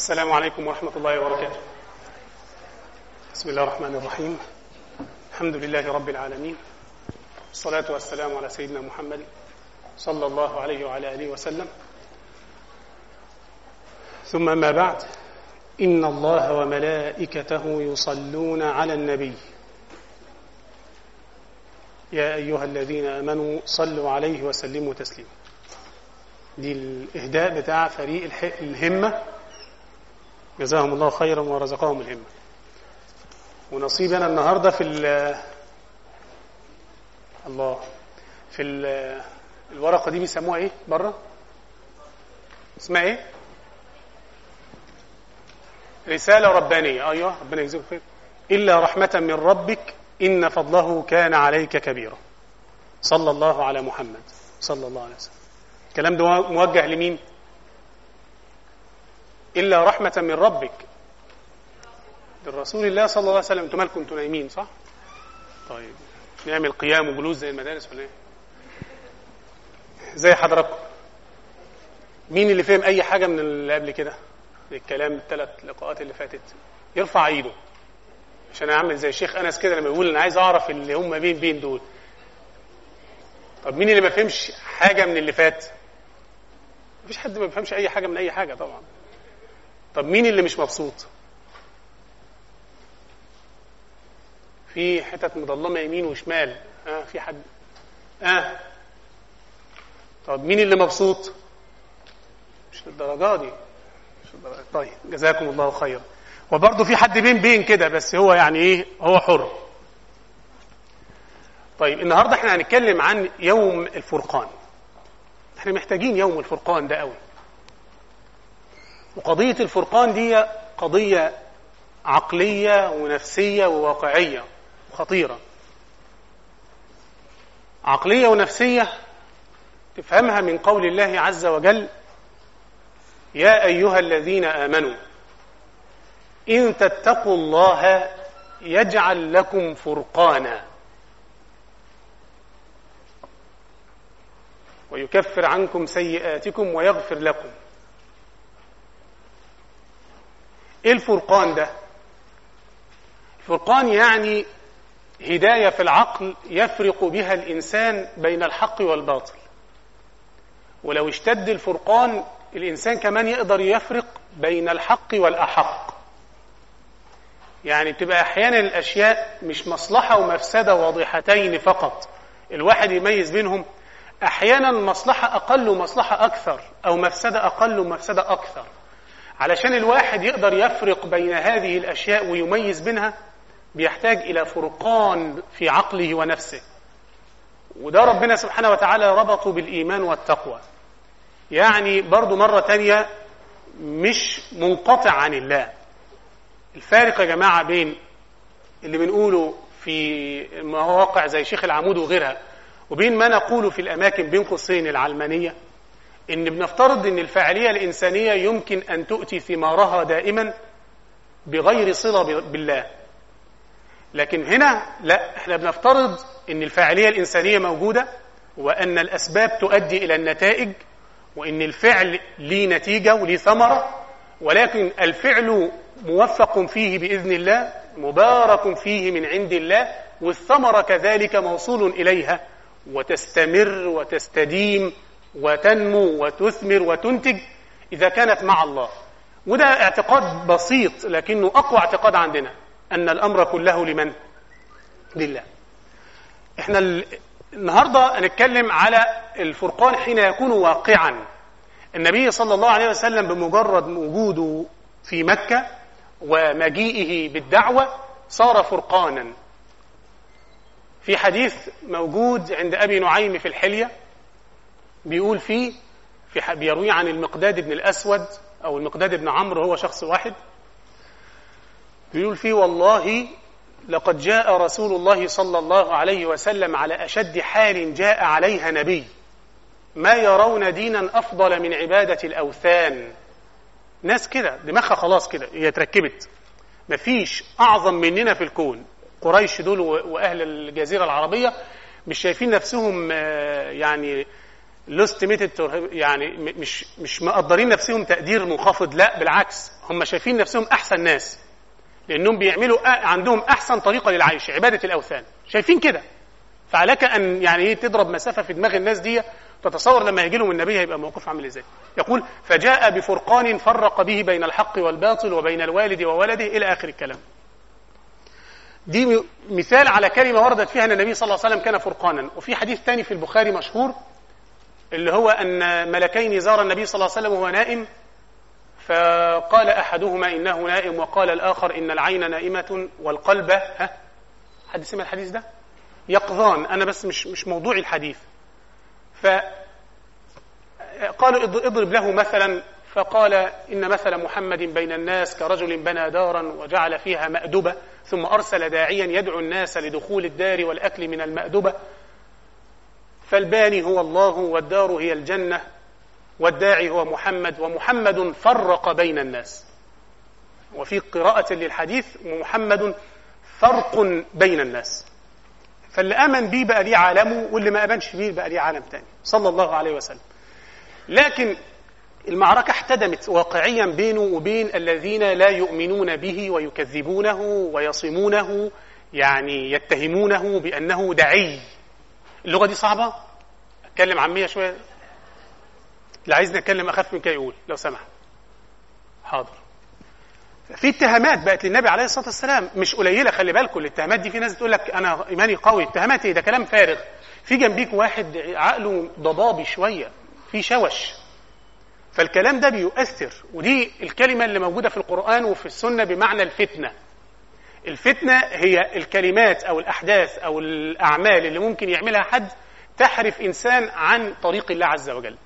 السلام عليكم ورحمة الله وبركاته. بسم الله الرحمن الرحيم. الحمد لله رب العالمين. الصلاة والسلام على سيدنا محمد صلى الله عليه وعلى آله وسلم. ثم ما بعد. إن الله وملائكته يصلون على النبي. يا أيها الذين آمنوا صلوا عليه وسلموا تسليما. دي الإهداء بتاع فريق الهمة. جزاهم الله خيرا ورزقهم الهمة. ونصيبنا النهاردة في ال الله في ال الورقة دي بيسموها إيه؟ بره اسمها إيه؟ رسالة ربانية. أيوة ربنا يجزيكم خير. إلا رحمة من ربك إن فضله كان عليك كبيرا. صلى الله على محمد. صلى الله عليه وسلم. الكلام ده موجه لمين؟ إلا رحمة من ربك. للرسول الله صلى الله عليه وسلم. أنتوا مالكم؟ نايمين صح؟ طيب. نعمل قيام وجلوس زي المدارس ولا إيه؟ زي حضراتكم. مين اللي فهم أي حاجة من اللي قبل كده؟ الكلام الثلاث لقاءات اللي فاتت. يرفع إيده. عشان اعمل زي الشيخ أنس كده لما يقول أنا عايز أعرف اللي هم بين بين دول. طب مين اللي ما فهمش حاجة من اللي فات؟ مفيش حد ما بيفهمش أي حاجة من أي حاجة طبعا. طب مين اللي مش مبسوط؟ في حتت مظلمه يمين وشمال. آه في حد. آه. طب مين اللي مبسوط؟ مش للدرجة دي. مش للدرجة. طيب جزاكم الله خيرا. وبرضه في حد بين بين كده بس هو يعني إيه؟ هو حر. طيب النهارده إحنا هنتكلم عن يوم الفرقان. إحنا محتاجين يوم الفرقان ده قوي وقضية الفرقان دي قضية عقلية ونفسية وواقعية وخطيرة. عقلية ونفسية تفهمها من قول الله عز وجل يا أيها الذين آمنوا إن تتقوا الله يجعل لكم فرقانا. ويكفر عنكم سيئاتكم ويغفر لكم. إيه الفرقان ده؟ الفرقان يعني هداية في العقل يفرق بها الإنسان بين الحق والباطل. ولو اشتد الفرقان الإنسان كمان يقدر يفرق بين الحق والأحق. يعني بتبقى أحيانا الأشياء مش مصلحة ومفسدة واضحتين فقط. الواحد يميز بينهم. أحيانا مصلحة أقل ومصلحة أكثر أو مفسدة أقل ومفسدة أكثر. علشان الواحد يقدر يفرق بين هذه الأشياء ويميز بينها بيحتاج إلى فرقان في عقله ونفسه. وده ربنا سبحانه وتعالى ربطه بالإيمان والتقوى. يعني برضو مرة تانية مش منقطع عن الله. الفارق يا جماعة بين اللي بنقوله في مواقع زي شيخ العمود وغيرها وبين ما نقوله في الأماكن بين قوسين العلمانية. إن بنفترض إن الفاعلية الإنسانية يمكن أن تؤتي ثمارها دائما بغير صلة بالله. لكن هنا لا إحنا بنفترض إن الفاعلية الإنسانية موجودة وأن الأسباب تؤدي إلى النتائج وإن الفعل ليه نتيجة وليه ثمرة ولكن الفعل موفق فيه بإذن الله مبارك فيه من عند الله والثمرة كذلك موصول إليها وتستمر وتستديم وتنمو وتثمر وتنتج إذا كانت مع الله. وده اعتقاد بسيط لكنه أقوى اعتقاد عندنا أن الأمر كله لمن؟ لله. إحنا ال... النهاردة هنتكلم على الفرقان حين يكون واقعا. النبي صلى الله عليه وسلم بمجرد وجوده في مكة ومجيئه بالدعوة صار فرقانا. في حديث موجود عند أبي نعيم في الحلية بيقول فيه في بيروي عن المقداد بن الأسود أو المقداد بن عمرو هو شخص واحد. بيقول فيه والله لقد جاء رسول الله صلى الله عليه وسلم على أشد حال جاء عليها نبي. ما يرون دينا أفضل من عبادة الأوثان. ناس كده دماغها خلاص كده هي اتركبت. مفيش أعظم مننا في الكون. قريش دول وأهل الجزيرة العربية مش شايفين نفسهم يعني لوستيميتد يعني مش مش مقدرين نفسهم تقدير منخفض لا بالعكس. هم شايفين نفسهم أحسن ناس لأنهم بيعملوا عندهم أحسن طريقة للعيش عبادة الأوثان. شايفين كده. فعليك أن يعني إيه تضرب مسافة في دماغ الناس دي تتصور لما يجي لهم النبي هيبقى موقف عامل إزاي. يقول فجاء بفرقان فرق به بين الحق والباطل وبين الوالد وولده إلى آخر الكلام. دي مثال على كلمة وردت فيها أن النبي صلى الله عليه وسلم كان فرقانا. وفي حديث ثاني في البخاري مشهور اللي هو أن ملكين زار النبي صلى الله عليه وسلم وهو نائم فقال أحدهما إنه نائم وقال الآخر إن العين نائمة والقلب ها؟ حد سمع الحديث ده؟ يقظان. أنا بس مش مش موضوع الحديث. فقالوا اضرب له مثلا فقال إن مثل محمد بين الناس كرجل بنى دارا وجعل فيها مأدبة ثم أرسل داعيا يدعو الناس لدخول الدار والأكل من المأدبة. فالباني هو الله والدار هي الجنة والداعي هو محمد ومحمد فرق بين الناس. وفي قراءة للحديث محمد فرق بين الناس. فاللي آمن بيه بقى ليه عالمه واللي ما آمنش بيه بقى ليه عالم تاني. صلى الله عليه وسلم. لكن المعركة احتدمت واقعيا بينه وبين الذين لا يؤمنون به ويكذبونه ويصمونه يعني يتهمونه بأنه دعي. اللغة دي صعبة؟ أتكلم عامية شوية؟ اللي عايزني أتكلم أخف من كده يقول لو سمح حاضر. في اتهامات بقت للنبي عليه الصلاة والسلام مش قليلة خلي بالكم الاتهامات دي في ناس تقول لك أنا إيماني قوي اتهامات إيه؟ ده كلام فارغ. في جنبيك واحد عقله ضبابي شوية في شوش. فالكلام ده بيؤثر ودي الكلمة اللي موجودة في القرآن وفي السنة بمعنى الفتنة. الفتنة هي الكلمات أو الأحداث أو الأعمال اللي ممكن يعملها حد تحرف إنسان عن طريق الله عز وجل.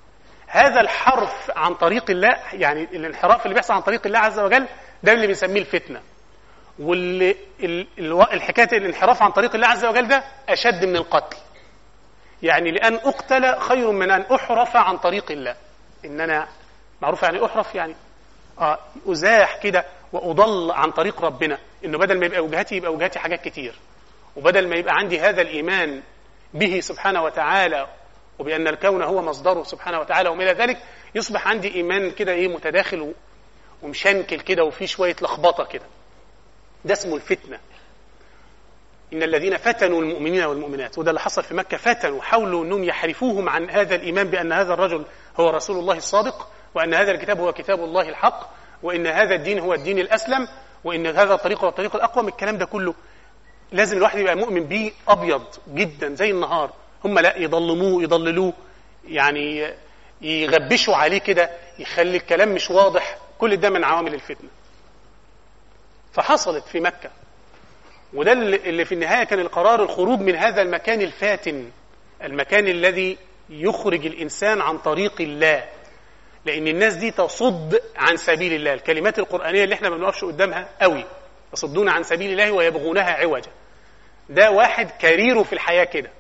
هذا الحرف عن طريق الله يعني الانحراف اللي بيحصل عن طريق الله عز وجل ده اللي بنسميه الفتنة. واللي الانحراف عن طريق الله عز وجل ده أشد من القتل. يعني لأن أقتل خير من أن أحرف عن طريق الله. ان أنا معروف يعني أحرف يعني آه أزاح كده. وأضل عن طريق ربنا إنه بدل ما يبقى وجهتي يبقى وجهتي حاجات كتير. وبدل ما يبقى عندي هذا الإيمان به سبحانه وتعالى وبأن الكون هو مصدره سبحانه وتعالى وما إلى ذلك يصبح عندي إيمان كده إيه متداخل ومشنكل كده وفيه شوية لخبطة كده. ده اسمه الفتنة. إن الذين فتنوا المؤمنين والمؤمنات وده اللي حصل في مكة فتنوا حاولوا أنهم يحرفوهم عن هذا الإيمان بأن هذا الرجل هو رسول الله الصادق وأن هذا الكتاب هو كتاب الله الحق وأن هذا الدين هو الدين الأسلم وأن هذا الطريق هو الطريق الأقوم الكلام ده كله لازم الواحد يبقى مؤمن بيه أبيض جدا زي النهار. هم لا يضلموه يضللوه يعني يغبشوا عليه كده يخلي الكلام مش واضح كل ده من عوامل الفتنة. فحصلت في مكة وده اللي في النهاية كان القرار الخروج من هذا المكان الفاتن المكان الذي يخرج الإنسان عن طريق الله. لأن الناس دي تصد عن سبيل الله. الكلمات القرآنية اللي إحنا ما بنقفش قدامها قوي. يصدون عن سبيل الله ويبغونها عوجا. ده واحد كاريره في الحياة كده.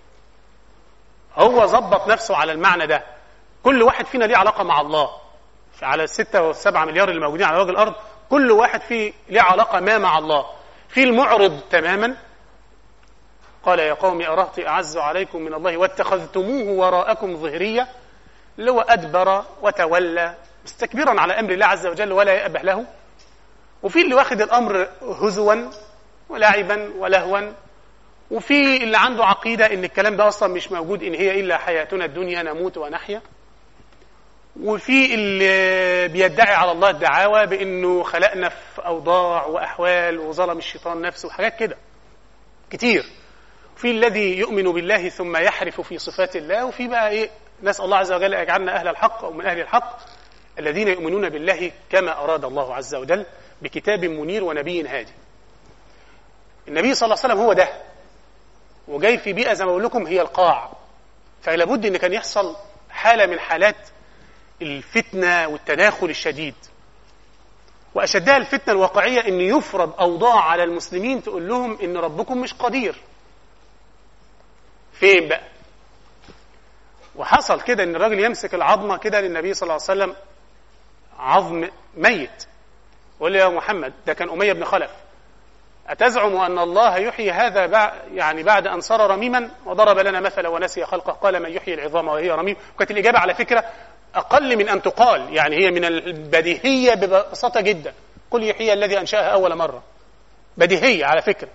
هو ظبط نفسه على المعنى ده. كل واحد فينا ليه علاقة مع الله. على الستة والسبعة مليار اللي موجودين على وجه الأرض كل واحد فيه ليه علاقة ما مع الله. في المعرض تماما. قال يا قوم أرهط أعز عليكم من الله واتخذتموه وراءكم ظهرية. اللي هو أدبر وتولى مستكبرا على أمر الله عز وجل ولا يأبه له. وفي اللي واخد الأمر هزوا ولعبا ولهوا. وفي اللي عنده عقيدة إن الكلام ده أصلا مش موجود إن هي إلا حياتنا الدنيا نموت ونحيا. وفي اللي بيدعي على الله الدعاوى بإنه خلقنا في أوضاع وأحوال وظلم الشيطان نفسه وحاجات كده. كتير. في الذي يؤمن بالله ثم يحرف في صفات الله. وفي بقى إيه؟ نسأل الله عز وجل يجعلنا أهل الحق أو من أهل الحق الذين يؤمنون بالله كما أراد الله عز وجل بكتاب منير ونبي هادي. النبي صلى الله عليه وسلم هو ده. وجاي في بيئة زي ما بقول لكم هي القاع. فلا بد إن كان يحصل حالة من حالات الفتنة والتداخل الشديد. وأشدها الفتنة الواقعية أن يفرض أوضاع على المسلمين تقول لهم أن ربكم مش قدير. فين بقى؟ وحصل كده أن الراجل يمسك العظمة كده للنبي صلى الله عليه وسلم عظم ميت. له يا محمد ده كان أمية بن خلف. أتزعم أن الله يحيي هذا بعد يعني بعد أن صار رميما وضرب لنا مثلا ونسي خلقه؟ قال من يحيي العظام وهي رميم. وكانت الإجابة على فكرة أقل من أن تقال. يعني هي من البديهية ببساطة جدا. قل يحيي الذي أنشأها أول مرة. بديهية على فكرة.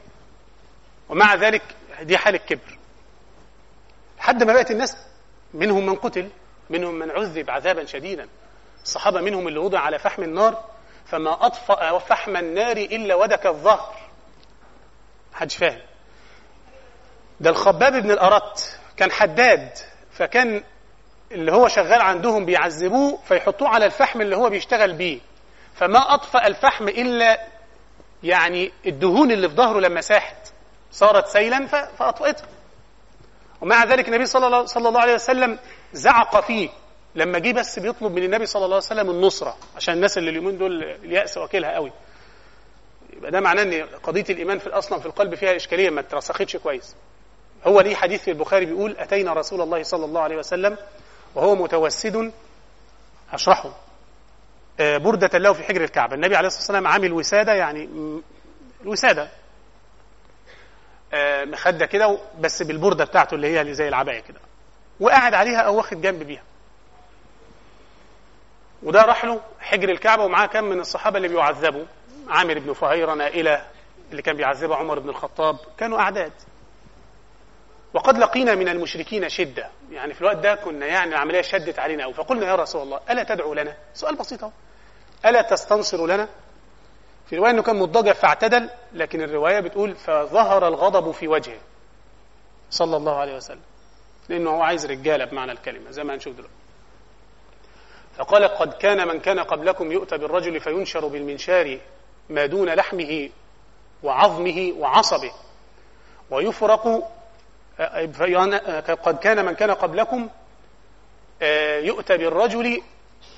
ومع ذلك دي حال الكبر لحد ما بقت الناس منهم من قتل منهم من عذب عذابا شديدا. الصحابة منهم اللي وضع على فحم النار فما أطفأ فحم النار إلا ودك الظهر. حدش فاهم. ده الخباب بن الأرت كان حداد فكان اللي هو شغال عندهم بيعذبوه فيحطوه على الفحم اللي هو بيشتغل بيه. فما أطفأ الفحم إلا يعني الدهون اللي في ظهره لما ساحت. صارت سيلا فأطفئته ومع ذلك النبي صلى الله, صلى الله عليه وسلم زعق فيه. لما جه بس بيطلب من النبي صلى الله عليه وسلم النصرة عشان الناس اللي اليومين دول اليأس واكلها قوي. يبقى ده معناه إن قضية الإيمان في أصلا في القلب فيها إشكالية ما اترسختش كويس. هو ليه حديث في البخاري بيقول أتينا رسول الله صلى الله عليه وسلم وهو متوسد أشرحه. آه، بردة له في حجر الكعبة. النبي عليه الصلاة والسلام عامل وسادة يعني الوسادة. آه، مخدة كده بس بالبردة بتاعته اللي هي اللي زي العباية كده. وقاعد عليها أو واخد جنب بيها. وده راح له حجر الكعبة ومعاه كم من الصحابة اللي بيعذبوا. عامر بن فهيرة نائلة اللي كان بيعذبها عمر بن الخطاب كانوا أعداد. وقد لقينا من المشركين شدة. يعني في الوقت ده كنا يعني العملية شدت علينا أو فقلنا يا رسول الله ألا تدعو لنا؟ سؤال بسيط أهو. ألا تستنصر لنا؟ في رواية أنه كان مضطجع فاعتدل لكن الرواية بتقول فظهر الغضب في وجهه صلى الله عليه وسلم لأنه هو عايز رجالة بمعنى الكلمة زي ما هنشوف دلوقتي. فقال قد كان من كان قبلكم يؤتى بالرجل فينشر بالمنشار ما دون لحمه وعظمه وعصبه ويفرق قد كان من كان قبلكم آه، يؤتى بالرجل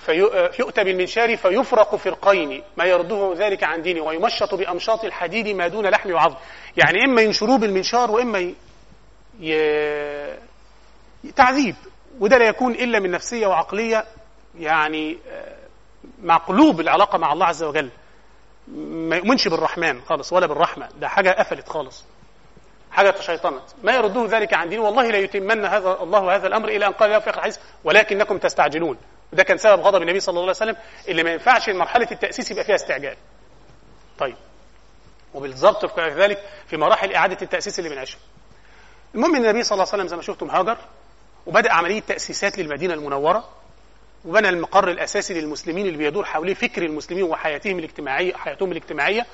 فيؤتى بالمنشار فيفرق فرقين ما يرده ذلك عن دينه ويمشط بأمشاط الحديد ما دون لحم وعظم. يعني إما ينشروه بالمنشار وإما ي... ي... تعذيب. وده لا يكون إلا من نفسية وعقلية يعني آه، مقلوب العلاقة مع الله عز وجل. ما يؤمنش بالرحمن خالص ولا بالرحمة. ده حاجة قفلت خالص. حاجة تشيطنت. ما يرده ذلك عن دينه. والله لا يتمن هذا الله هذا الأمر إلى أن قال في آخر الحديث ولكنكم تستعجلون. وده كان سبب غضب النبي صلى الله عليه وسلم اللي ما ينفعش مرحلة التأسيس يبقى فيها استعجال. طيب. وبالضبط كذلك في مراحل إعادة التأسيس اللي بنعيشها. المهم النبي صلى الله عليه وسلم زي ما شفتم هاجر وبدأ عملية تأسيسات للمدينة المنورة وبنى المقر الأساسي للمسلمين اللي بيدور حواليه فكر المسلمين وحياتهم الاجتماعية حياتهم الاجتماعية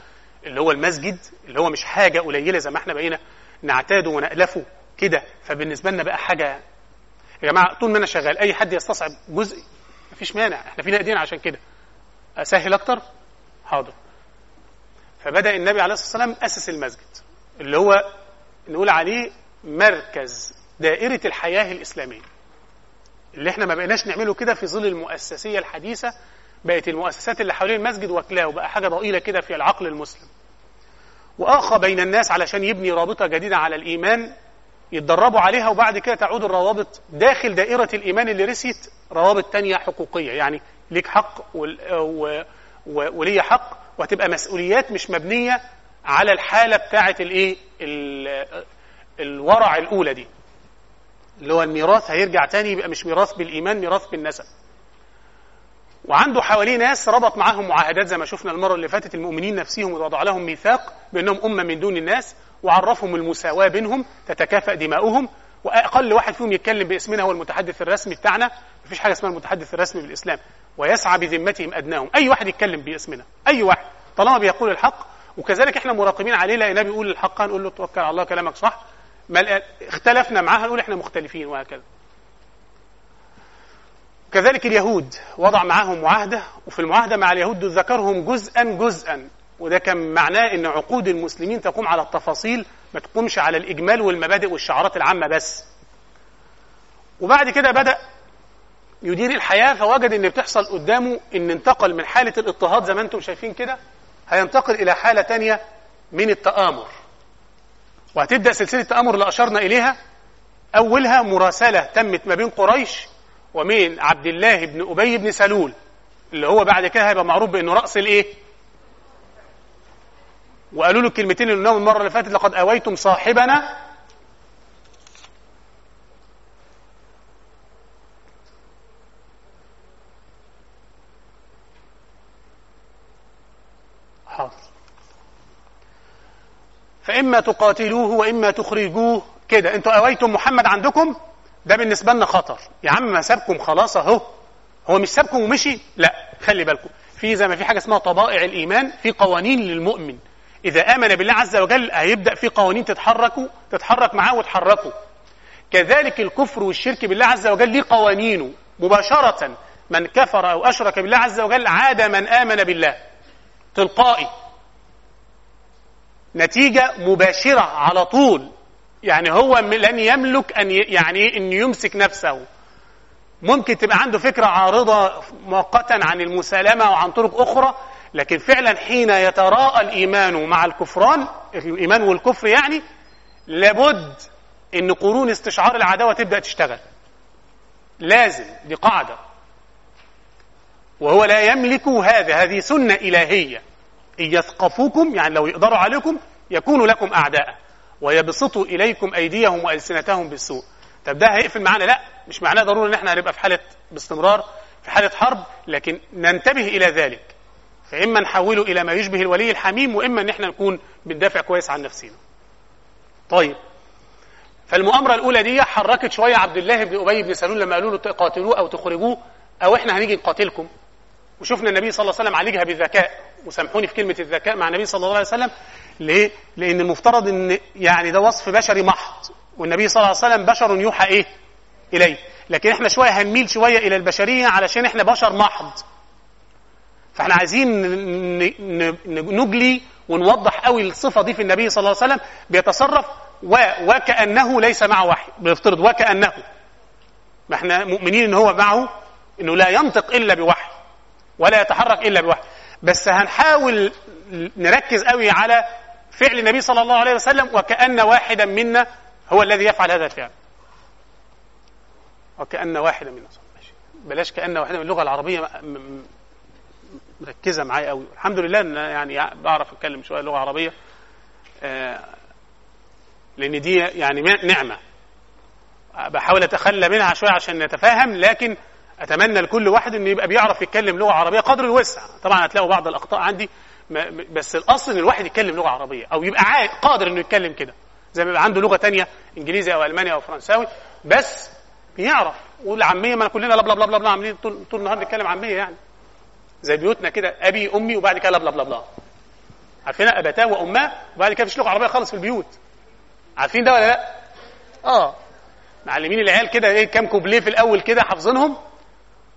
اللي هو المسجد اللي هو مش حاجة قليلة زي ما إحنا بقينا نعتاده ونألفه كده. فبالنسبة لنا بقى حاجة يا جماعة طول ما أنا شغال أي حد يستصعب جزء مفيش مانع إحنا فينا ايدينا عشان كده. أسهل أكتر؟ حاضر. فبدأ النبي عليه الصلاة والسلام أسس المسجد اللي هو نقول عليه مركز دائرة الحياة الإسلامية. اللي إحنا ما بقيناش نعمله كده في ظل المؤسسية الحديثة بقت المؤسسات اللي حوالين المسجد واكلاه وبقى حاجة ضئيلة كده في العقل المسلم. وآخى بين الناس علشان يبني رابطة جديدة على الإيمان يتدربوا عليها وبعد كده تعود الروابط داخل دائرة الإيمان اللي رسيت روابط تانية حقوقية. يعني ليك حق ولي حق وهتبقى مسؤوليات مش مبنية على الحالة بتاعة الإيه؟ الورع الأولى دي. اللي هو الميراث هيرجع تاني يبقى مش ميراث بالإيمان ميراث بالنسب. وعنده حواليه ناس ربط معاهم معاهدات زي ما شفنا المرة اللي فاتت المؤمنين نفسهم وضع لهم ميثاق بأنهم أمة من دون الناس. وعرفهم المساواة بينهم تتكافأ دماؤهم وأقل واحد فيهم يتكلم باسمنا هو المتحدث الرسمي بتاعنا. مفيش حاجة اسمها المتحدث الرسمي بالإسلام. ويسعى بذمتهم أدناهم. أي واحد يتكلم باسمنا. أي واحد. طالما بيقول الحق وكذلك إحنا مراقبين عليه لقيناه بيقول الحق هنقول له توكل على الله كلامك صح. ما اختلفنا معاه هنقول إحنا مختلفين وهكذا. كذلك اليهود وضع معاهم معاهدة وفي المعاهدة مع اليهود ذكرهم جزءا جزءا. وده كان معناه إن عقود المسلمين تقوم على التفاصيل ما تقومش على الإجمال والمبادئ والشعارات العامة بس. وبعد كده بدأ يدير الحياة فوجد إن بتحصل قدامه إن انتقل من حالة الاضطهاد زي ما أنتم شايفين كده هينتقل إلى حالة تانية من التآمر. وهتبدأ سلسلة التآمر اللي أشرنا إليها. أولها مراسلة تمت ما بين قريش ومن عبد الله بن أبي بن سلول اللي هو بعد كده هيبقى معروف بإنه رأس الإيه؟ وقالوا له الكلمتين اللي قلناهم المرة اللي فاتت لقد آويتم صاحبنا حاضر. فإما تقاتلوه وإما تخرجوه. كده أنتوا أويتم محمد عندكم؟ ده بالنسبة لنا خطر. يا عم ما سابكم خلاص اهو. هو مش سابكم ومشي؟ لا خلي بالكم في زي ما في حاجة اسمها طبائع الإيمان في قوانين للمؤمن. إذا آمن بالله عز وجل هيبدأ في قوانين تتحركوا تتحرك معاه وتحركوا كذلك الكفر والشرك بالله عز وجل ليه قوانينه. مباشرة من كفر أو أشرك بالله عز وجل عاد من آمن بالله. تلقائي. نتيجة مباشرة على طول. يعني هو لن يملك أن يعني أن يمسك نفسه. ممكن تبقى عنده فكرة عارضة مؤقتا عن المسالمة وعن طرق أخرى لكن فعلا حين يتراءى الإيمان مع الكفران الإيمان والكفر يعني لابد أن قرون استشعار العداوة تبدأ تشتغل. لازم دي قاعدة وهو لا يملك هذا هذه سنة إلهية. إن يثقفوكم يعني لو يقدروا عليكم يكونوا لكم أعداء. ويبسطوا إليكم أيديهم وألسنتهم بالسوء. طب ده هيقفل معانا؟ لا مش معناه ضروري إن إحنا هنبقى في حالة باستمرار في حالة حرب لكن ننتبه إلى ذلك. فاما نحوله إلى ما يشبه الولي الحميم وإما إن إحنا نكون بندافع كويس عن نفسنا. طيب. فالمؤامرة الأولى دي حركت شوية عبد الله بن أبي بن سلول لما قالوا له تقاتلوه أو تخرجوه أو إحنا هنيجي نقاتلكم. وشفنا النبي صلى الله عليه وسلم عالجها بالذكاء. وسامحوني في كلمة الذكاء مع النبي صلى الله عليه وسلم. ليه؟ لأن المفترض إن يعني ده وصف بشري محض. والنبي صلى الله عليه وسلم بشر يوحى إيه؟ إليه. لكن إحنا شوية هنميل شوية إلى البشرية علشان إحنا بشر محض. فاحنا عايزين نجلي ونوضح قوي الصفة دي في النبي صلى الله عليه وسلم بيتصرف و وكأنه ليس معه وحي بيفترض وكأنه. ما إحنا مؤمنين إن هو معه إنه لا ينطق إلا بوحي ولا يتحرك إلا بوحي. بس هنحاول نركز قوي على فعل النبي صلى الله عليه وسلم وكأن واحدا منا هو الذي يفعل هذا الفعل. وكأن واحدا منا بلاش كأن واحدا من اللغة العربية مركزة معايا قوي. الحمد لله إن يعني بعرف أتكلم شوية لغة عربية. آه لأن دي يعني نعمة. بحاول أتخلى منها شوية عشان نتفاهم لكن أتمنى لكل واحد انه يبقى بيعرف يتكلم لغة عربية قدر الوسع طبعا هتلاقوا بعض الأخطاء عندي بس الأصل إن الواحد يتكلم لغة عربية أو يبقى قادر إنه يتكلم كده. زي ما يبقى عنده لغة تانية إنجليزي أو ألماني أو فرنساوي بس بيعرف. والعامية ما كلنا لا بلا بلا بلا, عاملين طول النهار نتكلم عامية يعني. زي بيوتنا كده أبي أمي وبعد كده لا بلا بلا بلا. عارفين أبتاه وأماه وبعد كده مفيش لغه عربية خالص في البيوت. عارفين ده ولا لأ؟ آه. معلمين العيال كده إيه كام كوبليه في الأول كده حافظينهم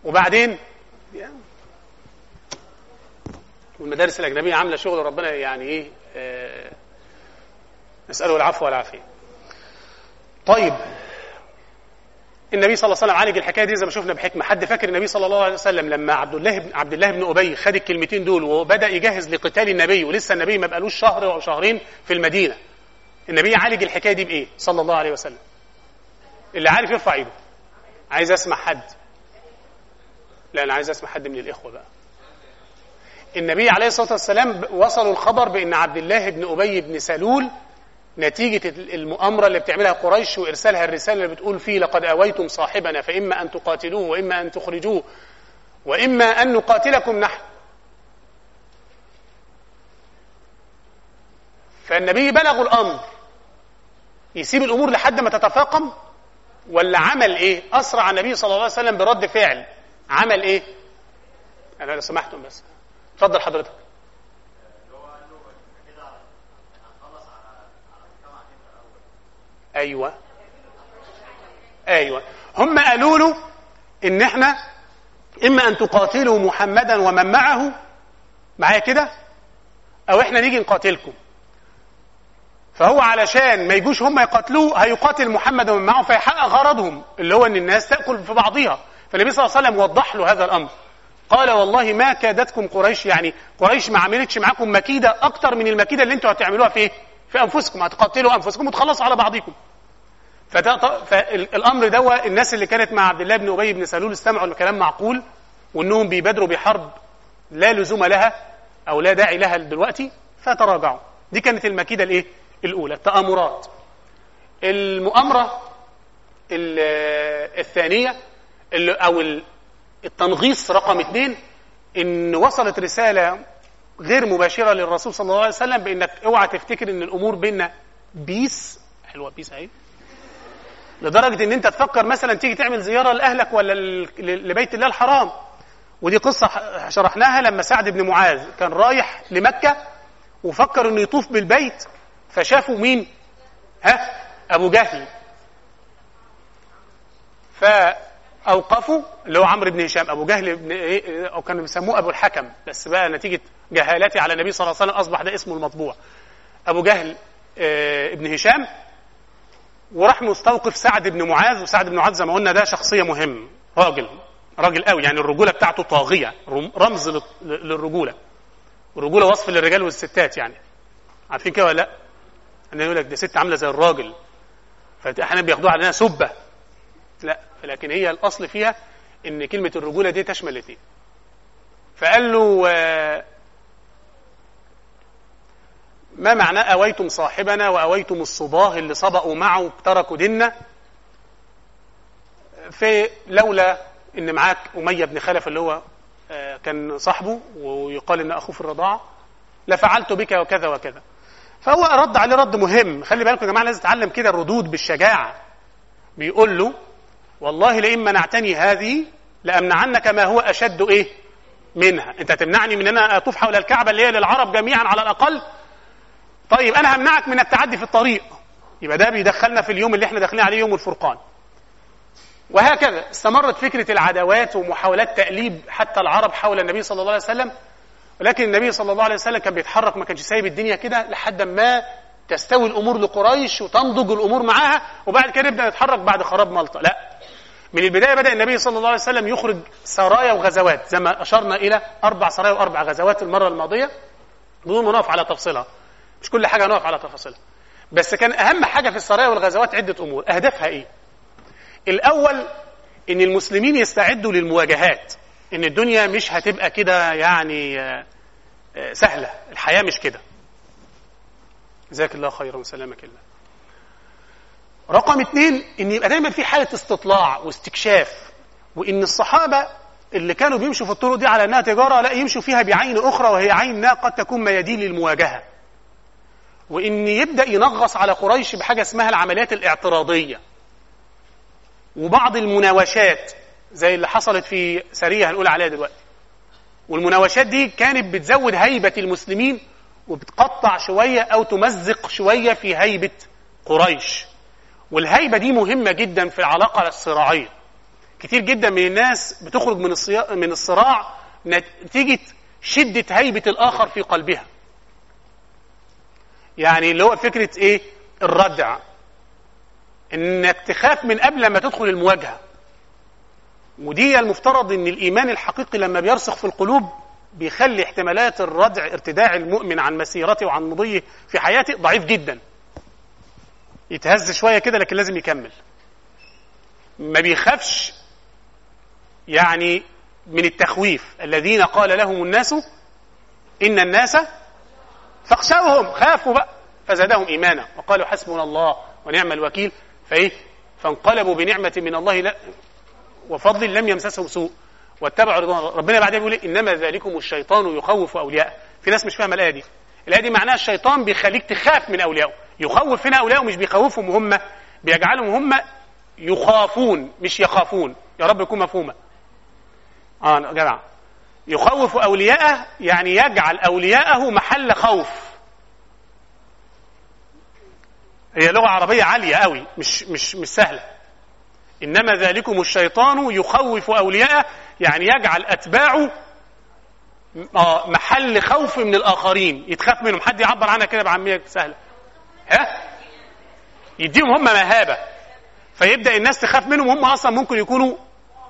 وبعدين والمدارس الأجنبية عاملة شغل ربنا يعني إيه آه نسأله العفو والعافية. طيب النبي صلى الله عليه وسلم عالج الحكاية دي زي ما شفنا بحكمة. حد فاكر النبي صلى الله عليه وسلم لما عبد الله بن عبد الله بن أبي خد الكلمتين دول وبدأ يجهز لقتال النبي ولسه النبي ما بقالوش شهر أو شهرين في المدينة؟ النبي عالج الحكاية دي بإيه؟ صلى الله عليه وسلم. اللي عارف يرفع إيده. عايز أسمع حد. لا أنا عايز أسمع حد من الإخوة بقى. النبي عليه الصلاة والسلام وصلوا الخبر بإن عبد الله بن أبي بن سلول نتيجة المؤامرة اللي بتعملها قريش وإرسالها الرسالة اللي بتقول فيه لقد أويتم صاحبنا فإما أن تقاتلوه وإما أن تخرجوه وإما أن نقاتلكم نحن. فالنبي بلغوا الأمر. يسيب الأمور لحد ما تتفاقم؟ ولا عمل إيه؟ أسرع النبي صلى الله عليه وسلم برد فعل. عمل إيه؟ أنا لو سمحتم بس. اتفضل حضرتك. أيوه. أيوه. هم قالوا له إن إحنا إما أن تقاتلوا محمدا ومن معه. معايا كده؟ أو إحنا نيجي نقاتلكم. فهو علشان ما يجوش هم يقاتلوه هيقاتل محمد ومن معه فيحقق غرضهم اللي هو إن الناس تأكل في بعضها فالنبي صلى الله عليه وسلم وضح له هذا الأمر. قال والله ما كادتكم قريش يعني قريش ما عملتش معاكم مكيدة أكتر من المكيدة اللي أنتوا هتعملوها في إيه؟ في أنفسكم هتقاتلوا أنفسكم وتخلصوا على بعضكم فالامر ده الناس اللي كانت مع عبد الله بن أبي بن سلول استمعوا لكلام معقول وإنهم بيبادروا بحرب لا لزوم لها أو لا داعي لها دلوقتي فتراجعوا. دي كانت المكيدة الإيه؟ الأولى التآمرات. المؤامرة الثانية أو التنغيص رقم اثنين إن وصلت رسالة غير مباشرة للرسول صلى الله عليه وسلم بإنك اوعى تفتكر إن الأمور بيننا بيس. حلوة بيس أهي. لدرجة إن أنت تفكر مثلا تيجي تعمل زيارة لأهلك ولا لبيت الله الحرام. ودي قصة شرحناها لما سعد بن معاذ كان رايح لمكة وفكر إنه يطوف بالبيت فشافوا مين؟ ها؟ أبو جهل. فاوقفوا اللي هو عمرو بن هشام أبو جهل بن إيه أو كانوا بيسموه أبو الحكم. بس بقى نتيجة جهالتي على النبي صلى الله عليه وسلم أصبح ده اسمه المطبوع. أبو جهل آه ابن هشام وراح مستوقف سعد بن معاذ وسعد بن معاذ زي ما قلنا ده شخصية مهم راجل راجل قوي يعني الرجولة بتاعته طاغية رمز للرجولة. الرجوله وصف للرجال والستات يعني. عارفين كده ولا لأ؟ أنا يقول لك دي ست عاملة زي الراجل. فاحيانا بياخدوها على انها سبة. لأ. لكن هي الأصل فيها إن كلمة الرجولة دي تشمل الاثنين. فقال له ما معنى أويتم صاحبنا وأويتم الصباه اللي سبقوا معه تركوا ديننا؟ في لولا إن معاك أمية بن خلف اللي هو كان صاحبه ويقال إن أخوه في الرضاعة لفعلت بك وكذا وكذا. فهو رد عليه رد مهم. خلي بالكم يا جماعة لازم تتعلم كده الردود بالشجاعة. بيقول له والله لئن منعتني هذه لأمنعنك ما هو أشد إيه؟ منها. أنت تمنعني من أنا أطوف حول الكعبة اللي هي للعرب جميعا على الأقل؟ طيب أنا همنعك من التعدي في الطريق. يبقى ده بيدخلنا في اليوم اللي إحنا داخلين عليه يوم الفرقان. وهكذا استمرت فكرة العداوات ومحاولات تأليب حتى العرب حول النبي صلى الله عليه وسلم. ولكن النبي صلى الله عليه وسلم كان بيتحرك ما كانش سايب الدنيا كده لحد ما تستوي الأمور لقريش وتنضج الأمور معاها وبعد كده نبدأ نتحرك بعد خراب ملطة لا من البداية بدأ النبي صلى الله عليه وسلم يخرج سرايا وغزوات زي ما أشرنا إلى أربع سرايا وأربع غزوات المرة الماضية بدون ما نقف على تفصيلها. مش كل حاجة نقف على تفاصيلها. بس كان أهم حاجة في السرايا والغزوات عدة أمور. أهدافها إيه؟ الأول إن المسلمين يستعدوا للمواجهات. إن الدنيا مش هتبقى كده يعني سهلة. الحياة مش كده. جزاك الله خيرا وسلامك الله. رقم اثنين إن يبقى دايما في حالة استطلاع واستكشاف وإن الصحابة اللي كانوا بيمشوا في الطرق دي على إنها تجارة لا يمشوا فيها بعين أخرى وهي عين ما قد تكون ميادين للمواجهة. وإن يبدأ ينغص على قريش بحاجة اسمها العمليات الاعتراضية. وبعض المناوشات زي اللي حصلت في سرية هنقول عليها دلوقتي. والمناوشات دي كانت بتزود هيبة المسلمين وبتقطع شوية أو تمزق شوية في هيبة قريش. والهيبة دي مهمة جدا في العلاقة الصراعيه كتير جدا من الناس بتخرج من الصيا... من الصراع نتيجة شدة هيبة الآخر في قلبها. يعني اللي هو فكرة إيه؟ الردع. إنك تخاف من قبل ما تدخل المواجهة. ودي المفترض إن الإيمان الحقيقي لما بيرسخ في القلوب بيخلي احتمالات الردع ارتداع المؤمن عن مسيرته وعن مضيه في حياته ضعيف جدا. يتهز شوية كده لكن لازم يكمل. ما بيخافش يعني من التخويف. الذين قال لهم الناس إن الناس فاخشوهم خافوا بقى. فزادهم إيمانا. وقالوا حسبنا الله ونعم الوكيل. فإيه؟ فانقلبوا بنعمة من الله لا وفضل لم يمسسهم سوء. واتبعوا رضوان ربنا. بعدها بيقول إنما ذلكم الشيطان يخوف أولياءه. في ناس مش فاهمة الآية دي. الآية دي معناها الشيطان بيخليك تخاف من اوليائه يخوف هنا اوليائه مش بيخوفهم هم بيجعلهم هم يخافون مش يخافون. يا رب يكون مفهومة. آه جدع. يخوف أولياءه يعني يجعل أولياءه محل خوف. هي لغة عربية عالية قوي مش مش مش سهلة. إنما ذلكم الشيطان يخوف أولياءه يعني يجعل أتباعه آه محل خوف من الآخرين. يتخاف منهم. حد يعبر عنها كده بعاميه سهلة. ها؟ يديهم هم مهابة. فيبدأ الناس تخاف منهم. هم أصلا ممكن يكونوا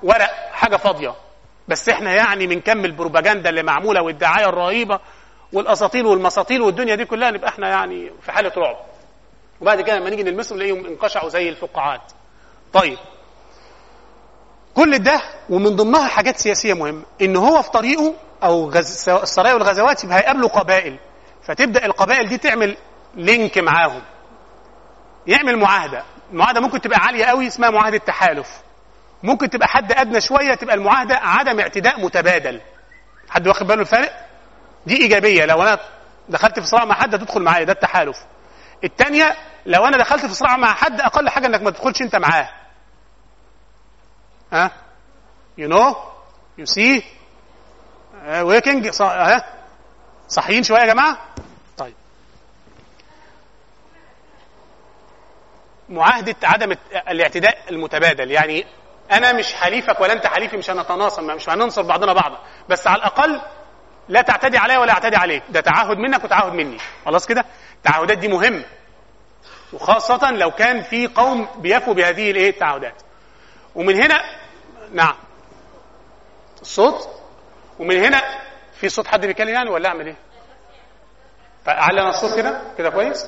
ورق حاجة فاضية. بس إحنا يعني من كم البروباجندا اللي معمولة والدعاية الرهيبة والاساطيل والمساطيل والدنيا دي كلها نبقى إحنا يعني في حالة رعب. وبعد كده لما نيجي نلمسهم نلاقيهم انقشعوا زي الفقاعات. طيب. كل ده ومن ضمنها حاجات سياسية مهمة. إن هو في طريقه أو غز... السرايا والغزوات يبقى هيقابلوا قبائل. فتبدأ القبائل دي تعمل لينك معاهم. يعمل معاهدة. المعاهدة ممكن تبقى عالية قوي اسمها معاهدة تحالف. ممكن تبقى حد أدنى شوية تبقى المعاهدة عدم اعتداء متبادل. حد واخد باله الفرق دي إيجابية. لو أنا دخلت في صراع مع حد هتدخل معايا. ده التحالف. الثانية لو أنا دخلت في صراع مع حد أقل حاجة إنك ما تدخلش أنت معاه. ها؟ you know you see waking ها صحيين شوية يا جماعة. طيب. معاهدة عدم الاعتداء المتبادل. يعني أنا مش حليفك ولا أنت حليفي مش هنتناصر مش هننصر بعضنا بعضا بس على الأقل لا تعتدي عليا ولا أعتدي عليك. ده تعهد منك وتعهد مني. خلاص كده؟ التعهدات دي مهمه وخاصة لو كان في قوم بيفوا بهذه الإيه؟ التعهدات. ومن هنا نعم. الصوت؟ ومن هنا في صوت حد بيتكلم يعني ولا أعمل إيه؟ فأعلن الصوت كده؟ كده كويس؟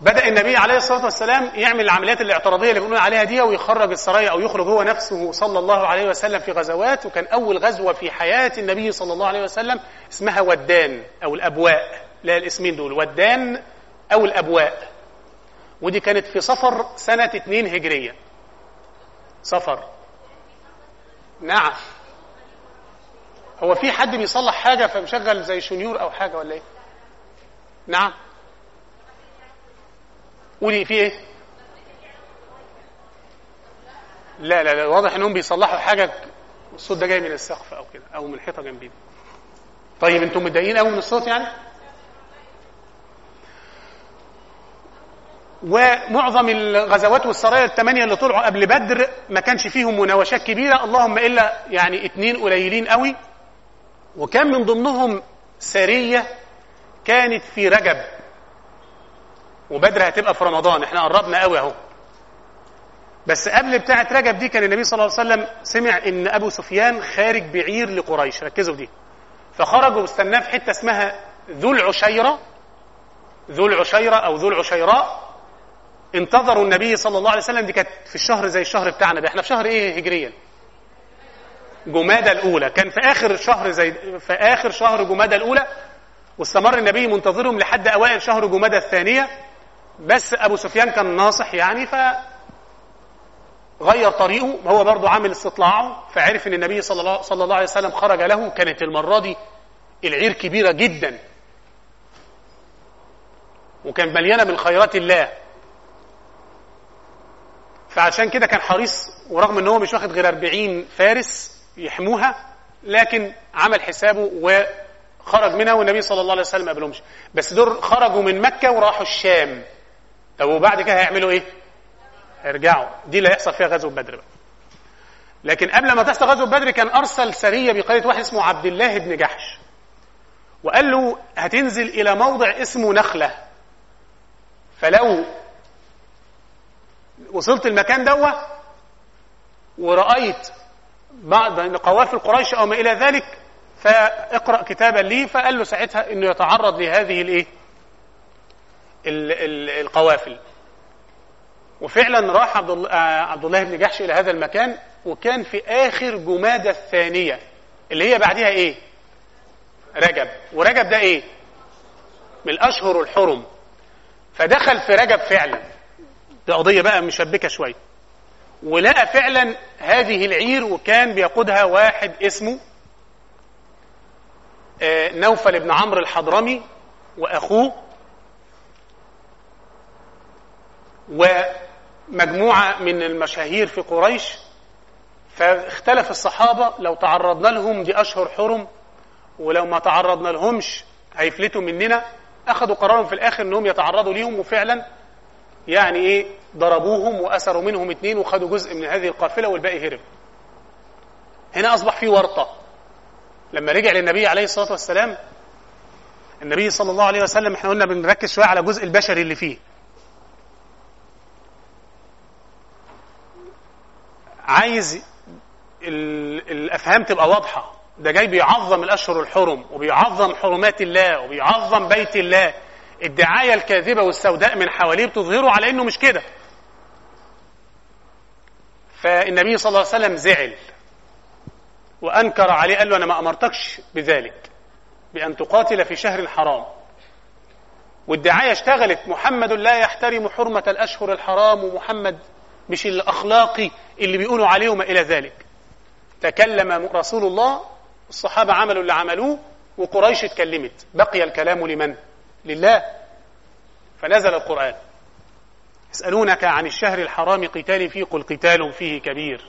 بدأ النبي عليه الصلاة والسلام يعمل العمليات الاعتراضية اللي بيقولون عليها دي ويخرج السرايا أو يخرج هو نفسه صلى الله عليه وسلم في غزوات وكان أول غزوة في حياة النبي صلى الله عليه وسلم اسمها ودان أو الأبواء لا الاسمين دول ودان أو الأبواء. ودي كانت في صفر سنة 2 هجرية. صفر. نعم. هو في حد بيصلح حاجة فمشغل زي شنيور أو حاجة ولا إيه؟ نعم. قولي في إيه؟ لا لا لا واضح إنهم بيصلحوا حاجة الصوت ده جاي من السقف أو كده أو من الحيطه جنبينا. طيب أنتم متضايقين قوي من الصوت يعني؟ ومعظم الغزوات والسرايا الثمانيه اللي طلعوا قبل بدر ما كانش فيهم مناوشات كبيرة اللهم إلا يعني اتنين قليلين قوي وكان من ضمنهم سريه كانت في رجب. وبدر هتبقى في رمضان. إحنا قربنا قوي اهو. بس قبل بتاعة رجب دي كان النبي صلى الله عليه وسلم سمع إن أبو سفيان خارج بعير لقريش. ركزوا في دي. فخرجوا واستناه في حتة اسمها ذو العشيرة. ذو العشيرة أو ذو العشيراء. انتظروا النبي صلى الله عليه وسلم. دي كانت في الشهر زي الشهر بتاعنا ده. إحنا في شهر إيه هجريا؟ جمادى الأولى. كان في آخر شهر زي في آخر شهر جمادى الأولى واستمر النبي منتظرهم لحد أوائل شهر جمادى الثانية. بس أبو سفيان كان ناصح يعني ف غير طريقه. هو برضه عامل استطلاعه فعرف إن النبي صلى الله, صلى الله عليه وسلم خرج له. كانت المرة دي العير كبيرة جدا. وكان مليانة من خيرات الله. فعشان كده كان حريص ورغم إن هو مش واخد غير 40 فارس يحموها لكن عمل حسابه وخرج منها والنبي صلى الله عليه وسلم ما قبلهمش بس دول خرجوا من مكة وراحوا الشام. طب وبعد كده هيعملوا إيه؟ هيرجعوا. دي اللي هيحصل فيها غزوة بدر بقى. لكن قبل ما تحصل غزوة بدر كان أرسل سرية بقياده واحد اسمه عبد الله بن جحش. وقال له هتنزل إلى موضع اسمه نخلة. فلو وصلت المكان دوة ورأيت بعض قوافل قريش أو ما إلى ذلك فاقرأ كتابا لي فقال له ساعتها إنه يتعرض لهذه الإيه؟ القوافل. وفعلا راح عبد الله, عبد الله بن جحش إلى هذا المكان وكان في آخر جمادى الثانية اللي هي بعدها إيه؟ رجب. ورجب ده إيه؟ من الأشهر الحرم. فدخل في رجب فعلا. دي قضية بقى مشبكة شوية. ولقى فعلا هذه العير وكان بيقودها واحد اسمه نوفل بن عمرو الحضرمي وأخوه ومجموعة من المشاهير في قريش. فاختلف الصحابة لو تعرضنا لهم دي أشهر حرم ولو ما تعرضنا لهمش هيفلتوا مننا. أخذوا قرارهم في الآخر أنهم يتعرضوا ليهم وفعلا يعني إيه؟ ضربوهم وأسروا منهم اثنين وخدوا جزء من هذه القافلة والباقي هرب. هنا أصبح في ورطة. لما رجع للنبي عليه الصلاة والسلام النبي صلى الله عليه وسلم إحنا قلنا بنركز شوية على الجزء البشري اللي فيه. عايز الأفهام تبقى واضحة. ده جاي بيعظم الأشهر الحرم وبيعظم حرمات الله وبيعظم بيت الله. الدعاية الكاذبة والسوداء من حواليه بتظهره على إنه مش كده. فالنبي صلى الله عليه وسلم زعل وأنكر عليه قال له أنا ما أمرتكش بذلك بأن تقاتل في شهر حرام والدعاية اشتغلت محمد لا يحترم حرمة الأشهر الحرام ومحمد مش الأخلاقي اللي بيقولوا عليه وما إلى ذلك. تكلم رسول الله الصحابة عملوا اللي عملوه وقريش اتكلمت. بقي الكلام لمن؟ لله فنزل القرآن. يسألونك عن الشهر الحرام قتال فيه قل قتال فيه كبير.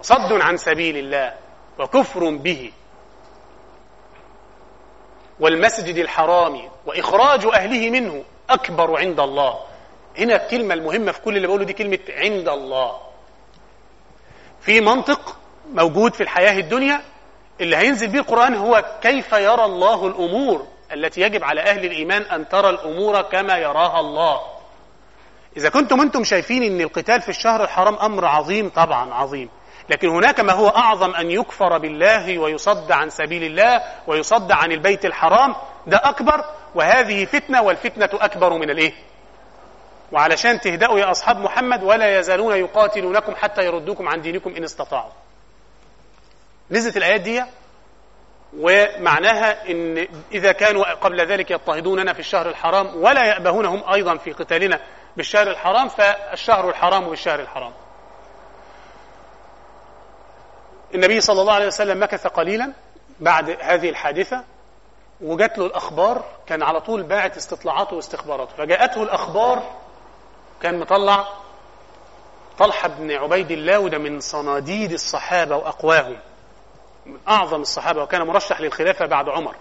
وصد عن سبيل الله وكفر به. والمسجد الحرام وإخراج أهله منه أكبر عند الله. هنا الكلمة المهمة في كل اللي بقوله دي كلمة عند الله. في منطق موجود في الحياة الدنيا اللي هينزل به القرآن هو كيف يرى الله الأمور. التي يجب على أهل الإيمان أن ترى الأمور كما يراها الله. إذا كنتم أنتم شايفين أن القتال في الشهر الحرام أمر عظيم طبعا عظيم. لكن هناك ما هو أعظم أن يكفر بالله ويصد عن سبيل الله ويصد عن البيت الحرام ده أكبر وهذه فتنة والفتنة أكبر من الإيه؟ وعلشان تهدأوا يا أصحاب محمد ولا يزالون يقاتلونكم حتى يردوكم عن دينكم إن استطاعوا. نزلت الآيات دي ومعناها إن إذا كانوا قبل ذلك يضطهدوننا في الشهر الحرام ولا يأبهون هم أيضا في قتالنا بالشهر الحرام فالشهر الحرام بالشهر الحرام. النبي صلى الله عليه وسلم مكث قليلا بعد هذه الحادثة وجات له الأخبار كان على طول باعت استطلاعاته واستخباراته فجاءته الأخبار كان مطلع طلحة بن عبيد الله وده من صناديد الصحابة وأقواهم من أعظم الصحابة وكان مرشح للخلافة بعد عمر.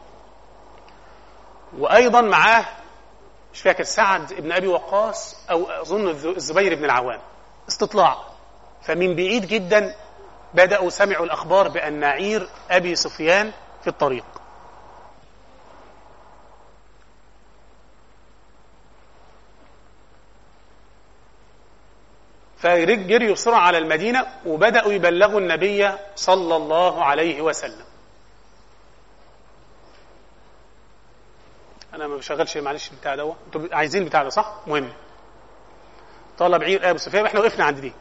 وأيضا معاه مش فاكر سعد بن أبي وقاص أو أظن الزبير بن العوام. استطلاع. فمن بعيد جدا بدأوا سمعوا الأخبار بأن عير أبي سفيان في الطريق. فرجروا يسرع على المدينة وبدأوا يبلغوا النبي صلى الله عليه وسلم أنا ما بشغلش معلش بتاع ده أنتوا عايزين بتاع ده صح؟ مهم طلب عير أبو سفيان إحنا وقفنا عند دي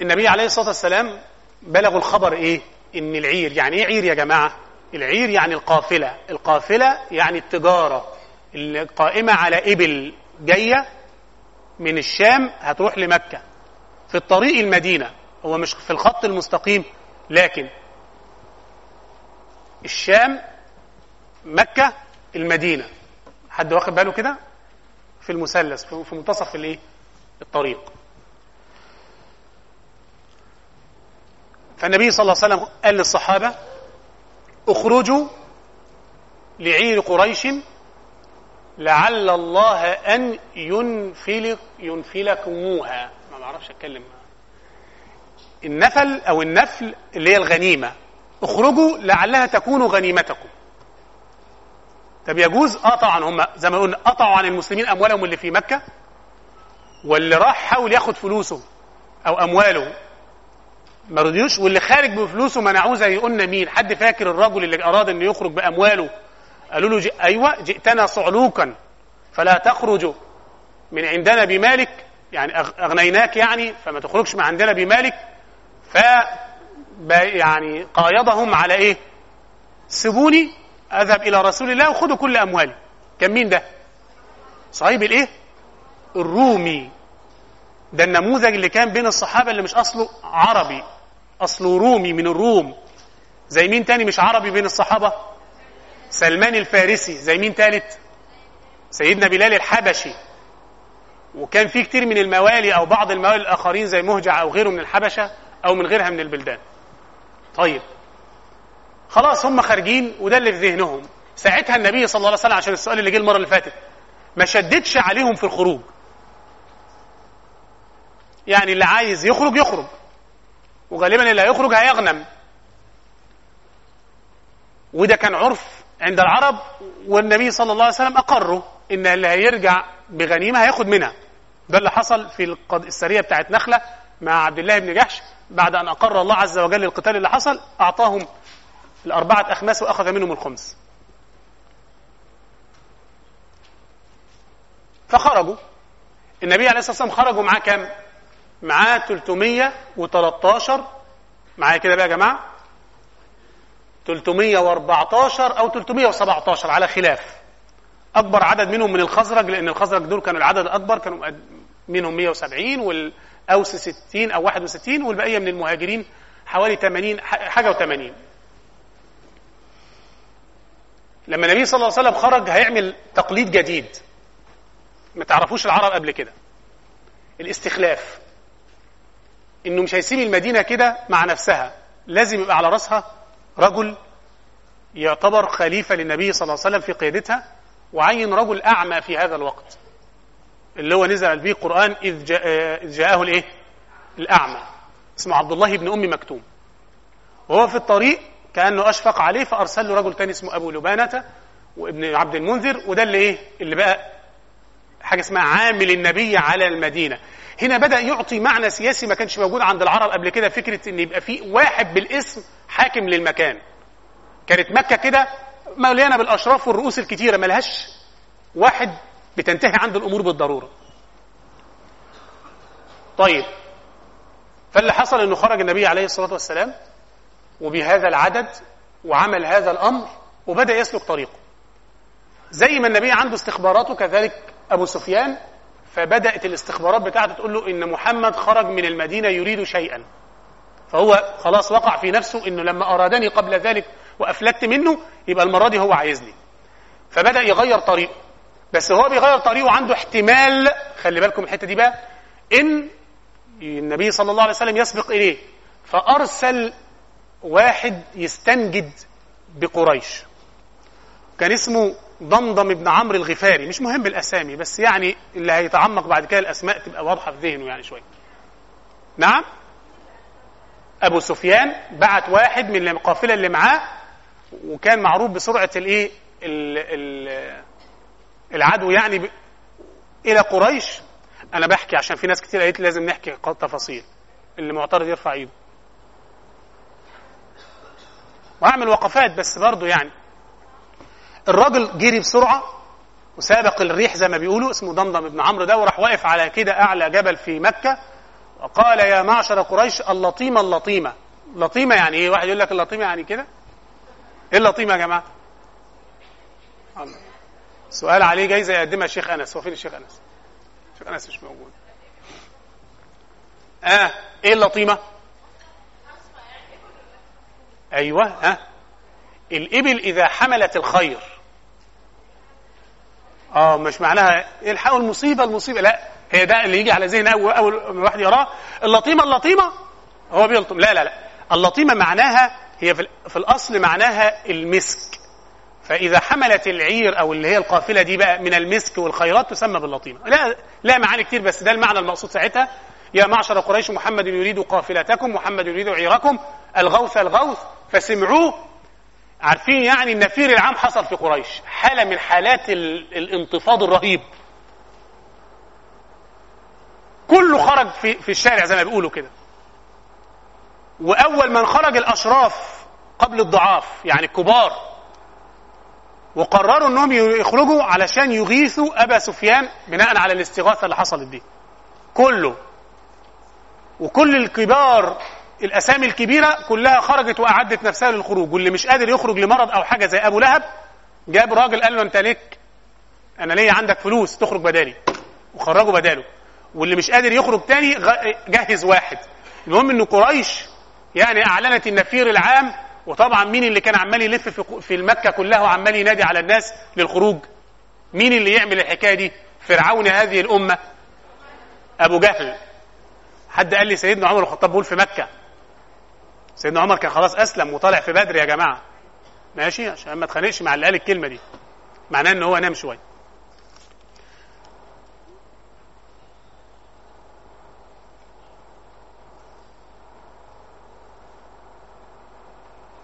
النبي عليه الصلاة والسلام بلغوا الخبر إيه؟ إن العير يعني إيه عير يا جماعة؟ العير يعني القافلة القافلة يعني التجارة القائمة على إبل جاية من الشام هتروح لمكة. في الطريق المدينة. هو مش في الخط المستقيم لكن الشام مكة المدينة. حد واخد باله كده؟ في المثلث في منتصف الايه؟ الطريق. فالنبي صلى الله عليه وسلم قال للصحابة اخرجوا لعير قريش لعل الله أن ينفلك ينفلكموها ما بعرفش أتكلم. النفل أو النفل اللي هي الغنيمة. اخرجوا لعلها تكون غنيمتكم. طب يجوز؟ آه طبعا. هم زي ما قلنا قطعوا عن المسلمين أموالهم اللي في مكة واللي راح حاول ياخد فلوسه أو أمواله. ما رضيوش واللي خارج بفلوسه منعوه زي قلنا مين؟ حد فاكر الرجل اللي أراد إنه يخرج بأمواله؟ قالوا له أيوة جئتنا صعلوكا فلا تخرج من عندنا بمالك. يعني أغنيناك يعني فما تخرجش من عندنا بمالك. ف يعني قايضهم على إيه؟ سيبوني أذهب إلى رسول الله وخذوا كل أموالي. كان مين ده؟ صهيب الإيه؟ الرومي. ده النموذج اللي كان بين الصحابة اللي مش أصله عربي أصله رومي من الروم. زي مين تاني مش عربي بين الصحابة؟ سلمان الفارسي زي مين تالت؟ سيدنا بلال الحبشي. وكان في كتير من الموالي أو بعض الموالي الآخرين زي مهجع أو غيره من الحبشة أو من غيرها من البلدان. طيب. خلاص هم خارجين وده اللي في ذهنهم. ساعتها النبي صلى الله عليه وسلم عشان السؤال اللي جه المرة اللي فاتت ما شددش عليهم في الخروج. يعني اللي عايز يخرج يخرج. وغالبا اللي هيخرج هيغنم. وده كان عرف عند العرب والنبي صلى الله عليه وسلم أقروا إن اللي هيرجع بغنيمة هياخد منها. ده اللي حصل في السرية بتاعت نخلة مع عبد الله بن جحش بعد أن أقر الله عز وجل القتال اللي حصل أعطاهم الأربعة أخماس وأخذ منهم الخمس. فخرجوا. النبي عليه الصلاة والسلام خرجوا معاه كام؟ معاه 313 معايا كده بقى يا جماعة؟ 314 أو 317 على خلاف. أكبر عدد منهم من الخزرج لأن الخزرج دول كانوا العدد الأكبر كانوا منهم 170 والأوس 60 أو 61 والبقية من المهاجرين حوالي 80 حاجة و80 لما النبي صلى الله عليه وسلم خرج هيعمل تقليد جديد. ما تعرفوش العرب قبل كده. الاستخلاف. إنه مش هيسيب المدينة كده مع نفسها. لازم يبقى على راسها رجل يعتبر خليفة للنبي صلى الله عليه وسلم في قيادتها وعين رجل أعمى في هذا الوقت اللي هو نزل به القران إذ جاء إذ جاءه الإيه؟ الأعمى اسمه عبد الله بن أم مكتوم وهو في الطريق كأنه أشفق عليه فأرسل له رجل تاني اسمه أبو لبانة وابن عبد المنذر وده اللي إيه؟ اللي بقى حاجة اسمها عامل النبي على المدينة هنا بدأ يعطي معنى سياسي ما كانش موجود عند العرب قبل كده فكرة إن يبقى في واحد بالاسم حاكم للمكان. كانت مكة كده مليانة بالأشراف والرؤوس الكتيرة ملهاش واحد بتنتهي عند الأمور بالضرورة. طيب فاللي حصل إنه خرج النبي عليه الصلاة والسلام وبهذا العدد وعمل هذا الأمر وبدأ يسلك طريقه. زي ما النبي عنده استخباراته كذلك أبو سفيان فبدأت الاستخبارات بتاعته تقول له إن محمد خرج من المدينة يريد شيئا. فهو خلاص وقع في نفسه إنه لما أرادني قبل ذلك وأفلت منه يبقى المرة دي هو عايزني. فبدأ يغير طريقه. بس هو بيغير طريقه عنده احتمال خلي بالكم الحتة دي بقى إن النبي صلى الله عليه وسلم يسبق إليه. فأرسل واحد يستنجد بقريش. كان اسمه ضمضم بن عمرو الغفاري مش مهم الأسامي بس يعني اللي هيتعمق بعد كده الأسماء تبقى واضحة في ذهنه يعني شوية. نعم؟ أبو سفيان بعت واحد من القافله اللي معاه وكان معروف بسرعة الإيه؟ العدو يعني. إلى قريش. أنا بحكي عشان في ناس كتير قالت لازم نحكي تفاصيل. اللي معترض يرفع إيده. وأعمل وقفات بس برضه يعني. الراجل جري بسرعة وسابق الريح زي ما بيقولوا اسمه ضمضم بن عمرو ده وراح واقف على كده أعلى جبل في مكة. وقال يا معشر قريش اللطيمة اللطيمة. لطيمة يعني إيه؟ واحد يقول لك اللطيمة يعني كده؟ إيه اللطيمة يا جماعة؟ سؤال عليه جايزه يقدمها الشيخ أنس. هو فين الشيخ أنس؟ الشيخ أنس مش موجود. آه إيه اللطيمة؟ أيوه ها. آه. الإبل إذا حملت الخير. آه مش معناها الحقوا المصيبه المصيبة. لا هي ده اللي يجي على ذهن اول أول ما الواحد يراه. اللطيمة اللطيمة هو بيلطم. لا لا لا. اللطيمة معناها هي في, في الأصل معناها المسك. فإذا حملت العير أو اللي هي القافلة دي بقى من المسك والخيرات تسمى باللطيمة. لا لا معاني كتير بس ده المعنى المقصود ساعتها. يا معشر قريش محمد يريد قافلتكم محمد يريد عيركم. الغوث الغوث فسمعوه عارفين يعني النفير العام حصل في قريش. حالة من حالات الانتفاض الرهيب. كله خرج في في الشارع زي ما بيقولوا كده. وأول من خرج الأشراف قبل الضعاف يعني الكبار. وقرروا إنهم يخرجوا علشان يغيثوا أبا سفيان بناء على الاستغاثة اللي حصلت دي. كله. وكل الكبار الأسامي الكبيرة كلها خرجت وأعدت نفسها للخروج واللي مش قادر يخرج لمرض أو حاجة زي أبو لهب جاب راجل قال له أنت ليك أنا ليا عندك فلوس تخرج بدالي وخرجوا بداله. واللي مش قادر يخرج تاني جهز واحد. المهم إن قريش يعني أعلنت النفير العام وطبعا مين اللي كان عمال يلف في في المكه كلها وعمال ينادي على الناس للخروج؟ مين اللي يعمل الحكاية دي؟ فرعون هذه الأمة. أبو جهل. حد قال لي سيدنا عمر الخطاب بيقول في مكة سيدنا عمر كان خلاص أسلم وطالع في بدر يا جماعة. ماشي؟ عشان ما اتخانقش مع اللي قال الكلمة دي. معناه إن هو نام شوية.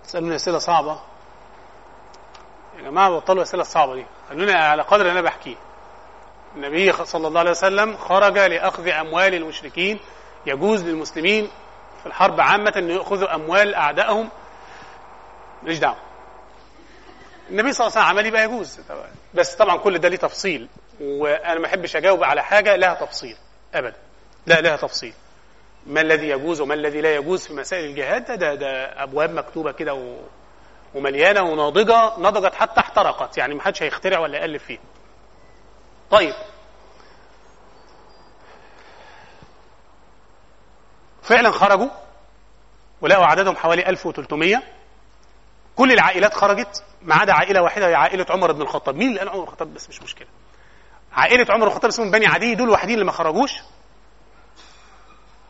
تسالوني أسئلة صعبة. يا جماعة بطلوا الاسئله الصعبه دي. خلوني على قدر اللي أنا بحكيه. النبي صلى الله عليه وسلم خرج لأخذ أموال المشركين يجوز للمسلمين في الحرب عامة أن يأخذوا أموال أعدائهم. ماليش دعوة. النبي صلى الله عليه وسلم عمل يبقى يجوز. بس طبعا كل ده ليه تفصيل. وأنا ما أحبش أجاوب على حاجة لها تفصيل. أبدا. لا لها تفصيل. ما الذي يجوز وما الذي لا يجوز في مسائل الجهاد؟ ده ده, ده أبواب مكتوبة كده و... ومليانة وناضجة نضجت حتى احترقت. يعني ما حدش هيخترع ولا يقلب فيها. طيب. فعلا خرجوا ولقوا عددهم حوالي 1300 كل العائلات خرجت ما عدا عائلة واحدة هي عائلة عمر بن الخطاب. مين اللي قال عمر بن الخطاب؟ بس مش مشكلة. عائلة عمر بن الخطاب اسمهم بني عدي دول الوحيدين اللي ما خرجوش.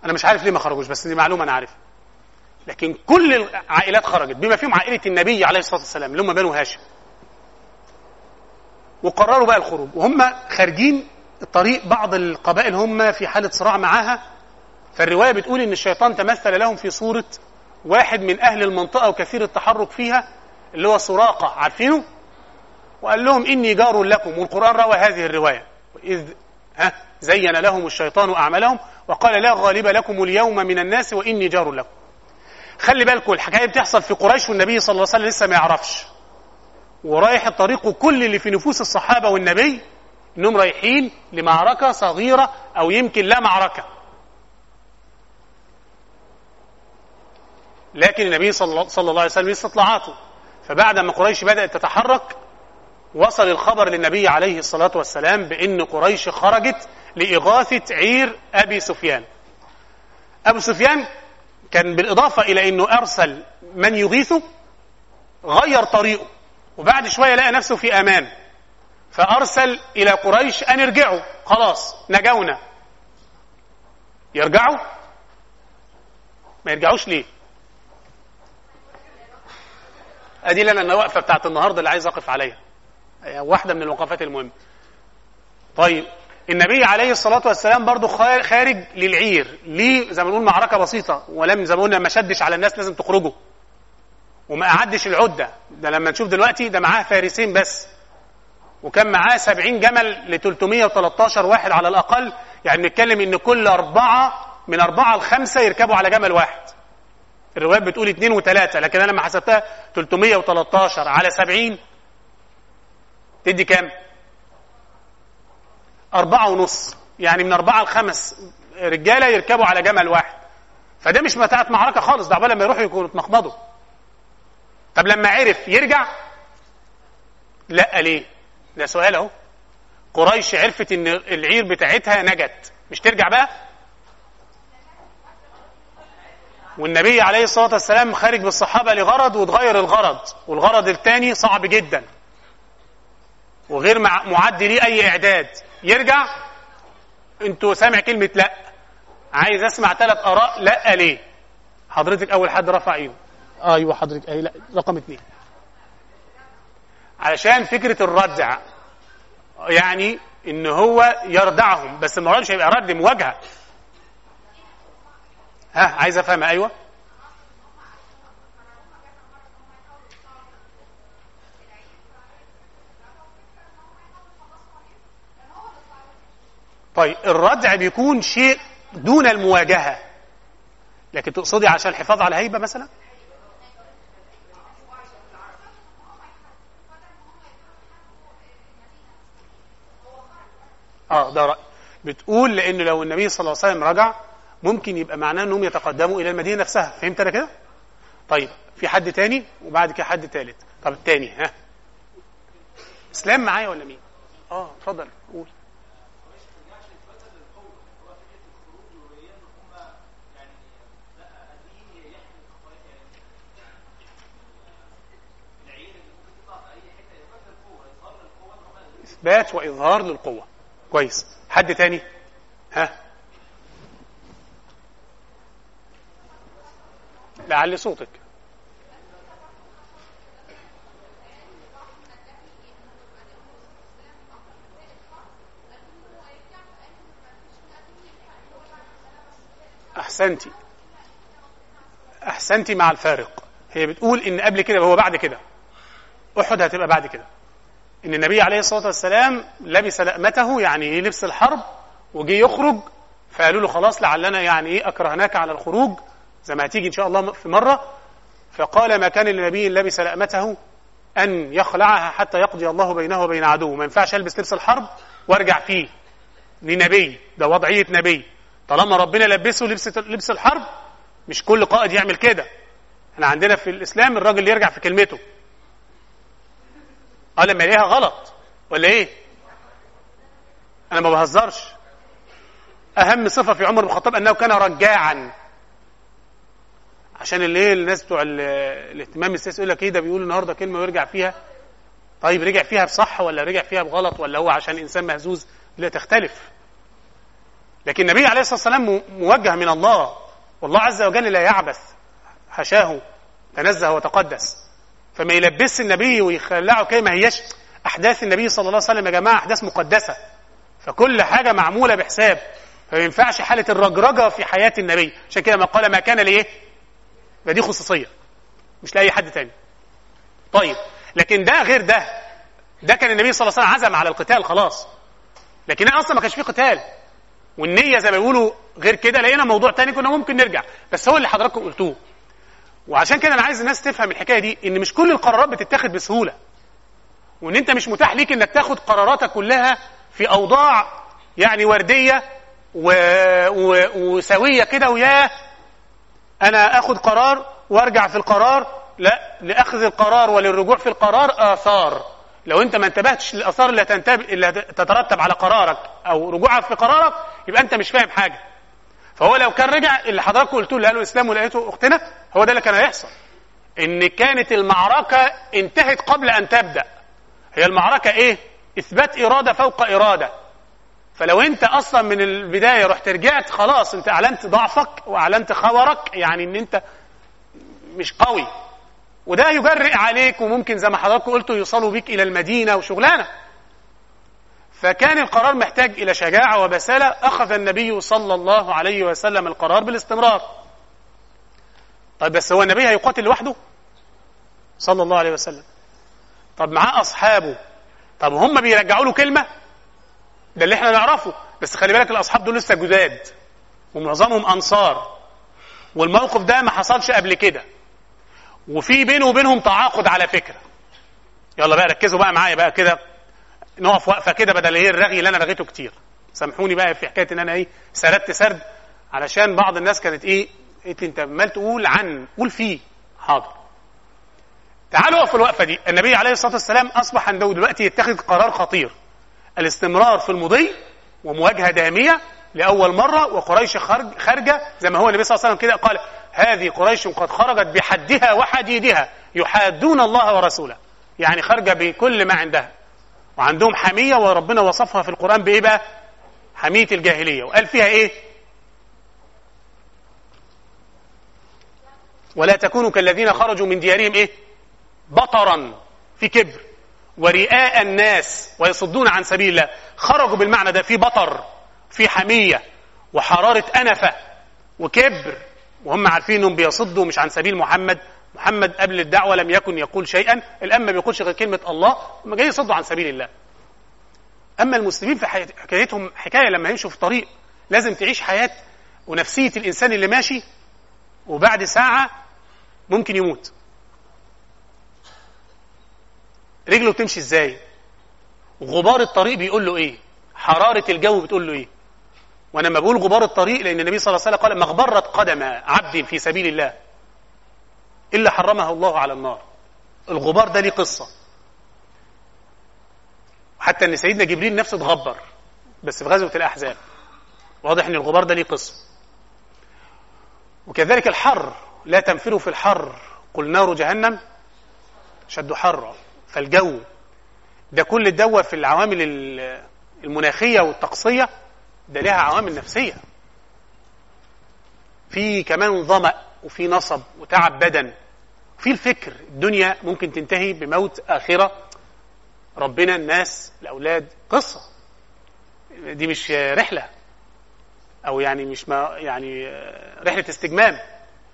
أنا مش عارف ليه ما خرجوش بس دي معلومة أنا عارفها. لكن كل العائلات خرجت. بما فيهم عائلة النبي عليه الصلاة والسلام اللي هم بنو هاشم. وقرروا بقى الخروج. وهم خارجين الطريق بعض القبائل هم في حالة صراع معاها. فالرواية بتقول إن الشيطان تمثل لهم في صورة واحد من أهل المنطقة وكثير التحرك فيها اللي هو سراقة عارفينه؟ وقال لهم إني جار لكم والقرآن روى هذه الرواية. اذ ها زين لهم الشيطان أعمالهم وقال لا غالب لكم اليوم من الناس وإني جار لكم. خلي بالكم الحكاية بتحصل في قريش والنبي صلى الله عليه وسلم لسه ما يعرفش. ورايح الطريق كل اللي في نفوس الصحابة والنبي إنهم رايحين لمعركة صغيرة أو يمكن لا معركة. لكن النبي صلى الله عليه وسلم استطلاعاته. فبعد ما قريش بدأت تتحرك وصل الخبر للنبي عليه الصلاة والسلام بأن قريش خرجت لإغاثة عير أبي سفيان. أبو سفيان كان بالإضافة إلى أنه أرسل من يغيثه غير طريقه وبعد شوية لقى نفسه في أمان. فأرسل إلى قريش أن يرجعوا خلاص نجونا. يرجعوا؟ ما يرجعوش ليه؟ أدي لنا الوقفه بتاعت النهارده اللي عايز أقف عليها. واحدة من الوقفات المهمة. طيب النبي عليه الصلاة والسلام برضه خارج للعير. ليه؟ زي ما نقول معركة بسيطة. ولم زي ما قلنا ما شدش على الناس لازم تخرجوا وما قعدش العدة. ده لما نشوف دلوقتي ده معاه فارسين بس. وكان معاه 70 جمل ل 313 واحد على الأقل. يعني بنتكلم إن كل أربعة من أربعة لخمسة يركبوا على جمل واحد. الروايات بتقول اثنين وثلاثة لكن أنا لما حسبتها 313 على 70 تدي كام؟ أربعة ونص يعني من أربعة لخمس رجالة يركبوا على جمل واحد فده مش متاعة معركة خالص ده عبال لما يروحوا يكونوا اتمخمضوا طب لما عرف يرجع لا ليه؟ ده سؤال أهو قريش عرفت إن العير بتاعتها نجت مش ترجع بقى؟ والنبي عليه الصلاة والسلام خارج بالصحابة لغرض وتغير الغرض والغرض الثاني صعب جدا. وغير معد ليه أي إعداد. يرجع أنتوا سامع كلمة لأ. عايز أسمع ثلاث آراء لأ ليه؟ حضرتك أول حد رفع إيده. أيوه حضرتك. أي لأ رقم اثنين علشان فكرة الردع يعني إن هو يردعهم بس المرة مش هيبقى رد مواجهة. ها عايز أفهم أيوه. طيب الردع بيكون شيء دون المواجهة. لكن تقصدي عشان الحفاظ على الهيبة مثلا؟ آه ده رأي. بتقول لأن لو النبي صلى الله عليه وسلم رجع ممكن يبقى معناه انهم يتقدموا إلى المدينة نفسها. فهمت أنا كده؟ طيب في حد تاني وبعد كده حد تالت. طب التاني ها؟ إسلام معايا ولا مين؟ آه اتفضل قول. إثبات وإظهار للقوة. كويس. حد تاني؟ ها؟ لعل صوتك. أحسنتي. أحسنتي مع الفارق. هي بتقول إن قبل كده هو بعد كده. أحد هتبقى بعد كده. إن النبي عليه الصلاة والسلام لبس لأمته يعني لبس الحرب وجي يخرج فقالوا له خلاص لعلنا يعني إيه أكرهناك على الخروج زي ما هتيجي إن شاء الله في مرة. فقال ما كان لنبي لبس لأمته أن يخلعها حتى يقضي الله بينه وبين عدوه. ما ينفعش ألبس لبس الحرب وأرجع فيه. لنبي ده وضعية نبي. طالما ربنا لبسه لبس لبس الحرب مش كل قائد يعمل كده. إحنا عندنا في الإسلام الراجل اللي يرجع في كلمته. آه لما يلاقيها غلط. ولا إيه؟ أنا ما بهزرش. أهم صفة في عمر بن الخطاب أنه كان رجاعا. عشان اللي الناس بتوع الاهتمام السياسي يقول لك إيه ده بيقول النهارده كلمة ويرجع فيها. طيب رجع فيها بصح ولا رجع فيها بغلط ولا هو عشان إنسان مهزوز؟ لا تختلف. لكن النبي عليه الصلاة والسلام موجه من الله. والله عز وجل لا يعبث. حشاه تنزه وتقدس. فما يلبس النبي ويخلعه كلمة ما هياش أحداث النبي صلى الله عليه وسلم يا جماعة أحداث مقدسة. فكل حاجة معمولة بحساب. فما ينفعش حالة الرجرجة في حياة النبي. عشان كده ما قال ما كان لإيه؟ فدي خصوصية مش لأي حد تاني. طيب لكن ده غير ده. ده كان النبي صلى الله عليه وسلم عزم على القتال خلاص. لكن أصلا ما كانش فيه قتال. والنية زي ما بيقولوا غير كده لقينا موضوع تاني كنا ممكن نرجع. بس هو اللي حضراتكم قلتوه. وعشان كده أنا عايز الناس تفهم الحكاية دي إن مش كل القرارات بتتاخد بسهولة. وإن أنت مش متاح ليك إنك تاخد قراراتك كلها في أوضاع يعني وردية و... و... وسوية كده وياه أنا اخد قرار وأرجع في القرار؟ لا لأخذ القرار وللرجوع في القرار آثار. لو أنت ما انتبهتش للآثار اللي, تنتب... اللي تترتب على قرارك أو رجوعك في قرارك يبقى أنت مش فاهم حاجة. فهو لو كان رجع اللي قلتوه اللي قاله الاسلام ولقيته أختنا هو ده اللي كان هيحصل. إن كانت المعركة انتهت قبل أن تبدأ. هي المعركة إيه؟ إثبات إرادة فوق إرادة. فلو انت أصلا من البداية رحت رجعت خلاص انت اعلنت ضعفك واعلنت خورك يعني ان انت مش قوي. وده يجرئ عليك وممكن زي ما حضراتكم قلتوا يوصلوا بيك إلى المدينة وشغلانة. فكان القرار محتاج إلى شجاعة وبسالة أخذ النبي صلى الله عليه وسلم القرار بالاستمرار. طيب بس هو النبي هيقاتل لوحده؟ صلى الله عليه وسلم. طب معاه أصحابه. طب هم بيرجعوا له كلمة؟ ده اللي إحنا نعرفه. بس خلي بالك الأصحاب دول لسه جداد ومعظمهم أنصار. والموقف ده ما حصلش قبل كده. وفي بينه وبينهم تعاقد على فكرة. يلا بقى ركزوا بقى معايا بقى كده. نقف وقفه كده بدل إيه الرغي اللي أنا رغيته كتير. سامحوني بقى في حكاية إن أنا إيه سردت سرد علشان بعض الناس كانت إيه قلت أنت عمال تقول عن قول فيه حاضر. تعالوا وقفوا الوقفة دي. النبي عليه الصلاة والسلام أصبح عنده دلوقتي يتخذ قرار خطير. الاستمرار في المضي ومواجهة دامية لأول مرة وقريش خارج خارجة زي ما هو النبي صلى الله عليه وسلم كده قال هذه قريش قد خرجت بحدها وحديدها يحادون الله ورسوله. يعني خارجة بكل ما عندها. وعندهم حمية وربنا وصفها في القرآن بإيه بقى؟ حمية الجاهلية. وقال فيها إيه؟ ولا تكونوا كالذين خرجوا من ديارهم إيه؟ بطرا في كبر. ورئاء الناس ويصدون عن سبيل الله خرجوا بالمعنى ده في بطر في حمية وحرارة أنفة وكبر وهم عارفين انهم بيصدوا مش عن سبيل محمد محمد قبل الدعوة لم يكن يقول شيئا الآن ما بيقولش غير كلمة الله هم جايين يصدوا عن سبيل الله. أما المسلمين في حكايتهم حكاية لما يمشوا في طريق لازم تعيش حياة ونفسية الإنسان اللي ماشي وبعد ساعة ممكن يموت. رجله بتمشي إزاي؟ غبار الطريق بيقول له إيه؟ حرارة الجو بتقول له إيه؟ وأنا لما بقول غبار الطريق لأن النبي صلى الله عليه وسلم قال مغبرت قدم عبد في سبيل الله. إلا حرمه الله على النار. الغبار ده ليه قصة. حتى إن سيدنا جبريل نفسه اتغبر بس في غزوة الأحزاب. واضح إن الغبار ده ليه قصة. وكذلك الحر لا تنفروا في الحر. قل نار جهنم شد حرا. فالجو ده كل الدوا في العوامل المناخية والطقسية ده لها عوامل نفسية. في كمان ظمأ وفي نصب وتعب بدن. في الفكر الدنيا ممكن تنتهي بموت آخرة. ربنا الناس الأولاد قصة. دي مش رحلة. أو يعني مش ما يعني رحلة استجمام.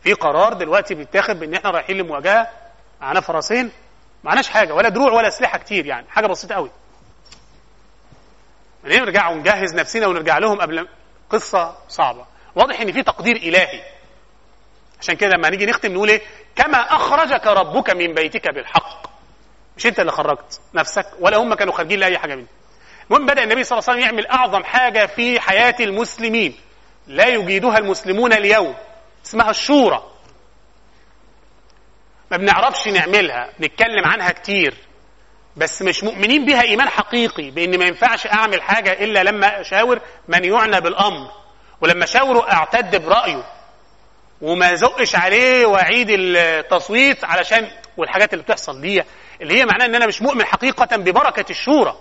في قرار دلوقتي بيتاخد بإن إحنا رايحين لمواجهة. معانا فرسين. معناش حاجة ولا دروع ولا أسلحة كتير يعني حاجة بسيطة قوي. نرجع ونجهز نفسنا ونرجع لهم قبل قصة صعبة. واضح إن في تقدير إلهي. عشان كده لما نيجي نختم نقول إيه؟ كما أخرجك ربك من بيتك بالحق. مش أنت اللي خرجت نفسك ولا هم كانوا خارجين لأي حاجة منه. المهم بدأ النبي صلى الله عليه وسلم يعمل أعظم حاجة في حياة المسلمين. لا يجيدها المسلمون اليوم. اسمها الشورى. ما بنعرفش نعملها نتكلم عنها كتير. بس مش مؤمنين بها إيمان حقيقي بإن ما ينفعش أعمل حاجة إلا لما أشاور من يعنى بالأمر. ولما أشاوره أعتد برأيه. وما زقش عليه وأعيد التصويت علشان والحاجات اللي بتحصل دي اللي هي معناها إن أنا مش مؤمن حقيقة ببركة الشورى.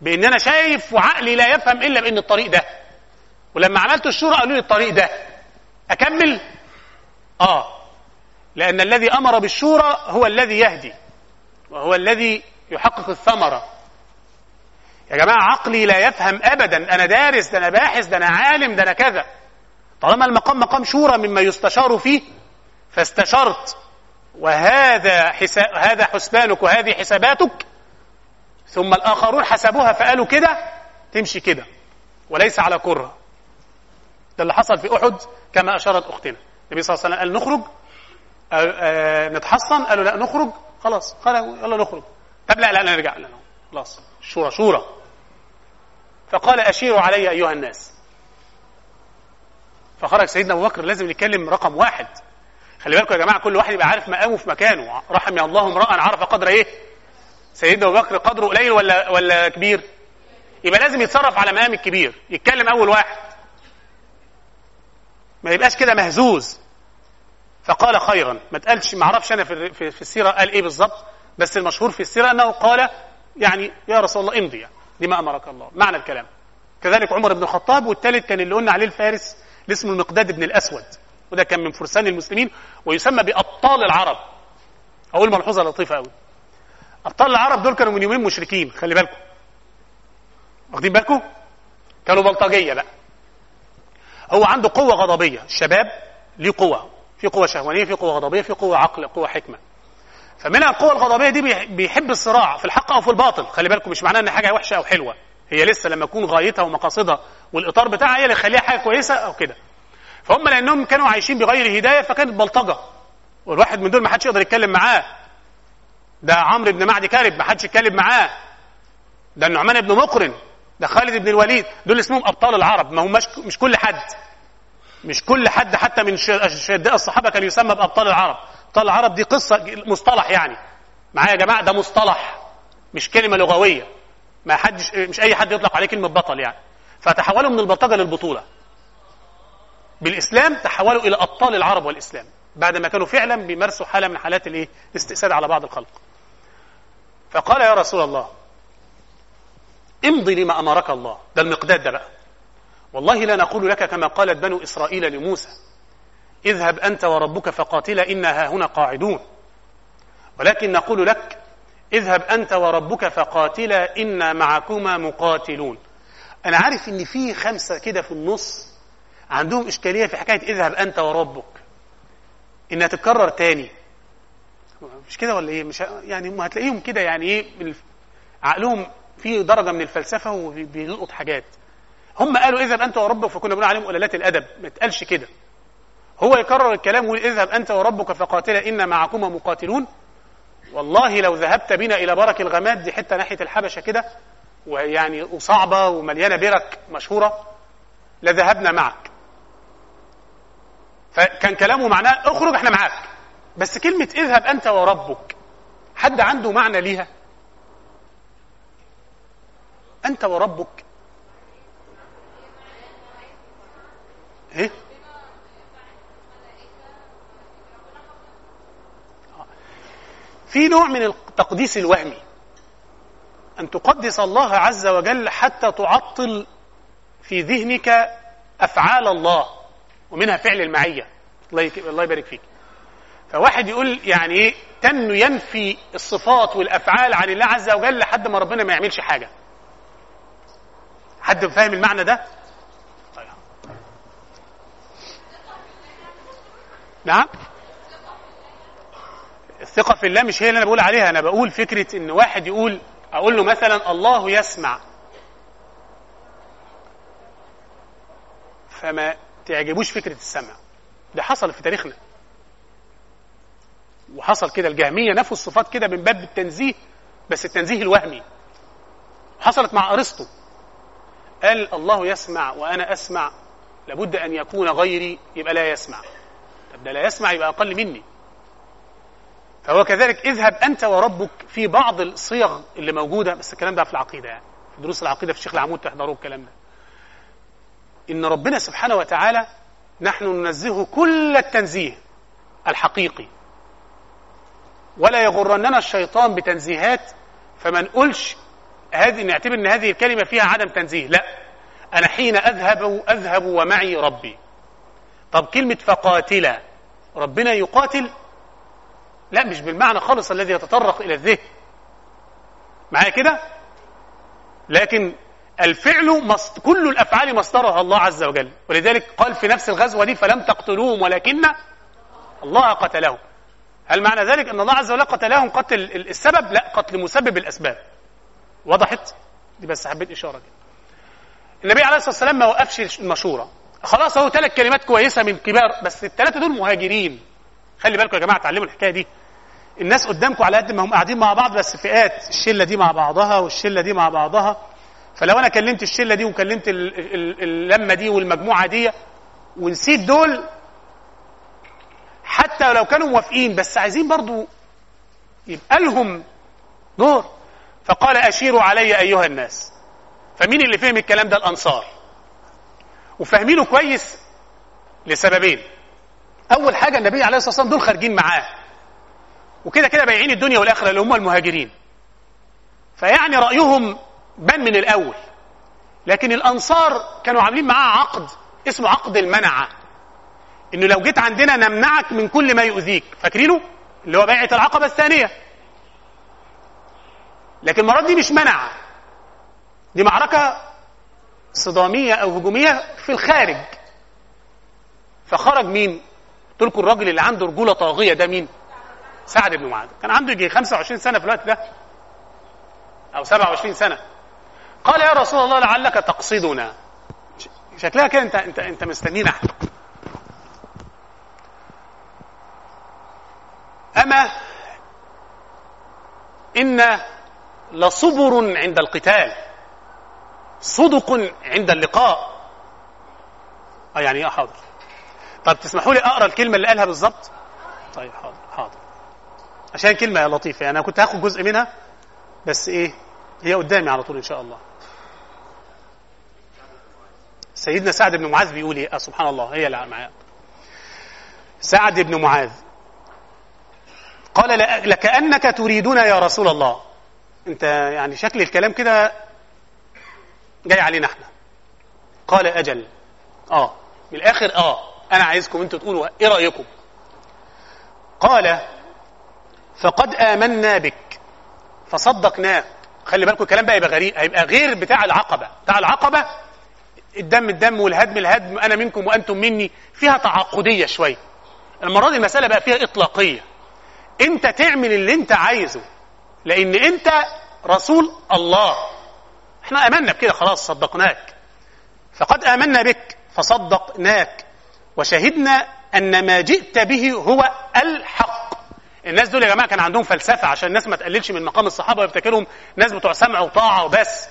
بإن أنا شايف وعقلي لا يفهم إلا بإن الطريق ده. ولما عملت الشورى قالوا لي الطريق ده. أكمل؟ آه. لأن الذي أمر بالشورى هو الذي يهدي وهو الذي يحقق الثمرة. يا جماعة عقلي لا يفهم ابدا. أنا دارس ده أنا باحث ده أنا عالم ده أنا كذا. طالما المقام مقام شورى مما يستشار فيه فاستشرت. وهذا حساب هذا حسبانك وهذه حساباتك. ثم الآخرون حسبوها فقالوا كده تمشي كده. وليس على كرة. ده اللي حصل في أحد كما أشارت أختنا. النبي صلى الله عليه وسلم قال نخرج نتحصن؟ قالوا لا نخرج. خلاص. قال يلا نخرج. طب لا لا نرجع. لا خلاص. شورى شورى. فقال أشيروا علي أيها الناس. فخرج سيدنا أبو بكر. لازم نتكلم رقم واحد. خلي بالكم يا جماعة كل واحد يبقى عارف مقامه في مكانه. رحم الله امرأ عرف قدر إيه. سيدنا أبو بكر قدره قليل ولا ولا كبير؟ يبقى لازم يتصرف على مقام الكبير. يتكلم أول واحد. ما يبقاش كده مهزوز. فقال خيرا. ما تقالش ما أعرفش أنا في, في, السيرة قال إيه بالظبط بس المشهور في السيرة أنه قال يعني يا رسول الله امضي يعني لما أمرك الله. معنى الكلام. كذلك عمر بن الخطاب والثالث كان اللي قلنا عليه الفارس اللي اسمه المقداد بن الأسود. وده كان من فرسان المسلمين ويسمى بأبطال العرب. أقول ملحوظه لطيفة قوي أبطال العرب دول كانوا من يومين مشركين خلي بالكم. واخدين بالكم؟ كانوا بلطجية بقى. هو عنده قوة غضبية. الشباب ليه قوة. في قوة شهوانية في قوة غضبية في قوة عقل قوة حكمة. فمنها القوة الغضبية دي بيحب الصراع في الحق أو في الباطل. خلي بالكم مش معناه إن حاجة وحشة أو حلوة. هي لسه لما تكون غايتها ومقاصدها والإطار بتاعها هي اللي يخليها حاجة كويسة أو كده. فهم لأنهم كانوا عايشين بغير هداية فكانت بلطجة. والواحد من دول ما حدش يقدر يتكلم معاه. ده عمرو بن معدي كارب ما حدش يتكلم معاه. ده النعمان بن مقرن. ده خالد بن الوليد. دول اسمهم أبطال العرب ما هم مش كل حد. مش كل حد حتى من شهداء الصحابة كان يسمى بأبطال العرب. أبطال العرب دي قصة مصطلح يعني. معايا يا جماعة؟ ده مصطلح مش كلمة لغوية. ما حدش مش أي حد يطلق عليه كلمة بطل يعني. فتحولوا من البلطجة للبطولة. بالإسلام تحولوا إلى أبطال العرب والإسلام. بعد ما كانوا فعلا بيمارسوا حالة من حالات الإيه؟ الاستئساد على بعض الخلق. فقال يا رسول الله امضي لما أمرك الله. ده المقداد ده بقى. والله لا نقول لك كما قالت بنو إسرائيل لموسى اذهب أنت وربك فقاتلا إنا هنا قاعدون. ولكن نقول لك اذهب أنت وربك فقاتلا إنا معكما مقاتلون. أنا عارف إن في خمسة كده في النص عندهم إشكالية في حكاية اذهب أنت وربك. إنها تتكرر تاني. مش كده ولا إيه؟ مش يعني هم هتلاقيهم كده يعني من عقلهم في درجة من الفلسفة وبيلقط حاجات. هم قالوا اذهب انت وربك فكنا بنقول عليهم قلالات الأدب. ما تقالش كده. هو يكرر الكلام ويقول اذهب انت وربك فقاتلا ان معكما مقاتلون. والله لو ذهبت بنا إلى برك الغماد دي حتة ناحية الحبشة كده ويعني وصعبة ومليانة برك مشهورة لذهبنا معك. فكان كلامه معناه اخرج إحنا معاك. بس كلمة اذهب أنت وربك حد عنده معنى ليها؟ أنت وربك إيه؟ في نوع من التقديس الوهمي. أن تقدس الله عز وجل حتى تعطل في ذهنك أفعال الله ومنها فعل المعية. الله يبارك فيك. فواحد يقول يعني إيه؟ تنه ينفي الصفات والأفعال عن الله عز وجل لحد ما ربنا ما يعملش حاجة. حد فاهم المعنى ده؟ نعم. الثقة في الله مش هي اللي أنا بقول عليها أنا بقول فكرة إن واحد يقول أقول له مثلا الله يسمع. فما تعجبوش فكرة السمع. ده حصل في تاريخنا. وحصل كده الجهمية نفوا الصفات كده من باب التنزيه بس التنزيه الوهمي. حصلت مع أرسطو. قال الله يسمع وأنا أسمع لابد أن يكون غيري يبقى لا يسمع. ده لا يسمع يبقى أقل مني. فهو كذلك اذهب أنت وربك في بعض الصيغ اللي موجودة بس الكلام ده في العقيدة يعني في دروس العقيدة في الشيخ العمود تحضروا الكلام ده. إن ربنا سبحانه وتعالى نحن ننزهه كل التنزيه الحقيقي. ولا يغرننا الشيطان بتنزيهات فما نقولش هذه نعتبر إن هذه الكلمة فيها عدم تنزيه لا. أنا حين أذهب أذهب ومعي ربي. طب كلمة فقاتلا ربنا يقاتل. لا مش بالمعنى خالص الذي يتطرق إلى الذهن. معايا كده؟ لكن الفعل مصد... كل الأفعال مصدرها الله عز وجل. ولذلك قال في نفس الغزوة دي فلم تقتلوهم ولكن الله قتلهم. هل معنى ذلك أن الله عز وجل قتلهم قتل السبب؟ لا قتل مسبب الأسباب. وضحت؟ دي بس حبيت إشارة كده. النبي عليه الصلاة والسلام ما وقفش المشورة. خلاص اهو ثلاث كلمات كويسة من كبار بس الثلاثه دول مهاجرين. خلي بالكم يا جماعة اتعلموا الحكاية دي. الناس قدامكم على قد ما هم قاعدين مع بعض بس فئات الشلة دي مع بعضها والشلة دي مع بعضها. فلو أنا كلمت الشلة دي وكلمت اللمة دي والمجموعة دي ونسيت دول حتى لو كانوا موافقين بس عايزين برضو يبقى لهم دور. فقال أشيروا علي أيها الناس. فمين اللي فهم الكلام ده؟ الأنصار. وفاهمينه كويس لسببين. أول حاجة النبي عليه الصلاة والسلام دول خارجين معاه. وكده كده بايعين الدنيا والآخرة اللي هم المهاجرين. فيعني رأيهم بان من الأول. لكن الأنصار كانوا عاملين معاه عقد اسمه عقد المنعة إنه لو جيت عندنا نمنعك من كل ما يؤذيك. فاكرينه؟ اللي هو بيعه العقبة الثانية. لكن المرات دي مش منع. دي معركة صدامية أو هجومية في الخارج. فخرج مين؟ قلت لكم الراجل اللي عنده رجولة طاغية ده مين؟ سعد بن معاذ. كان عنده يجي 25 سنة في الوقت ده أو 27 سنة. قال يا رسول الله لعلك تقصدنا. شكلها كده انت انت انت مستنينا إحنا. أما إن لصبر عند القتال. صدق عند اللقاء. آه يعني إيه حاضر. طب تسمحوا لي أقرأ الكلمة اللي قالها بالظبط؟ طيب حاضر حاضر. عشان كلمة لطيفة يعني أنا كنت هاخد جزء منها بس إيه هي قدامي على طول إن شاء الله. سيدنا سعد بن معاذ بيقول إيه؟ آه سبحان الله هي اللي معايا. سعد بن معاذ. قال لكأنك تريدون يا رسول الله. أنت يعني شكل الكلام كده جاي علينا إحنا. قال أجل. آه. من الآخر آه. أنا عايزكم أنتوا تقولوا إيه رأيكم؟ قال فقد آمنا بك. فصدقناه. خلي بالكم الكلام بقى يبقى غريب هيبقى غير بتاع العقبة. بتاع العقبة الدم الدم والهدم الهدم أنا منكم وأنتم مني. فيها تعاقدية شوية. المرة دي المسألة بقى فيها إطلاقية. أنت تعمل اللي أنت عايزه لأن أنت رسول الله. إحنا آمنا بكده خلاص صدقناك. فقد آمنا بك فصدقناك. وشهدنا أن ما جئت به هو الحق. الناس دول يا جماعة كان عندهم فلسفة عشان الناس ما تقللش من مقام الصحابة ويفتكرهم ناس بتوع سمع وطاعة وبس.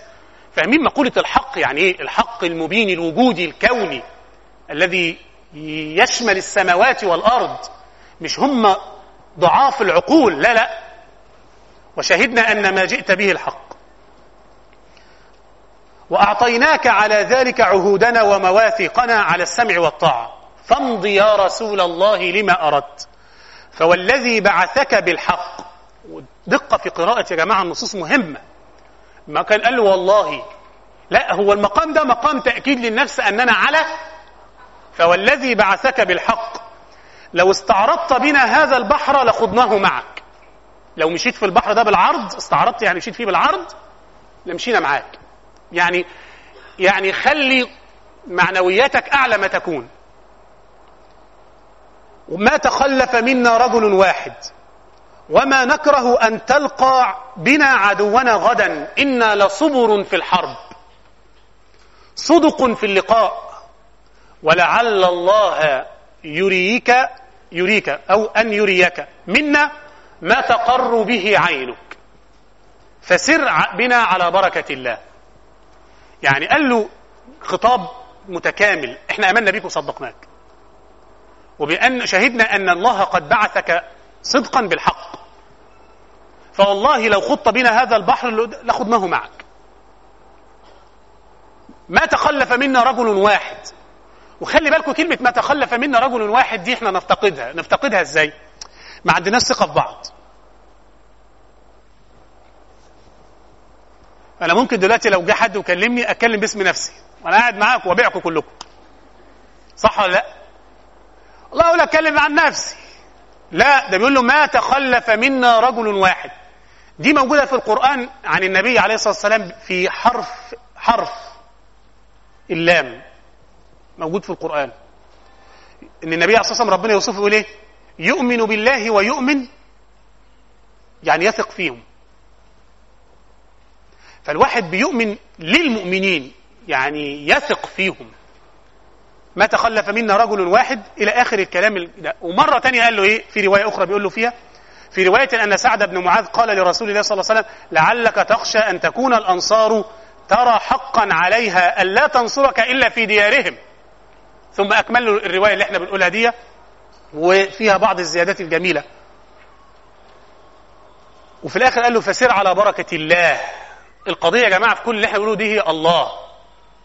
فاهمين مقولة الحق؟ يعني إيه؟ الحق المبين الوجودي الكوني الذي يشمل السماوات والأرض. مش هم ضعاف العقول لا لا. وشهدنا أن ما جئت به الحق. وأعطيناك على ذلك عهودنا ومواثيقنا على السمع والطاعة. فامض يا رسول الله لما أردت. فوالذي بعثك بالحق. دقة في قراءه يا جماعة النصوص مهمة. ما كان قال له والله. لا هو المقام ده مقام تأكيد للنفس أننا على. فوالذي بعثك بالحق. لو استعرضت بنا هذا البحر لخضناه معك. لو مشيت في البحر ده بالعرض استعرضت يعني مشيت فيه بالعرض لمشينا معاك. يعني يعني خلي معنوياتك أعلى ما تكون. وما تخلف منا رجل واحد. وما نكره أن تلقى بنا عدونا غدا. إنا لصبر في الحرب. صدق في اللقاء. ولعل الله يريك يريك أو أن يريك منا ما تقر به عينك. فسر بنا على بركة الله. يعني قال له خطاب متكامل إحنا آمنا بيك وصدقناك. وبأن شهدنا أن الله قد بعثك صدقا بالحق. فوالله لو خط بنا هذا البحر لخضناه معك. ما تخلف منا رجل واحد. وخلي بالكم كلمة ما تخلف منا رجل واحد دي إحنا نفتقدها. نفتقدها إزاي؟ ما عندناش ثقة في بعض. أنا ممكن دلوقتي لو جه حد وكلمني أتكلم باسم نفسي وأنا قاعد معاكم وابيعكم كلكم. صح ولا لأ؟ الله أقول أتكلم عن نفسي. لا ده بيقول له ما تخلف منا رجل واحد. دي موجودة في القرآن عن النبي عليه الصلاة والسلام في حرف حرف اللام. موجود في القرآن. إن النبي عليه الصلاة والسلام ربنا يوصفه يقول إيه يؤمن بالله ويؤمن يعني يثق فيهم. فالواحد بيؤمن للمؤمنين يعني يثق فيهم. ما تخلف منا رجل واحد إلى آخر الكلام ده ومرة ثانية قال له إيه؟ في رواية أخرى بيقول له فيها في رواية أن سعد بن معاذ قال لرسول الله صلى الله عليه وسلم لعلك تخشى أن تكون الأنصار ترى حقا عليها الا تنصرك إلا في ديارهم. ثم أكمل الرواية اللي إحنا بنقولها دي وفيها بعض الزيادات الجميلة. وفي الآخر قال له فسر على بركة الله. القضية يا جماعة في كل اللي إحنا بنقوله دي هي الله.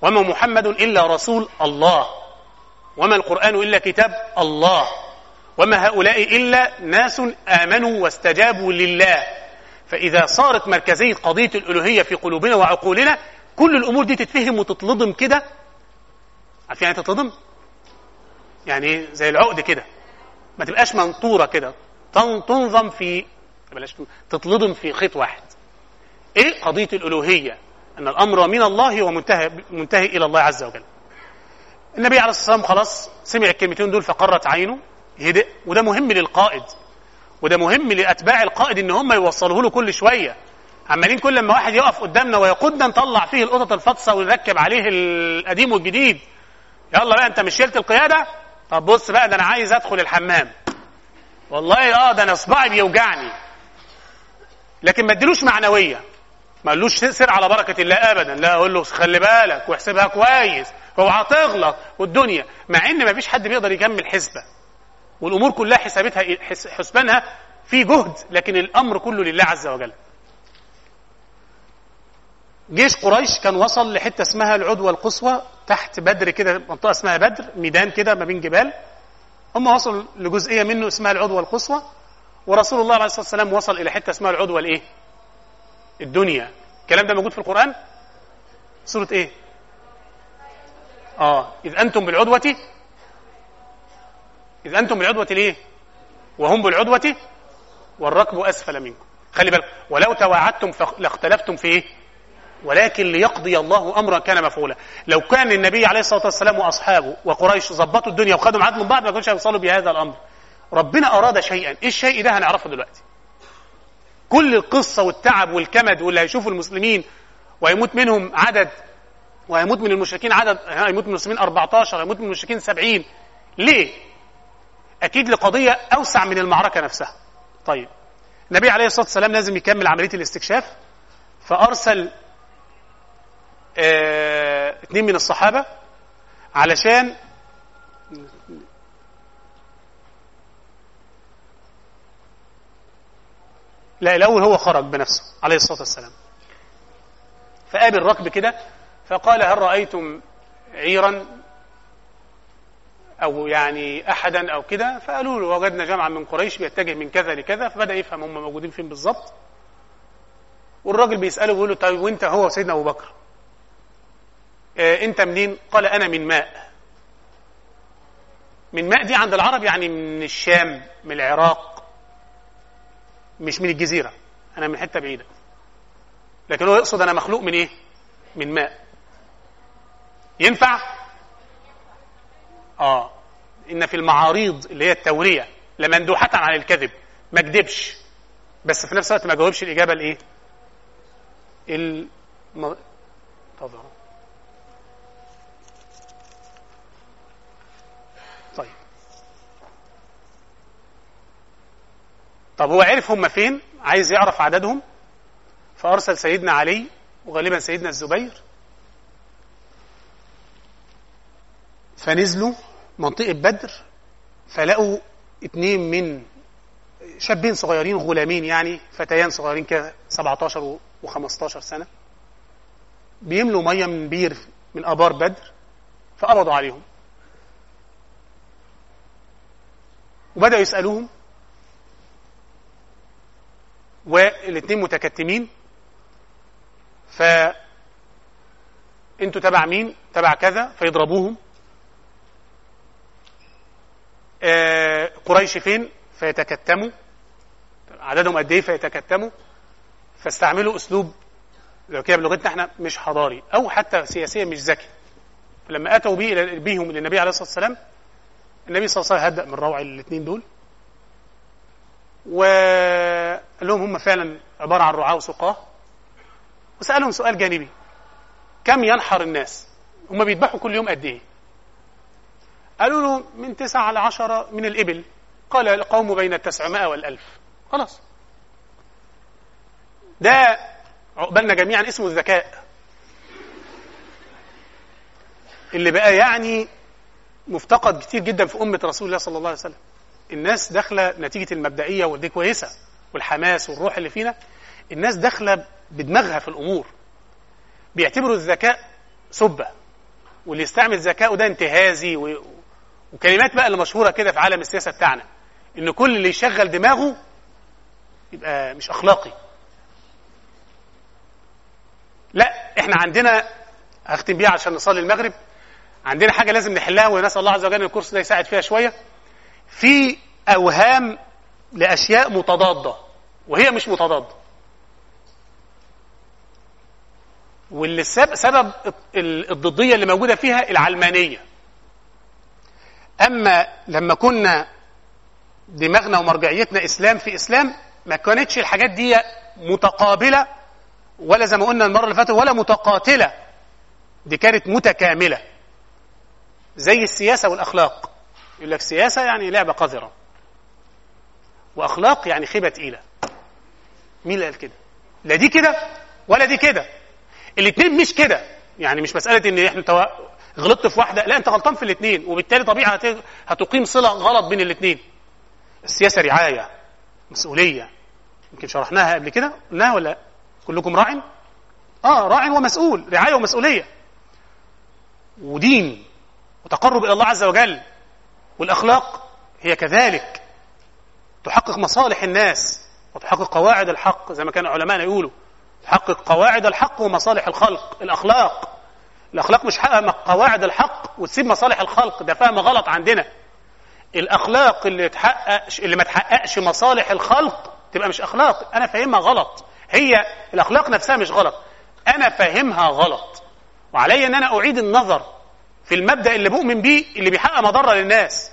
وما محمد إلا رسول الله. وما القرآن إلا كتاب الله. وما هؤلاء إلا ناس آمنوا واستجابوا لله. فإذا صارت مركزية قضية الألوهية في قلوبنا وعقولنا كل الأمور دي تتفهم وتتلضم كده. عارفين يعني تتلضم؟ يعني زي العقد كده. ما تبقاش منطورة كده. تنظم في بلاش تتلضم في خيط واحد. إيه قضية الألوهية؟ أن الأمر من الله ومنتهي منتهي إلى الله عز وجل. النبي عليه الصلاة والسلام خلاص سمع الكلمتين دول فقرت عينه هدئ وده مهم للقائد. وده مهم لأتباع القائد إن هم يوصلوه له كل شوية. عمالين كل ما واحد يقف قدامنا ويقودنا نطلع فيه القطط الفطسه ونركب عليه القديم والجديد. يلا بقى أنت مش شلت القيادة؟ طب بص بقى ده أنا عايز أدخل الحمام. والله آه ده أنا صباعي بيوجعني. لكن ما اديلوش معنوية. ما قالوش سر على بركة الله ابدا. لا أقول له خلي بالك واحسبها كويس. اوعى تغلط والدنيا مع إن ما فيش حد بيقدر يكمل حسبة. والأمور كلها حسابتها حسبانها في جهد. لكن الأمر كله لله عز وجل. جيش قريش كان وصل لحتة اسمها العدوى القصوى تحت بدر كده منطقة اسمها بدر ميدان كده ما بين جبال. هم وصلوا لجزئية منه اسمها العدوى القصوى. ورسول الله عليه الصلاة والسلام وصل إلى حتة اسمها العدوى الإيه؟ الدنيا. الكلام ده موجود في القرآن؟ سورة إيه؟ آه إذ أنتم بالعدوة إذ أنتم بالعدوة ليه؟ وهم بالعدوة والركب أسفل منكم. خلي بالك ولو تواعدتم لاختلفتم في إيه؟ ولكن ليقضي الله أمرا كان مفعولا. لو كان النبي عليه الصلاة والسلام وأصحابه وقريش ظبطوا الدنيا وخدوا ميعاد من بعض ما كانوش هيوصلوا بهذا الأمر. ربنا أراد شيئا. إيه الشيء ده هنعرفه دلوقتي؟ كل القصة والتعب والكمد واللي هيشوفوا المسلمين ويموت منهم عدد ويموت من المشركين عدد هيموت من المسلمين 14 هيموت من المشركين 70 ليه؟ أكيد لقضية أوسع من المعركة نفسها. طيب النبي عليه الصلاة والسلام لازم يكمل عملية الاستكشاف فأرسل آه اثنين من الصحابة علشان لا الأول هو خرج بنفسه عليه الصلاة والسلام. فقابل ركب كده فقال هل رأيتم عيرا أو يعني أحدا أو كده؟ فقالوا له وجدنا جمعا من قريش بيتجه من كذا لكذا فبدأ يفهم هم موجودين فين بالظبط. والراجل بيسأله بيقول له طيب وأنت هو سيدنا أبو بكر؟ آه أنت منين؟ قال أنا من ماء. من ماء دي عند العرب يعني من الشام من العراق. مش من الجزيرة أنا من حتة بعيدة. لكن هو يقصد أنا مخلوق من إيه؟ من ماء. ينفع؟ آه. إن في المعاريض اللي هي التورية لمندوحه عن الكذب ما كذبش بس في نفس الوقت ما جاوبش الإجابة الإيه؟ الم... طبعا طيب طب هو عرف هم فين؟ عايز يعرف عددهم؟ فأرسل سيدنا علي وغالبا سيدنا الزبير. فنزلوا منطقة بدر فلقوا اتنين من شابين صغيرين غلامين يعني فتيان صغيرين كده 17 و15 سنة. بيملوا مية من بير من آبار بدر فقبضوا عليهم. وبدأوا يسألوهم والاثنين متكتمين. ف أنتوا تبع مين؟ تبع كذا فيضربوهم. آه قريش فين؟ فيتكتموا. عددهم قد إيه؟ فيتكتموا. فاستعملوا أسلوب لو كده بلغتنا إحنا مش حضاري أو حتى سياسيا مش ذكي. لما أتوا بيهم للنبي عليه الصلاة والسلام النبي صلى الله عليه وسلم هدأ من روع الاثنين دول. وقال لهم هم فعلا عبارة عن رعاة وسقاة. وسألهم سؤال جانبي. كم ينحر الناس؟ هم بيذبحوا كل يوم قد إيه؟ قالوا له من تسعة على عشرة من الإبل. قال القوم بين التسعمائة والألف. خلاص. ده عقبالنا جميعا اسمه الذكاء. اللي بقى يعني مفتقد كتير جدا في أمة رسول الله صلى الله عليه وسلم. الناس داخلة نتيجة المبدئية ودي كويسة والحماس والروح اللي فينا الناس داخلة بدماغها في الأمور. بيعتبروا الذكاء سبة واللي يستعمل ذكاءه ده انتهازي و... وكلمات بقى اللي مشهورة كده في عالم السياسة بتاعنا إن كل اللي يشغل دماغه يبقى مش أخلاقي. لا إحنا عندنا هختم بيها عشان نصلي المغرب عندنا حاجة لازم نحلها ونسأل الله عز وجل إن الكورس ده يساعد فيها شوية. في أوهام لأشياء متضادة وهي مش متضادة. واللي سبب الضدية اللي موجودة فيها العلمانية. أما لما كنا دماغنا ومرجعيتنا إسلام في إسلام ما كانتش الحاجات دي متقابلة ولا زي ما قلنا المرة اللي فاتت ولا متقاتلة. دي كانت متكاملة. زي السياسة والأخلاق. يقول لك سياسة يعني لعبة قذرة. وأخلاق يعني خيبة تقيلة. مين اللي قال كده؟ لا دي كده ولا دي كده. الاثنين مش كده. يعني مش مسألة إن إحنا تو... غلطت في واحدة. لا أنت غلطان في الاثنين وبالتالي طبيعي هت... هتقيم صلة غلط بين الاثنين السياسة رعاية مسؤولية. يمكن شرحناها قبل كده؟ قلناها ولا كلكم راع؟ آه راع ومسؤول. رعاية ومسؤولية. ودين وتقرب إلى الله عز وجل. والأخلاق هي كذلك. تحقق مصالح الناس وتحقق قواعد الحق زي ما كان علماءنا يقولوا. تحقق قواعد الحق ومصالح الخلق الأخلاق. الأخلاق مش حقق قواعد الحق وتسيب مصالح الخلق ده فهم غلط عندنا. الأخلاق اللي تحقق اللي ما تحققش مصالح الخلق تبقى مش أخلاق. أنا فاهمها غلط. هي الأخلاق نفسها مش غلط. أنا فاهمها غلط. وعلي أن أنا أعيد النظر في المبدأ اللي بؤمن بيه اللي بيحقق مضرة للناس.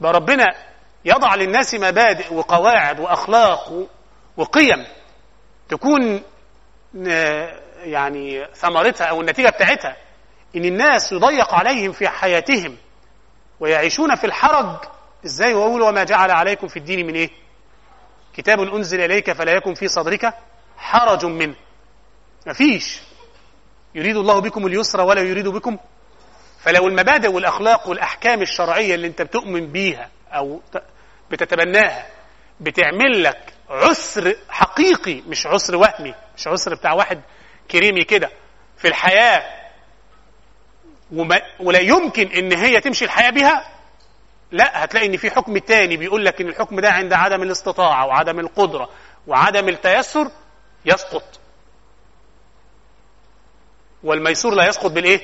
بقى ربنا يضع للناس مبادئ وقواعد وأخلاق وقيم تكون يعني ثمرتها أو النتيجة بتاعتها. إن الناس يضيق عليهم في حياتهم ويعيشون في الحرج. إزاي ويقول وما جعل عليكم في الدين من إيه؟ كتاب أنزل إليك فلا يكن في صدرك حرج منه. مفيش. يريد الله بكم اليسر ولا يريد بكم فلو المبادئ والأخلاق والأحكام الشرعية اللي أنت بتؤمن بيها أو بتتبناها بتعمل لك عسر حقيقي مش عسر وهمي مش عسر بتاع واحد كريمي كده في الحياة. وما ولا يمكن إن هي تمشي الحياة بها. لا هتلاقي إن في حكم تاني بيقول لك إن الحكم ده عند عدم الاستطاعة وعدم القدرة وعدم التيسر يسقط. والميسور لا يسقط بالإيه؟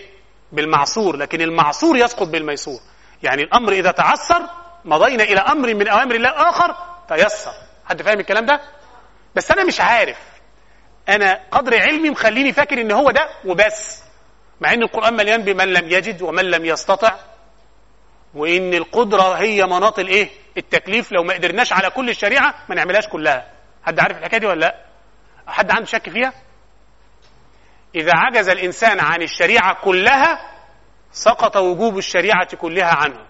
بالمعصور لكن المعصور يسقط بالميسور. يعني الأمر إذا تعسر مضينا إلى أمر من أوامر الله آخر تيسر. حد فاهم الكلام ده؟ بس أنا مش عارف. أنا قدر علمي مخليني فاكر إن هو ده وبس. مع إن القرآن مليان بمن لم يجد ومن لم يستطع. وإن القدرة هي مناط الإيه؟ التكليف. لو ما قدرناش على كل الشريعة ما نعملهاش كلها. حد عارف الحكاية دي ولا لأ؟ حد عنده شك فيها؟ إذا عجز الإنسان عن الشريعة كلها سقط وجوب الشريعة كلها عنه.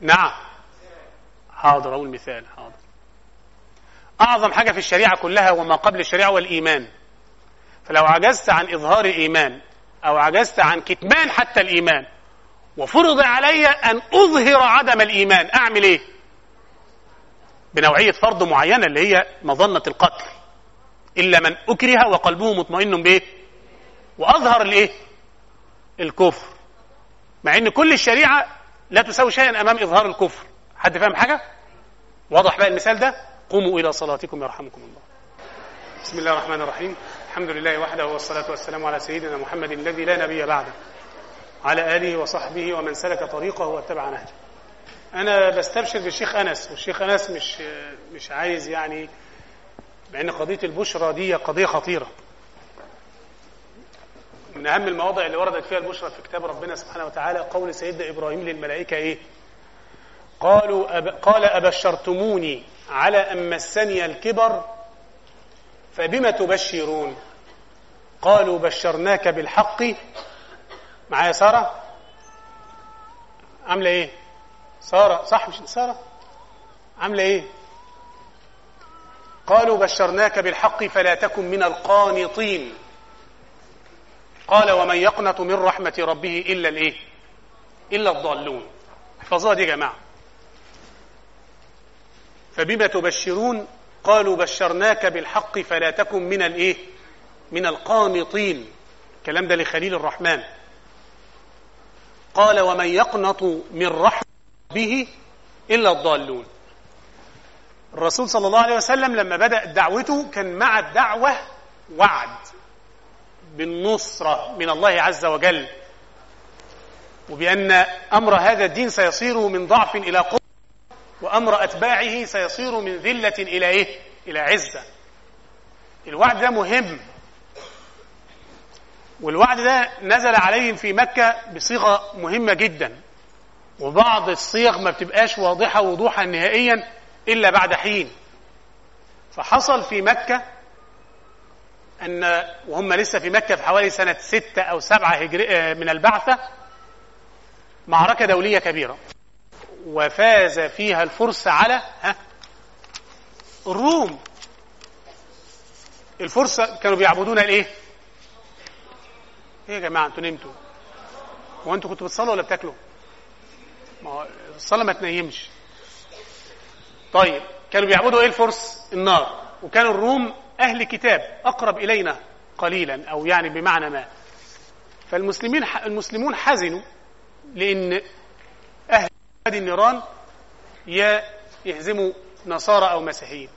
نعم. حاضر أقول مثال حاضر. أعظم حاجة في الشريعة كلها وما قبل الشريعة والايمان فلو عجزت عن إظهار الإيمان أو عجزت عن كتمان حتى الإيمان وفرض علي أن أظهر عدم الإيمان أعمل إيه؟ بنوعية فرض معينة اللي هي مظنة القتل. إلا من أكره وقلبه مطمئن بإيه وأظهر الإيه؟ الكفر. مع إن كل الشريعة لا تساوي شيئا أمام إظهار الكفر. حد فاهم حاجة؟ واضح بقى المثال ده؟ قوموا إلى صلاتكم يرحمكم الله. بسم الله الرحمن الرحيم. الحمد لله وحده والصلاة والسلام على سيدنا محمد الذي لا نبي بعده. على آله وصحبه ومن سلك طريقه واتبع نهجه. أنا بستبشر بالشيخ أنس والشيخ أنس مش مش عايز يعني مع ان قضية البشرى دي قضية خطيرة. من أهم المواضع اللي وردت فيها البشرى في كتاب ربنا سبحانه وتعالى قول سيدنا إبراهيم للملائكة إيه؟ قالوا أب... قال أبشرتموني على أن مسني الكبر فبم تبشرون؟ قالوا بشرناك بالحق. معايا سارة؟ عاملة إيه؟ سارة صح مش سارة؟ عاملة إيه؟ قالوا بشرناك بالحق فلا تكن من القانطين. قال ومن يقنط من رحمة ربه إلا الإيه؟ إلا الضالون. احفظوها دي يا جماعة. فبما تبشرون قالوا بشرناك بالحق فلا تكن من الإيه؟ من القانطين. الكلام ده لخليل الرحمن. قال ومن يقنط من رحمة ربه إلا الضالون. الرسول صلى الله عليه وسلم لما بدأ دعوته كان مع الدعوة وعد بالنصرة من الله عز وجل وبأن أمر هذا الدين سيصير من ضعف إلى قوة وأمر أتباعه سيصير من ذلة إلى إيه؟ إلى عزة الوعد ده مهم والوعد ده نزل عليهم في مكة بصيغة مهمة جدا وبعض الصيغ ما بتبقاش واضحة وضوحا نهائيا إلا بعد حين فحصل في مكة أن وهم لسه في مكة في حوالي سنة ستة أو سبعة هجري من البعثة معركة دولية كبيرة وفاز فيها الفرس على ها الروم الفرس كانوا بيعبدون الإيه؟ إيه يا جماعة أنتوا نمتوا؟ هو أنتوا كنتوا بتصلوا ولا بتاكلوا؟ ما الصلاة ما تنيمش. طيب كانوا بيعبدوا إيه الفرس؟ النار. وكانوا الروم أهل كتاب أقرب إلينا قليلا أو يعني بمعنى ما. فالمسلمين المسلمون حزنوا لأن أهل هذه النيران يهزموا نصارى أو مسيحيين.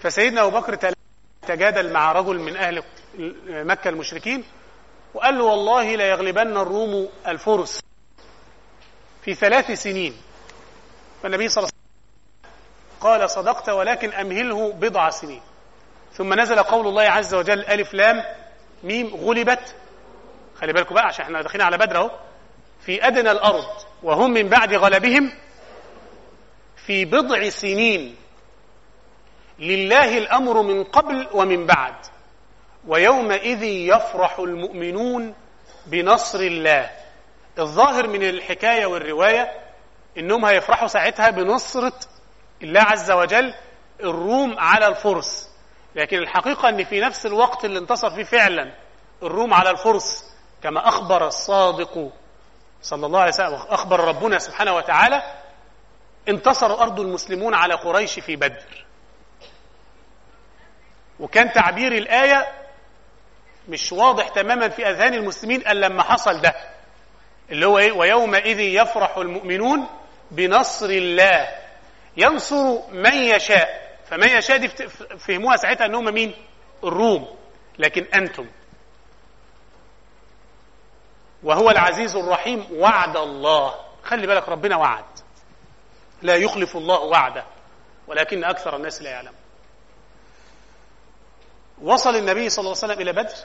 فسيدنا أبو بكر تجادل مع رجل من أهل مكة المشركين وقال له والله لا يغلبن الروم الفرس في ثلاث سنين. فالنبي صلى الله عليه وسلم قال صدقت ولكن أمهله بضع سنين. ثم نزل قول الله عز وجل ألف لام ميم غلبت. خلي بالكم بقى عشان إحنا داخلين على بدر اهو. في أدنى الأرض وهم من بعد غلبهم في بضع سنين. لله الأمر من قبل ومن بعد. ويومئذ يفرح المؤمنون بنصر الله. الظاهر من الحكاية والرواية إنهم هيفرحوا ساعتها بنصرة الله عز وجل الروم على الفرس. لكن الحقيقة أن في نفس الوقت اللي انتصر فيه فعلا الروم على الفرس كما أخبر الصادق صلى الله عليه وسلم أخبر ربنا سبحانه وتعالى انتصر أرض المسلمون على قريش في بدر. وكان تعبير الآية مش واضح تماما في أذهان المسلمين إلا لما حصل ده اللي هو إيه؟ ويومئذ يفرح المؤمنون بنصر الله. ينصر من يشاء. فمن يشاء دي فهموها ساعتها إن هم مين؟ الروم. لكن أنتم. وهو العزيز الرحيم وعد الله. خلي بالك ربنا وعد. لا يخلف الله وعده. ولكن أكثر الناس لا يعلم. وصل النبي صلى الله عليه وسلم إلى بدر.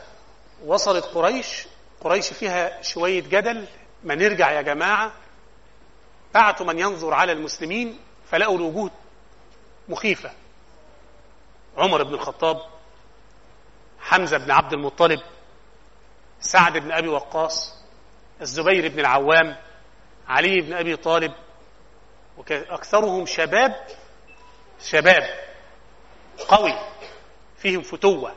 وصلت قريش. قريش فيها شوية جدل. ما نرجع يا جماعة. بعتوا من ينظر على المسلمين. فلقوا الوجود مخيفة. عمر بن الخطاب حمزة بن عبد المطلب سعد بن أبي وقاص الزبير بن العوام علي بن أبي طالب وأكثرهم شباب شباب قوي فيهم فتوة.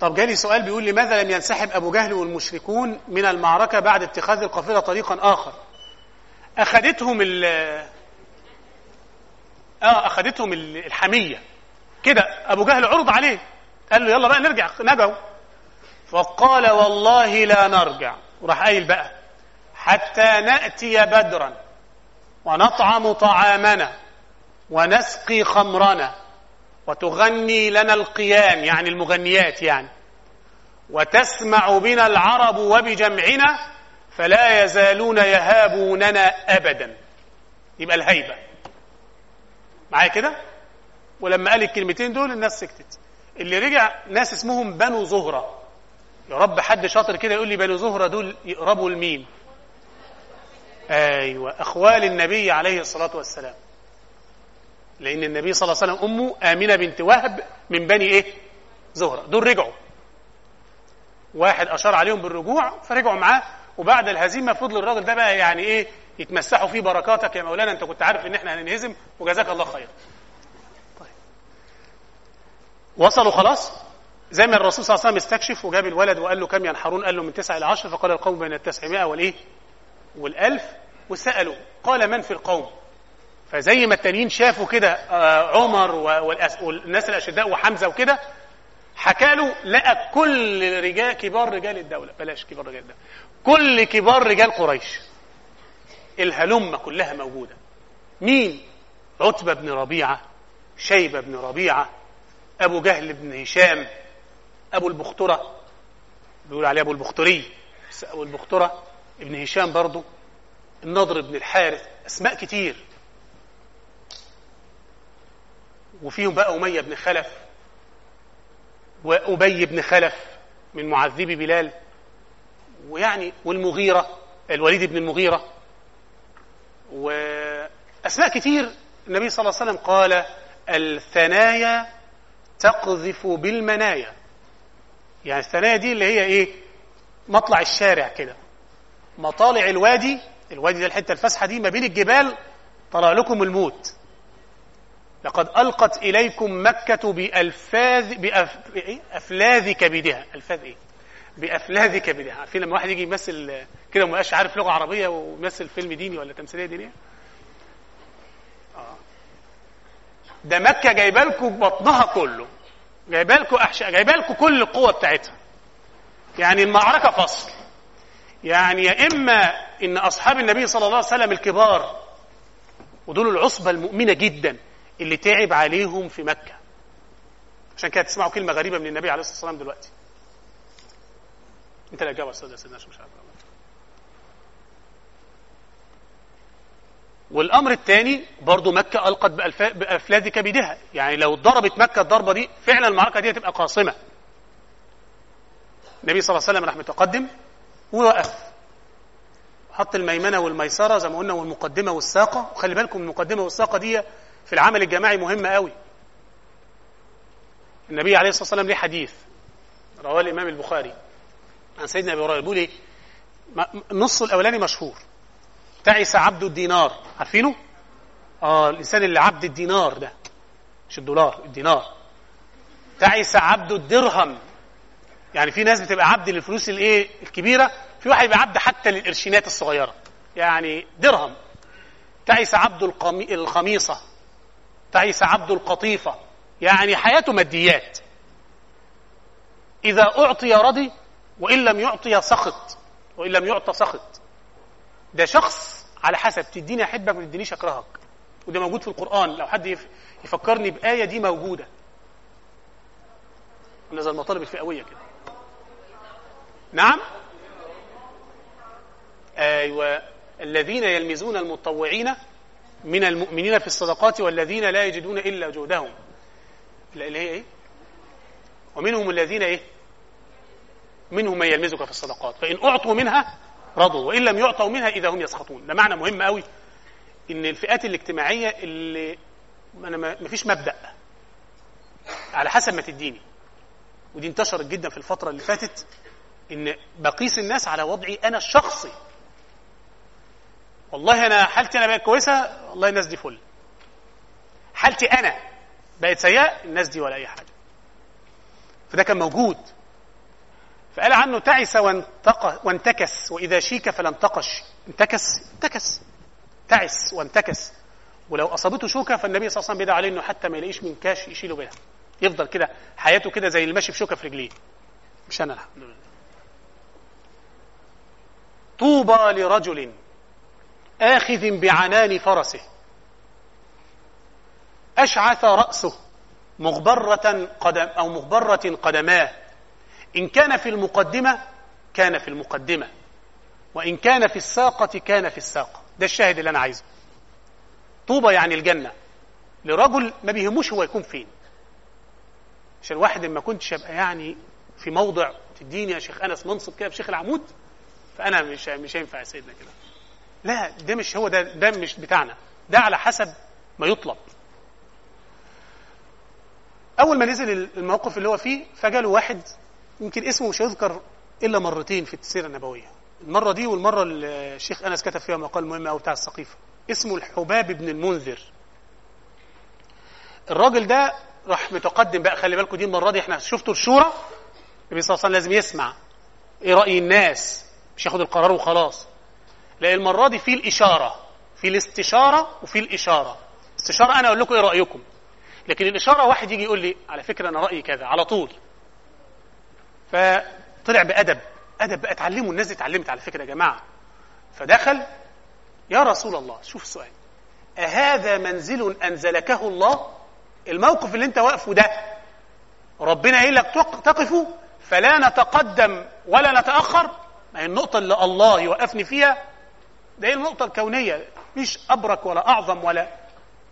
طب جالي سؤال بيقول لماذا لم ينسحب أبو جهل والمشركون من المعركة بعد اتخاذ القافلة طريقا آخر؟ أخذتهم ال آه أخذتهم الحمية. كده أبو جهل عرض عليه. قال له يلا بقى نرجع نجوا. فقال والله لا نرجع. وراح قايل بقى حتى نأتي بدرا ونطعم طعامنا ونسقي خمرنا. وتغني لنا القيان يعني المغنيات يعني. وتسمع بنا العرب وبجمعنا فلا يزالون يهابوننا أبدا. يبقى الهيبة. معايا كده؟ ولما قال الكلمتين دول الناس سكتت. اللي رجع ناس اسمهم بنو زهرة. يا رب حد شاطر كده يقول لي بنو زهرة دول يقربوا لمين؟ أيوه أخوال النبي عليه الصلاة والسلام. لأن النبي صلى الله عليه وسلم امه آمنة بنت وهب من بني إيه؟ زهرة. دول رجعوا. واحد أشار عليهم بالرجوع فرجعوا معاه. وبعد الهزيمة فضل الراجل ده بقى يعني إيه؟ يتمسحوا فيه بركاتك يا مولانا. أنت كنت عارف إن إحنا هننهزم وجزاك الله خير. طيب. وصلوا خلاص؟ زي ما الرسول صلى الله عليه وسلم استكشف وجاب الولد وقال له كم ينحرون؟ قال له من تسعة إلى عشر. فقال القوم بين التسعمائة والإيه؟ والألف. وسألوا قال من في القوم؟ فزي ما التانيين شافوا كده آه، عمر والناس الأشداء وحمزة وكده حكى له لقى كل رجال كبار رجال الدولة. بلاش كبار رجال الدولة كل كبار رجال قريش. الهلمة كلها موجودة. مين؟ عتبة بن ربيعة شيبة بن ربيعة أبو جهل بن هشام أبو البخترة. بيقول عليه أبو البختري. بس أبو البخترة. ابن هشام برضه النضر بن الحارث. أسماء كتير. وفيهم بقى أمية بن خلف وأبي بن خلف من معذبي بلال ويعني والمغيرة الوليد بن المغيرة. وأسماء كتير النبي صلى الله عليه وسلم قال الثنايا تقذف بالمنايا. يعني الثنايا دي اللي هي إيه؟ مطلع الشارع كده. مطالع الوادي الوادي ده الحتة الفسحه دي ما بين الجبال طلع لكم الموت. لقد ألقت إليكم مكة بألفاذ بأفلاذ كبدها ألفاذ إيه؟ بأفلاذ كبدها عارفين لما واحد يجي يمثل كده وما يبقاش عارف لغة عربية ويمثل فيلم ديني ولا تمثيلية دينية؟ آه. ده مكة جايبه لكم بطنها كله. جايبه لكم احشاء جايبه لكم كل القوة بتاعتها. يعني المعركة فصل. يعني يا إما إن أصحاب النبي صلى الله عليه وسلم الكبار ودول العصبة المؤمنة جدا اللي تعب عليهم في مكة. عشان كده تسمعوا كلمة غريبة من النبي عليه الصلاة والسلام دلوقتي. انت هتجاوب أستاذ يا سيدنا مش عارف. والأمر الثاني برضه مكة ألقت بافلاذ كبدها يعني لو ضربت مكة الضربة دي فعلا المعركة دي هتبقى قاصمة. النبي صلى الله عليه وسلم راح متقدم ووقف. حط الميمنة والميسرة زي ما قلنا والمقدمة والساقة. وخلي بالكم المقدمة والساقة دي في العمل الجماعي مهمه قوي. النبي عليه الصلاة والسلام ليه حديث رواه الإمام البخاري عن سيدنا أبي هريرة بيقول إيه؟ النص الأولاني مشهور. تعس عبد الدينار. عارفينه؟ آه الإنسان اللي عبد الدينار ده. مش الدولار الدينار. تعس عبد الدرهم. يعني في ناس بتبقى عبد للفلوس الإيه؟ الكبيرة. في واحد يبقى عبد حتى للقرشينات الصغيرة. يعني درهم. تعس عبد القمي... الخميصة. تعس عبد القطيفة يعني حياته ماديات. إذا أعطي رضي وإن لم يعطي سخط وإن لم يعطى سخط. ده شخص على حسب تديني أحبك ما تدينيش أكرهك. وده موجود في القرآن لو حد يفكرني بآية دي موجودة. زي المطالب الفئوية كده. نعم؟ أيوه. الذين يلمزون المتطوعين من المؤمنين في الصدقات والذين لا يجدون إلا جهدهم. اللي هي إيه؟ ومنهم الذين إيه؟ منهم من يلمزك في الصدقات. فإن أعطوا منها رضوا وإن لم يعطوا منها إذا هم يسخطون. ده معنى مهم قوي إن الفئات الاجتماعية اللي أنا ما فيش مبدأ. على حسب ما تديني. ودي انتشرت جدا في الفترة اللي فاتت إن بقيس الناس على وضعي أنا الشخصي والله أنا حالتي أنا بقت كويسة والله الناس دي فل. حالتي أنا بقت سيئة الناس دي ولا أي حاجة. فده كان موجود. فقال عنه تعس وانتكس وإذا شيك فلم تقش. انتكس انتكس. تعس وانتكس. ولو أصابته شوكة فالنبي صلى الله عليه وسلم بيدعى عليه إنه حتى ما يلاقيش من كاش يشيله بيها. يفضل كده حياته كده زي المشي بشوكة في رجليه. مش أنا. الحمد لله طوبى لرجل. آخذ بعنان فرسه. أشعث رأسه مغبرة قدم أو مغبرة قدماه. إن كان في المقدمة كان في المقدمة. وإن كان في الساقة كان في الساقة. ده الشاهد اللي أنا عايزه. طوبى يعني الجنة. لرجل ما بيهموش هو يكون فين. عشان واحد ما كنتش أبقى يعني في موضع تديني يا شيخ أنس منصب كده في شيخ العمود فأنا مش مش هينفع يا سيدنا كده. لا ده مش هو ده ده مش بتاعنا. ده على حسب ما يطلب. أول ما نزل الموقف اللي هو فيه فجاله واحد يمكن اسمه مش هيذكر إلا مرتين في السيرة النبوية. المرة دي والمرة اللي الشيخ أنس كتب فيها مقال مهم قوي بتاع السقيفة. اسمه الحباب بن المنذر. الراجل ده راح متقدم بقى خلي بالكم دي المرة دي إحنا شفتوا الشورى؟ النبي صلى الله عليه وسلم لازم يسمع. إيه راي الناس مش ياخد القرار وخلاص. لا المرة دي في الإشارة في الاستشارة وفي الإشارة. استشارة أنا أقول لكم إيه رأيكم؟ لكن الإشارة واحد يجي يقول لي على فكرة أنا رأيي كذا على طول. فطلع بأدب أدب بقى اتعلموا الناس دي اتعلمت على فكرة يا جماعة. فدخل يا رسول الله شوف السؤال. أهذا منزل أنزلكه الله؟ الموقف اللي أنت واقفه ده ربنا قايل لك تقفوا فلا نتقدم ولا نتأخر. ما هي النقطة اللي الله يوقفني فيها ده هي النقطة الكونية؟ مش أبرك ولا أعظم ولا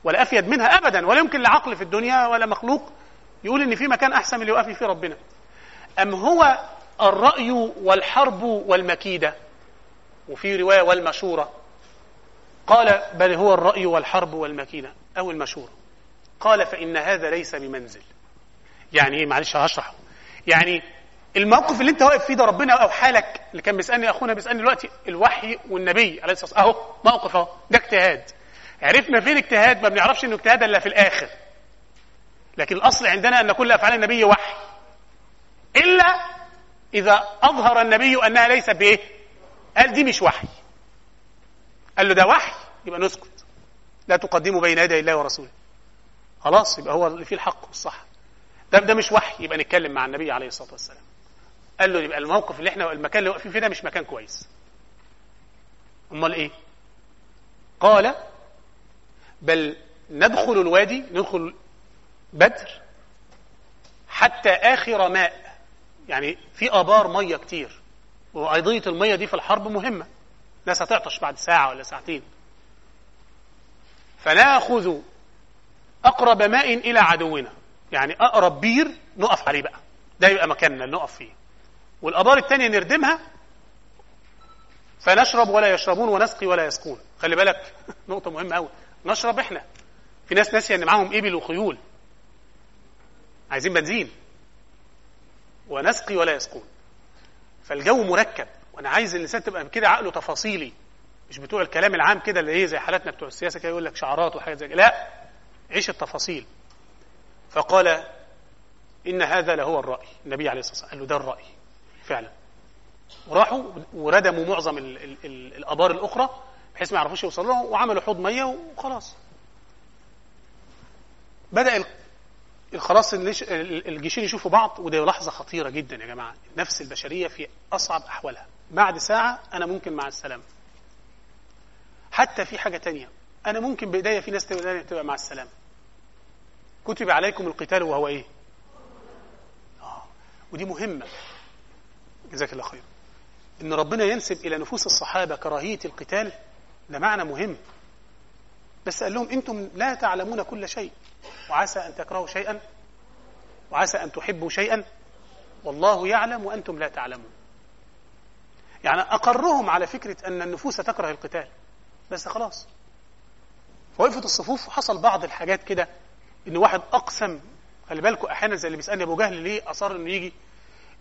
ولا أفيد منها أبدا ولا يمكن لعقل في الدنيا ولا مخلوق يقول إن في مكان أحسن من اللي يوقفني فيه ربنا. أم هو الرأي والحرب والمكيدة؟ وفي رواية والمشورة. قال بل هو الرأي والحرب والمكيدة. أو المشورة. قال فإن هذا ليس بمنزل. يعني إيه؟ معلش هشرحه يعني الموقف اللي انت واقف فيه ده ربنا أو حالك اللي كان بيسألني اخونا بيسألني دلوقتي الوحي والنبي عليه الصلاة أهو موقف أهو ده اجتهاد. عرفنا فين اجتهاد ما بنعرفش إنه اجتهاد إلا في الآخر. لكن الأصل عندنا أن كل أفعال النبي وحي. إلا إذا أظهر النبي أنها ليست بإيه؟ قال دي مش وحي. قال له ده وحي يبقى نسكت. لا تقدموا بين يدي الله ورسوله. خلاص يبقى هو اللي فيه الحق والصح. ده ده مش وحي يبقى نتكلم مع النبي عليه الصلاة والسلام. قال له يبقى الموقف اللي إحنا المكان اللي واقفين فيه ده مش مكان كويس. أمال إيه؟ قال بل ندخل الوادي ندخل بدر حتى آخر ماء. يعني في آبار مية كتير وقضيه المية دي في الحرب مهمة. ناس هتعطش بعد ساعة ولا ساعتين. فنأخذ أقرب ماء إلى عدونا. يعني أقرب بير نقف عليه بقى. ده يبقى مكاننا اللي نقف فيه. والآبار الثانية نردمها فنشرب ولا يشربون ونسقي ولا يسقون. خلي بالك نقطة مهمة قوي نشرب إحنا. في ناس ناسية إن معاهم إبل وخيول. عايزين بنزين. ونسقي ولا يسقون. فالجو مركب. وأنا عايز الإنسان تبقى كده عقله تفاصيلي. مش بتوع الكلام العام كده اللي إيه زي حالاتنا بتوع السياسة كده يقول لك شعارات وحاجات زي كده. لا عيش التفاصيل. فقال إن هذا لهو الرأي. النبي عليه الصلاة والسلام قال له ده الرأي. فعلا. وراحوا وردموا معظم ال ال ال الآبار الأخرى بحيث ما يعرفوش يوصلوا لها وعملوا حوض مية وخلاص. بدأ خلاص الجيشين يشوفوا بعض وده لحظة خطيرة جدا يا جماعة. النفس البشرية في أصعب أحوالها. بعد ساعة أنا ممكن مع السلامة. حتى في حاجة تانية. أنا ممكن بإيديا في ناس تبقى مع السلامة. كتب عليكم القتال وهو إيه؟ آه. ودي مهمة. جزاك الله خير. إن ربنا ينسب إلى نفوس الصحابة كراهية القتال ده معنى مهم. بس قال لهم أنتم لا تعلمون كل شيء وعسى أن تكرهوا شيئا وعسى أن تحبوا شيئا. والله يعلم وأنتم لا تعلمون. يعني أقرهم على فكرة أن النفوس تكره القتال. بس خلاص. فوقفت الصفوف وحصل بعض الحاجات كده إن واحد أقسم خلي بالكم أحيانا زي اللي بيسألني أبو جهل ليه أصر إنه يجي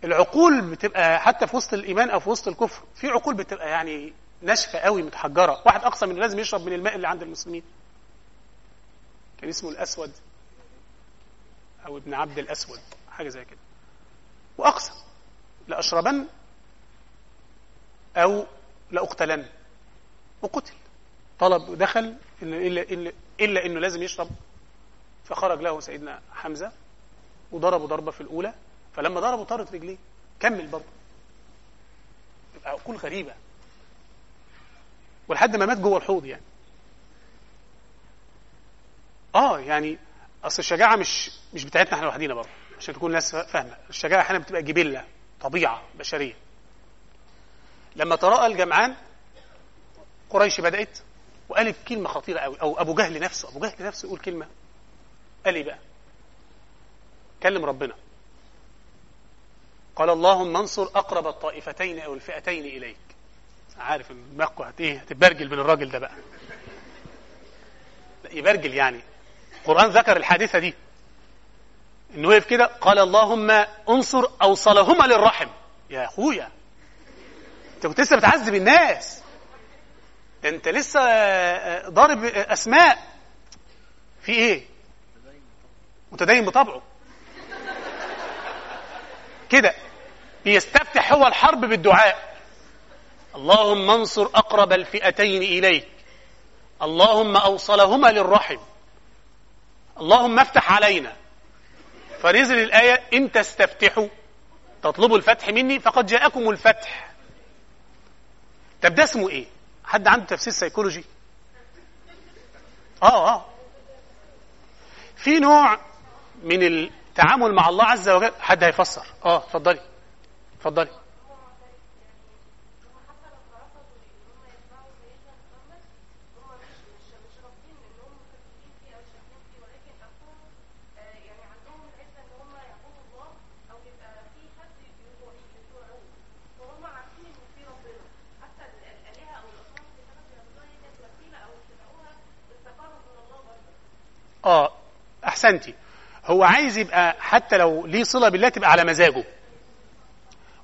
العقول بتبقى حتى في وسط الإيمان أو في وسط الكفر في عقول بتبقى يعني ناشفة قوي متحجرة. واحد اقسم انه لازم يشرب من الماء اللي عند المسلمين. كان اسمه الأسود أو ابن عبد الأسود حاجة زي كده. واقسم لأشربن أو لأقتلن. وقتل. طلب ودخل إلا, إلا, إلا إنه لازم يشرب. فخرج له سيدنا حمزة وضربه ضربة في الأولى. فلما ضربه طارت رجليه. كمل برضه. عقول غريبة. ولحد ما مات جوه الحوض يعني. آه يعني أصل الشجاعة مش مش بتاعتنا إحنا لوحدينا برضه عشان تكون الناس فاهمة. الشجاعة أحيانا بتبقى جبلة طبيعة بشرية. لما تراءى الجمعان قريش بدأت وقالت كلمة خطيرة قوي أو أبو جهل نفسه أبو جهل نفسه يقول كلمة. قال إيه بقى؟ كلم ربنا. قال اللهم انصر أقرب الطائفتين أو الفئتين إليك. عارف دماغكم إيه هتتبرجل من الراجل ده بقى. يبرجل يعني. القرآن ذكر الحادثة دي. إنه وقف كده قال اللهم انصر أوصلهما للرحم. يا أخويا. أنت كنت لسه بتعذب الناس. أنت لسه ضارب أسماء. في إيه؟ متدين بطبعه. كده. بيستفتح هو الحرب بالدعاء. اللهم انصر أقرب الفئتين إليك. اللهم أوصلهما للرحم. اللهم افتح علينا. فنزل الآية إن تستفتحوا. تطلبوا الفتح مني فقد جاءكم الفتح. طب ده اسمه إيه؟ حد عنده تفسير سيكولوجي آه آه. في نوع من التعامل مع الله عز وجل. حد هيفسر؟ آه اتفضلي. اتفضلي آه أحسنتي. هو عايز يبقى حتى لو ليه صلة بالله تبقى على مزاجه.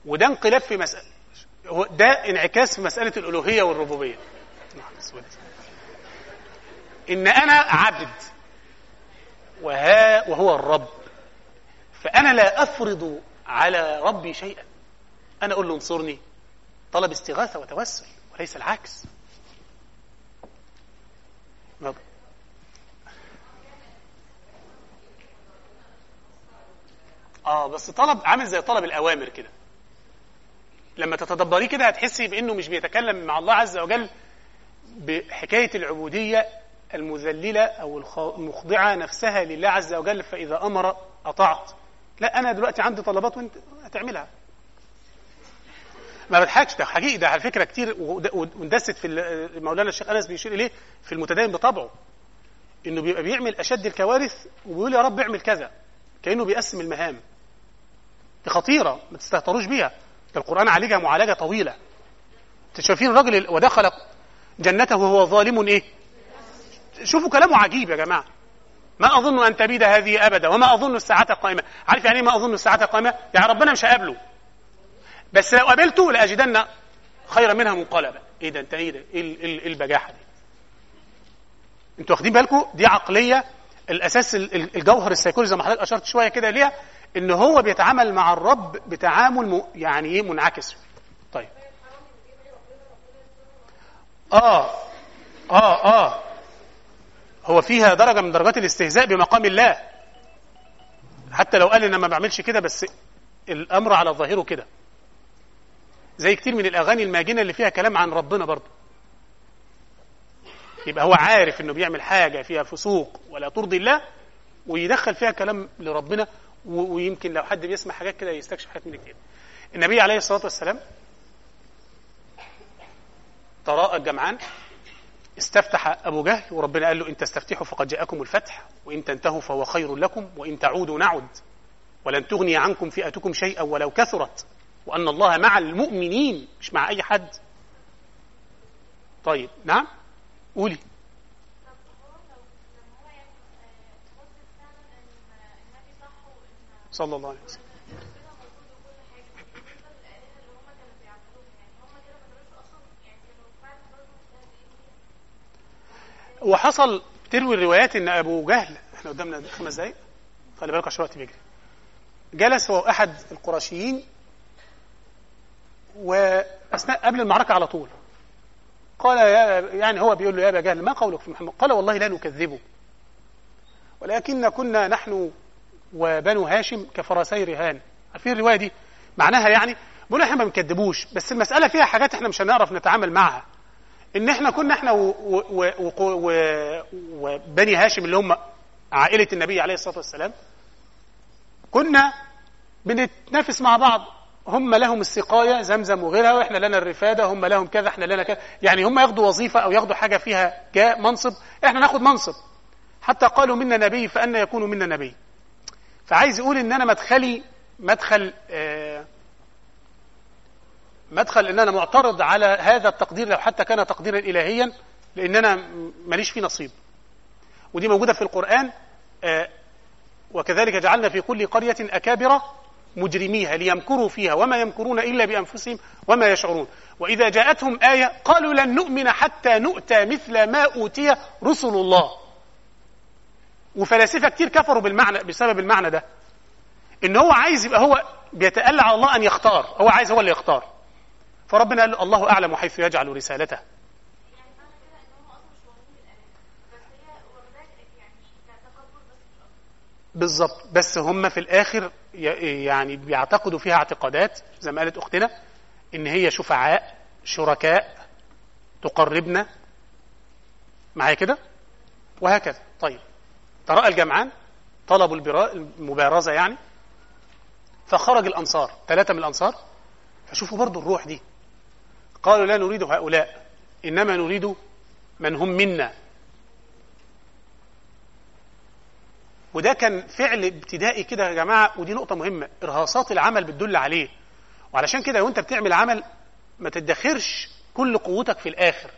وده انقلاب في مسألة ده انعكاس في مسألة الألوهية والربوبية. إن أنا عبد وها وهو الرب فأنا لا أفرض على ربي شيئا. أنا أقول له انصرني طلب استغاثة وتوسل وليس العكس. آه بس طلب عامل زي طلب الأوامر كده. لما تتدبريه كده هتحسي بإنه مش بيتكلم مع الله عز وجل بحكاية العبودية المذللة أو المخضعه نفسها لله عز وجل فإذا أمر أطعت. لا أنا دلوقتي عندي طلبات وأنت هتعملها. ما بضحكش ده حقيقي ده على فكرة كتير واندست في مولانا الشيخ أنس بيشير إليه في المتدين بطبعه إنه بيبقى بيعمل أشد الكوارث وبيقول يا رب اعمل كذا كأنه بيقسم المهام. دي خطيرة ما تستهتروش بيها. ده القرآن عالجها معالجة طويلة. انت شايفين الراجل ودخل جنته وهو ظالم إيه؟ شوفوا كلامه عجيب يا جماعة. ما أظن أن تبيد هذه أبدا وما أظن الساعة قائمة. عارف يعني إيه ما أظن الساعة قائمة؟ يعني ربنا مش هقابله بس لو قابلته لأجدن خيرا منها منقلبا. إيه ده؟ انت إيه ده؟ إيه البجاحة دي؟ أنتوا واخدين بالكم دي عقلية الأساس الجوهر السيكولوجي زي ما حضرتك أشرت شوية كده ليها. إن هو بيتعامل مع الرب بتعامل م... يعني إيه منعكس. طيب. آه. آه. آه. هو فيها درجة من درجات الاستهزاء بمقام الله. حتى لو قال أنا ما بعملش كده بس الأمر على ظاهره كده. زي كتير من الأغاني الماجنة اللي فيها كلام عن ربنا برضه. يبقى هو عارف إنه بيعمل حاجة فيها فسوق ولا ترضي الله ويدخل فيها كلام لربنا ويمكن لو حد بيسمع حاجات كده يستكشف حاجات من كتير. النبي عليه الصلاة والسلام تراءى الجمعان استفتح أبو جهل وربنا قال له إن تستفتحوا فقد جاءكم الفتح وإن تنتهوا فهو خير لكم وإن تعودوا نعد. ولن تغني عنكم فئتكم شيئا ولو كثرت وأن الله مع المؤمنين مش مع أي حد. طيب نعم؟ قولي. صلى الله عليه وسلم. وحصل تروي الروايات إن أبو جهل إحنا قدامنا خمس دقايق. خلي بالك عشان الوقت بيجري. جلس هو أحد القرشيين وأثناء قبل المعركة على طول. قال يا يعني هو بيقول له يا أبا جهل ما قولك في محمد؟ قال والله لا نكذبه. ولكن كنا نحن وبنو هاشم كفرسي رهان. عارفين الرواية دي؟ معناها يعني بيقول إحنا ما بنكذبوش بس المسألة فيها حاجات إحنا مش هنعرف نتعامل معها إن إحنا كنا إحنا وبني هاشم اللي هم عائلة النبي عليه الصلاة والسلام كنا بنتنافس مع بعض. هم لهم السقاية زمزم وغيرها وإحنا لنا الرفادة هم لهم كذا إحنا لنا كذا. يعني هم ياخدوا وظيفة أو ياخدوا حاجة فيها جاء منصب إحنا ناخد منصب. حتى قالوا منا نبي فأنا يكون منا نبي. فعايز يقول إن أنا مدخلي مدخل آه مدخل إن أنا معترض على هذا التقدير لو حتى كان تقديرا الهيا لأن أنا ماليش فيه نصيب. ودي موجودة في القرآن آه وكذلك جعلنا في كل قرية أكابر مجرميها ليمكروا فيها وما يمكرون إلا بأنفسهم وما يشعرون. وإذا جاءتهم آية قالوا لن نؤمن حتى نؤتى مثل ما أوتي رسل الله. وفلاسفة كتير كفروا بالمعنى بسبب المعنى ده. إن هو عايز يبقى هو بيتألى على الله أن يختار. هو عايز هو اللي يختار. فربنا قال له الله أعلم حيث يجعل رسالته. بالظبط. بس هم في الآخر يعني بيعتقدوا فيها اعتقادات زي ما قالت أختنا إن هي شفعاء شركاء تقربنا. معايا كده؟ وهكذا. طيب. تراءى الجمعان طلبوا المبارزة يعني فخرج الأنصار ثلاثة من الأنصار فشوفوا برضو الروح دي. قالوا لا نريد هؤلاء إنما نريد من هم منا. وده كان فعل ابتدائي كده يا جماعة ودي نقطة مهمة إرهاصات العمل بتدل عليه. وعلشان كده وأنت بتعمل عمل ما تدخرش كل قوتك في الآخر.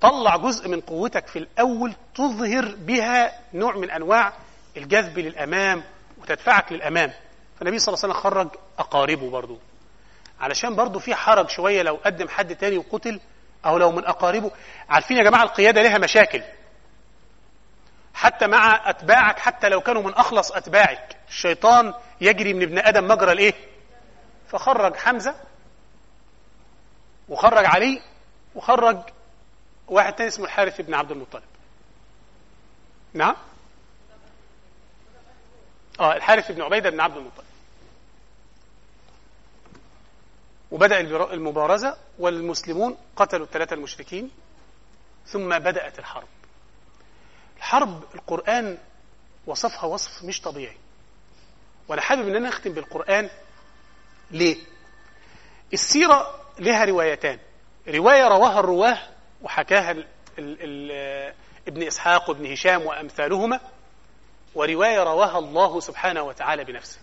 طلع جزء من قوتك في الأول تظهر بها نوع من أنواع الجذب للأمام وتدفعك للأمام. فالنبي صلى الله عليه وسلم خرج أقاربه برضه علشان برضه في حرج شوية لو قدم حد تاني وقتل أو لو من أقاربه. عارفين يا جماعة القيادة لها مشاكل. حتى مع أتباعك حتى لو كانوا من أخلص أتباعك الشيطان يجري من ابن آدم مجرى الإيه فخرج حمزة وخرج علي وخرج واحد تاني اسمه الحارث بن عبد المطلب. نعم؟ آه الحارث بن عبيدة بن عبد المطلب. وبدأ المبارزة والمسلمون قتلوا الثلاثة المشركين ثم بدأت الحرب. الحرب القرآن وصفها وصف مش طبيعي. وأنا حابب أن أنا أختم بالقرآن ليه؟ السيرة لها روايتان. رواية رواها الرواة وحكاها ال ال ال ابن إسحاق وابن هشام وأمثالهما ورواية رواها الله سبحانه وتعالى بنفسه.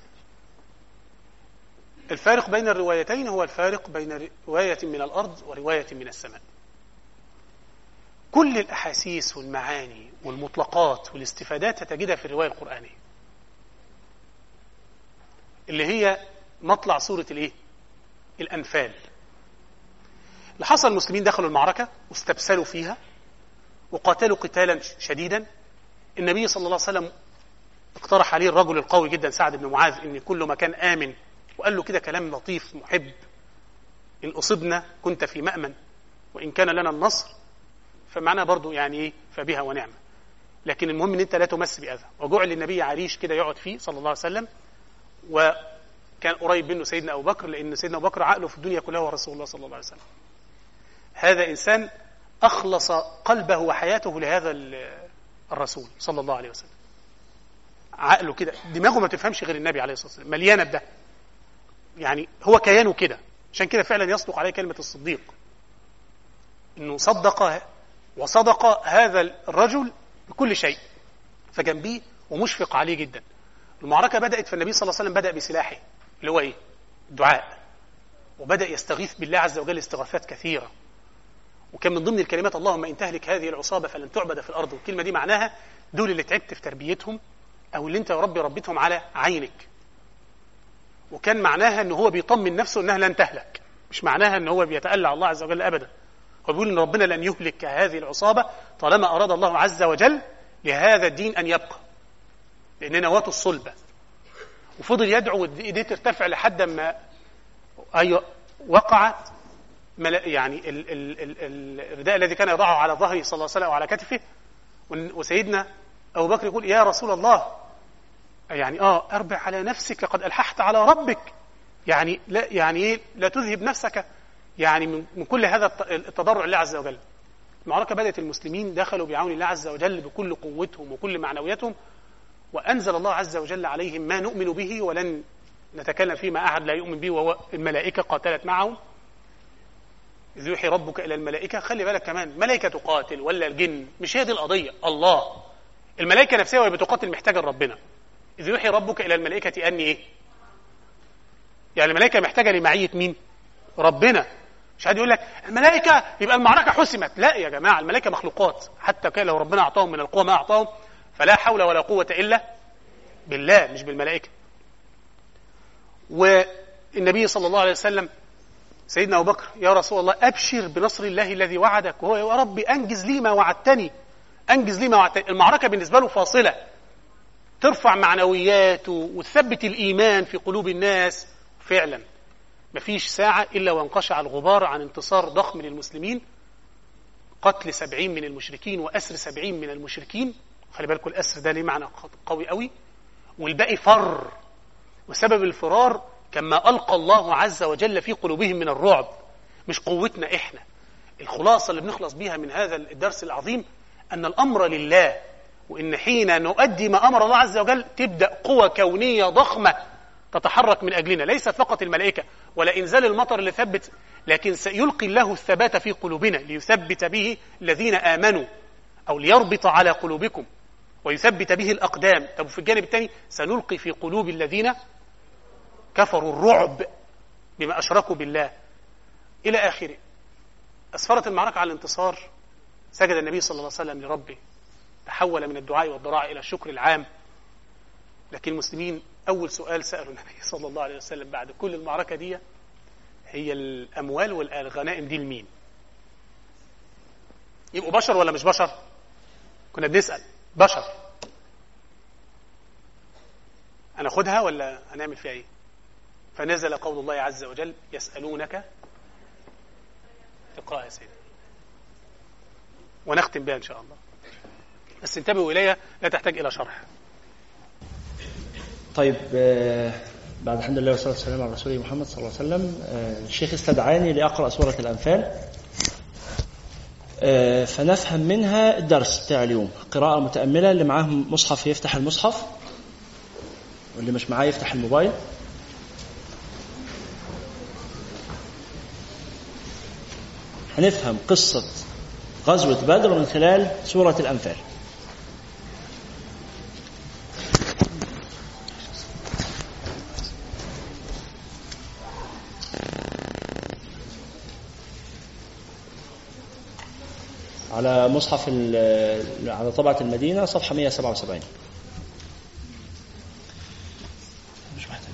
الفارق بين الروايتين هو الفارق بين رواية من الأرض ورواية من السماء. كل الأحاسيس والمعاني والمطلقات والاستفادات تجدها في الرواية القرآنية. اللي هي مطلع سورة الإيه؟ الأنفال. اللي حصل المسلمين دخلوا المعركة واستبسلوا فيها وقاتلوا قتالا شديدا. النبي صلى الله عليه وسلم اقترح عليه الرجل القوي جدا سعد بن معاذ إن كل مكان آمن وقال له كده كلام لطيف محب. إن أصبنا كنت في مأمن وإن كان لنا النصر فمعناه برضو يعني إيه فبها ونعمة. لكن المهم إن أنت لا تمس بأذى. وجعل النبي عريش كده يقعد فيه صلى الله عليه وسلم وكان قريب منه سيدنا أبو بكر لأن سيدنا أبو بكر عقله في الدنيا كلها هو رسول الله صلى الله عليه وسلم. هذا إنسان أخلص قلبه وحياته لهذا الرسول صلى الله عليه وسلم. عقله كده. دماغه ما تفهمش غير النبي عليه الصلاة والسلام. مليانة بده يعني هو كيانه كده. عشان كده فعلا يصدق عليه كلمة الصديق. إنه صدق وصدق هذا الرجل بكل شيء. فجنبيه ومشفق عليه جدا. المعركة بدأت فالنبي صلى الله عليه وسلم بدأ بسلاحه اللي هو إيه؟ الدعاء وبدأ يستغيث بالله عز وجل استغاثات كثيرة. وكان من ضمن الكلمات اللهم إن تهلك هذه العصابة فلن تعبد في الأرض. والكلمة دي معناها دول اللي تعبت في تربيتهم أو اللي أنت يا ربي ربيتهم على عينك. وكان معناها إن هو بيطمن نفسه إنها لن تهلك. مش معناها إن هو بيتألى الله عز وجل ابدا. هو بيقول إن ربنا لن يهلك هذه العصابة طالما أراد الله عز وجل لهذا الدين أن يبقى. لأن نواته الصلبة. وفضل يدعو إيديه ترتفع لحد ما أيوه وقعت يعني الرداء الذي كان يضعه على ظهره صلى الله عليه وسلم وعلى كتفه وسيدنا أبو بكر يقول يا رسول الله. يعني آه أربع على نفسك لقد ألححت على ربك. يعني لا يعني إيه؟ لا تذهب نفسك. يعني من, من كل هذا التضرع لله عز وجل. المعركة بدأت المسلمين دخلوا بعون الله عز وجل بكل قوتهم وكل معنوياتهم وأنزل الله عز وجل عليهم ما نؤمن به ولن نتكلم فيه ما أحد لا يؤمن به وهو الملائكة قاتلت معهم. إذ يوحي ربك إلى الملائكة خلي بالك كمان ملائكة تقاتل ولا الجن مش هي دي القضية الله. الملائكة نفسها وهي بتقاتل محتاجة لربنا. إذ يوحي ربك إلى الملائكة أني إيه؟ يعني الملائكة محتاجة لمعية مين؟ ربنا. مش حد يقول لك الملائكة يبقى المعركة حسمت. لا يا جماعة الملائكة مخلوقات. حتى كان لو ربنا أعطاهم من القوة ما أعطاهم فلا حول ولا قوة إلا بالله مش بالملائكة. والنبي صلى الله عليه وسلم سيدنا أبو بكر يا رسول الله أبشر بنصر الله الذي وعدك وهو يا رب أنجز لي ما وعدتني. أنجز لي ما وعدتني. المعركة بالنسبة له فاصلة. ترفع معنوياته وتثبت الإيمان في قلوب الناس. فعلا. مفيش ساعة إلا وانقشع الغبار عن انتصار ضخم للمسلمين. قتل سبعين من المشركين وأسر سبعين من المشركين. خلي بالكم الأسر ده ليه معنى قوي قوي؟ والباقي فر. وسبب الفرار كما ألقى الله عز وجل في قلوبهم من الرعب. مش قوتنا إحنا. الخلاصة اللي بنخلص بيها من هذا الدرس العظيم أن الأمر لله وإن حين نؤدي ما أمر الله عز وجل تبدأ قوة كونية ضخمة تتحرك من أجلنا. ليس فقط الملائكة ولا إنزال المطر اللي ثبت لكن سيلقي الله الثبات في قلوبنا ليثبت به الذين آمنوا أو ليربط على قلوبكم ويثبت به الأقدام. طب في الجانب الثاني سنلقي في قلوب الذين كفروا الرعب بما أشركوا بالله. إلى آخره. أسفرت المعركة على الانتصار. سجد النبي صلى الله عليه وسلم لربه. تحول من الدعاء والضراع إلى الشكر العام. لكن المسلمين أول سؤال سألوا النبي صلى الله عليه وسلم بعد كل المعركة دي هي الأموال والغنائم دي لمين؟ يبقوا بشر ولا مش بشر؟ كنا بنسأل. بشر. هناخدها ولا هنعمل فيها إيه؟ فنزل قول الله عز وجل يسألونك اقرأ يا سيدي. ونختم بها إن شاء الله. بس انتبهوا إليها لا تحتاج إلى شرح. طيب آه، بعد الحمد لله والصلاة والسلام على رسوله محمد صلى الله عليه وسلم. آه، الشيخ استدعاني لأقرأ سورة الأنفال. آه، فنفهم منها الدرس بتاع اليوم. قراءة متأملة اللي معاه مصحف يفتح المصحف واللي مش معاه يفتح الموبايل. هنفهم قصة غزوة بدر من خلال سورة الأنفال. على مصحف على طبعة المدينة صفحة 177 مش محتاج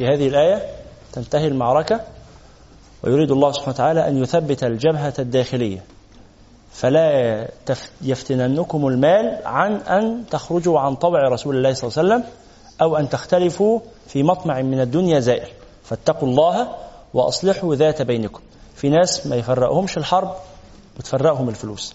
في هذه الآية تنتهي المعركة ويريد الله سبحانه وتعالى أن يثبت الجبهة الداخلية. فلا يفتننكم المال عن أن تخرجوا عن طبع رسول الله صلى الله عليه وسلم أو أن تختلفوا في مطمع من الدنيا زائل فاتقوا الله وأصلحوا ذات بينكم. في ناس ما يفرقهمش الحرب وتفرقهم الفلوس.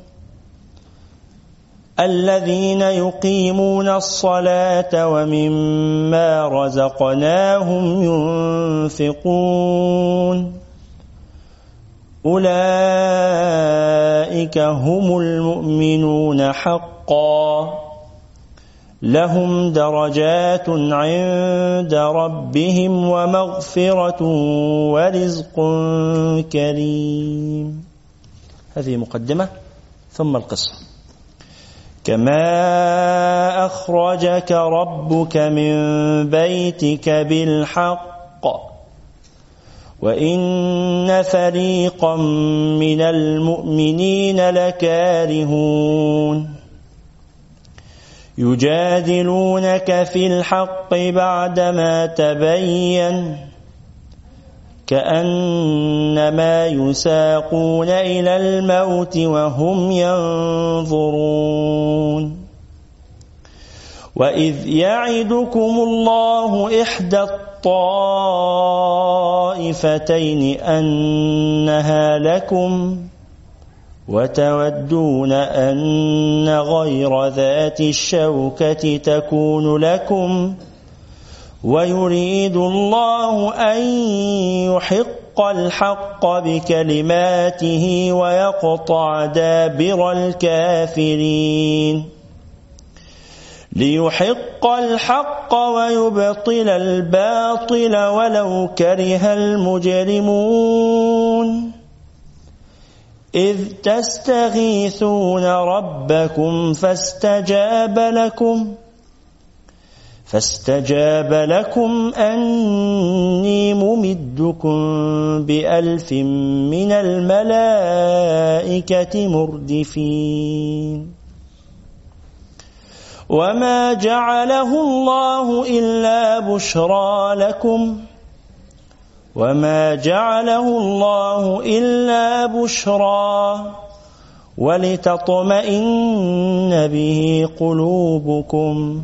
الذين يقيمون الصلاة ومما رزقناهم ينفقون. أولئك هم المؤمنون حقا. لهم درجات عند ربهم ومغفرة ورزق كريم. هذه مقدمة ثم القصة. كما أخرجك ربك من بيتك بالحق وإن فريقا من المؤمنين لكارهون يجادلونك في الحق بعدما تبين كأنما يساقون إلى الموت وهم ينظرون. وإذ يعدكم الله إحدى الطائفتين أنها لكم وتودون أن غير ذات الشوكة تكون لكم ويريد الله أن يحق الحق بكلماته ويقطع دابر الكافرين. ليحق الحق ويبطل الباطل ولو كره المجرمون. إذ تستغيثون ربكم فاستجاب لكم. فاستجاب لكم أني ممدكم بألف من الملائكة مردفين. وما جعله الله إلا بشرى لكم. وما جعله الله إلا بشرى ولتطمئن به قلوبكم.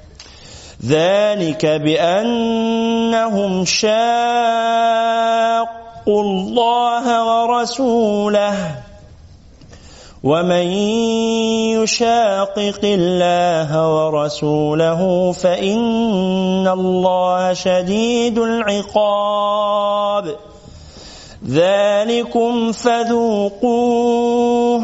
ذلك بأنهم شاقوا الله ورسوله. ومن يشاقق الله ورسوله فإن الله شديد العقاب. ذلكم فذوقوه.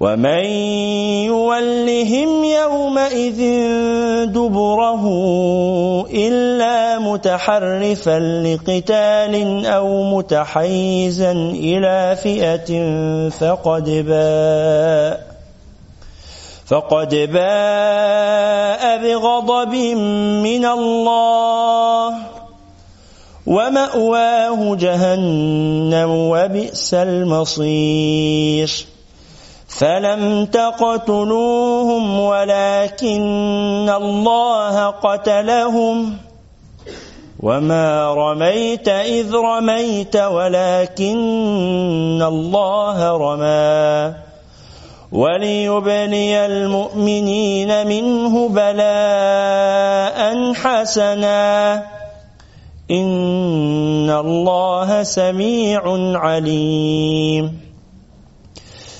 ومن يولهم يومئذ دبره إلا متحرفا لقتال أو متحيزا إلى فئة فقد باء فقد باء بغضب من الله ومأواه جهنم وبئس المصير فلم تقتلوهم ولكن الله قتلهم وما رميت إذ رميت ولكن الله رمى وليبلي المؤمنين منه بلاء حسنا إن الله سميع عليم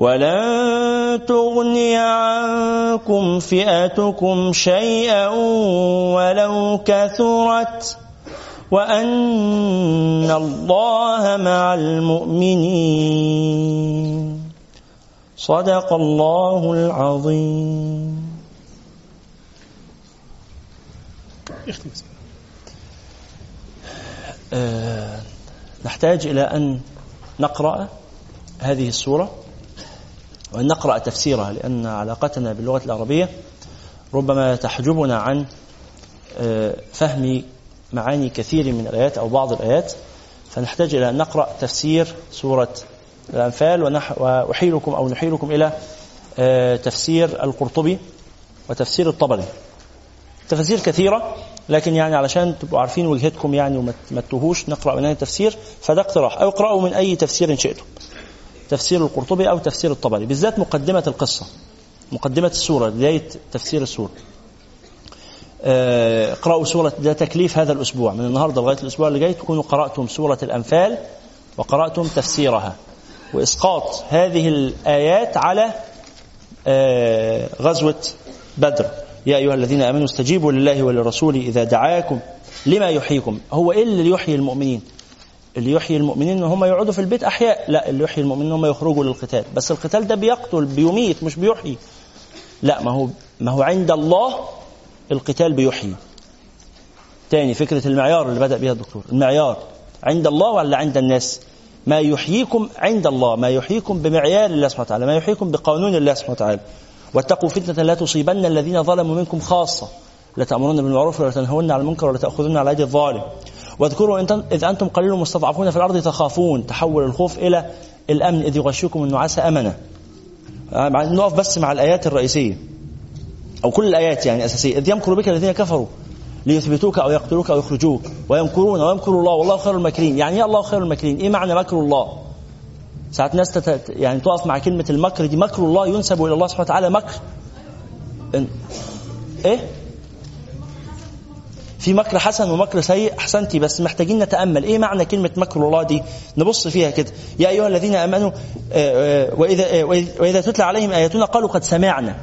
ولن تغني عنكم فئتكم شيئا ولو كثرت وأن الله مع المؤمنين. صدق الله العظيم. أه نحتاج إلى أن نقرأ هذه السورة. وأن نقرأ تفسيرها لأن علاقتنا باللغة العربية ربما تحجبنا عن آه، فهم معاني كثير من الآيات أو بعض الآيات. فنحتاج إلى أن نقرأ تفسير سورة الأنفال وأحيلكم أو نحيلكم إلى آه، تفسير القرطبي وتفسير الطبري. تفاسير كثيرة لكن يعني علشان تبقوا عارفين وجهتكم يعني وما تتوهوش نقرأ من أي تفسير. فده اقتراح. أو اقرأوا من أي تفسير شئتم. تفسير القرطبي أو تفسير الطبري بالذات مقدمة القصة مقدمة السورة بداية تفسير السورة. آه، اقرأوا سورة ده تكليف هذا الأسبوع من النهاردة لغاية الأسبوع اللي جاي تكونوا قرأتم سورة الأنفال وقرأتم تفسيرها. وإسقاط هذه الآيات على آه، غزوة بدر. يا أيها الذين آمنوا استجيبوا لله وللرسول إذا دعاكم لما يحييكم. هو إيه اللي يحيي المؤمنين. اللي يحيي المؤمنين إن هم يقعدوا في البيت أحياء. لا اللي يحيي المؤمنين إن هم يخرجوا للقتال. بس القتال ده بيقتل بيميت مش بيحيي. لا ما هو ما هو عند الله القتال بيحيي. تاني فكرة المعيار اللي بدأ بها الدكتور. المعيار عند الله ولا عند الناس؟ ما يحييكم عند الله ما يحييكم بمعيار الله سبحانه وتعالى ما يحييكم بقانون الله سبحانه وتعالى. واتقوا فتنة لا تصيبن الذين ظلموا منكم خاصة. لا تأمرون بالمعروف ولا تنهون عن المنكر ولا تأخذون على أيدي الظالم واذكروا إذ أنتم قليل مستضعفون في الأرض تخافون. تحول الخوف إلى الأمن إذ يغشيكم النعاس أمنا. نقف بس مع الآيات الرئيسية. أو كل الآيات يعني أساسية. إذ يمكر بك الذين كفروا ليثبتوك أو يقتلوك أو يخرجوك. ويمكرون ويمكر الله. والله خير الماكرين. يعني إيه الله خير الماكرين؟ إيه معنى مكر الله؟ ساعات ناس تت... يعني تقف مع كلمة المكر دي. مكر الله ينسب إلى الله سبحانه وتعالى مكر. إيه؟ في مكر حسن ومكر سيء أحسنتي بس محتاجين نتأمل. إيه معنى كلمة مكر الله دي؟ نبص فيها كده. يا أيها الذين آمنوا آه، آه، وإذا آه، وإذا تتلى عليهم آياتنا قالوا قد سمعنا.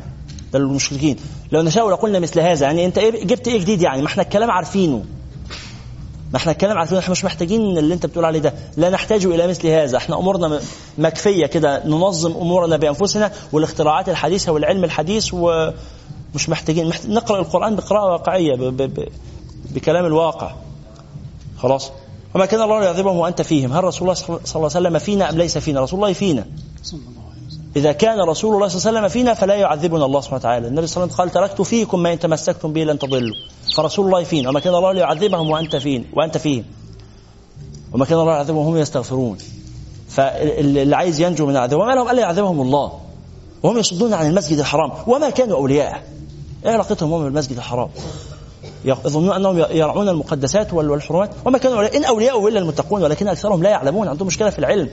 ده المشركين. لو نشاء لقلنا مثل هذا. يعني أنت إيه جبت إيه جديد يعني؟ ما إحنا الكلام عارفينه. ما إحنا الكلام عارفينه. إحنا مش محتاجين اللي أنت بتقول عليه ده. لا نحتاج إلى مثل هذا. إحنا أمورنا مكفية كده. ننظم أمورنا بأنفسنا والاختراعات الحديثة والعلم الحديث ومش محتاجين. نقرأ القرآن بقراءة واقعية. ب... ب... ب... بكلام الواقع. خلاص؟ وما كان الله يعذبهم وأنت فيهم. هل رسول الله صلى الله عليه وسلم فينا أم ليس فينا؟ رسول الله فينا. إذا كان رسول الله صلى الله عليه وسلم فينا فلا يعذبنا الله سبحانه وتعالى. النبي صلى الله عليه وسلم قال تركت فيكم ما إن تمسكتم به لن تضلوا. فرسول الله فينا. وما كان الله ليعذبهم وأنت فين؟ وأنت فيهم. وما كان الله يعذبهم وهم يستغفرون. فاللي عايز ينجو من العذاب وما لهم ألا يعذبهم الله. وهم يصدون عن المسجد الحرام. وما كانوا أولياء. إيه علاقتهم هم بالمسجد الحرام؟ يظنون أنهم يرعون المقدسات والحرمات وما كانوا. إن اولياء إلا المتقون ولكن أكثرهم لا يعلمون. عندهم مشكلة في العلم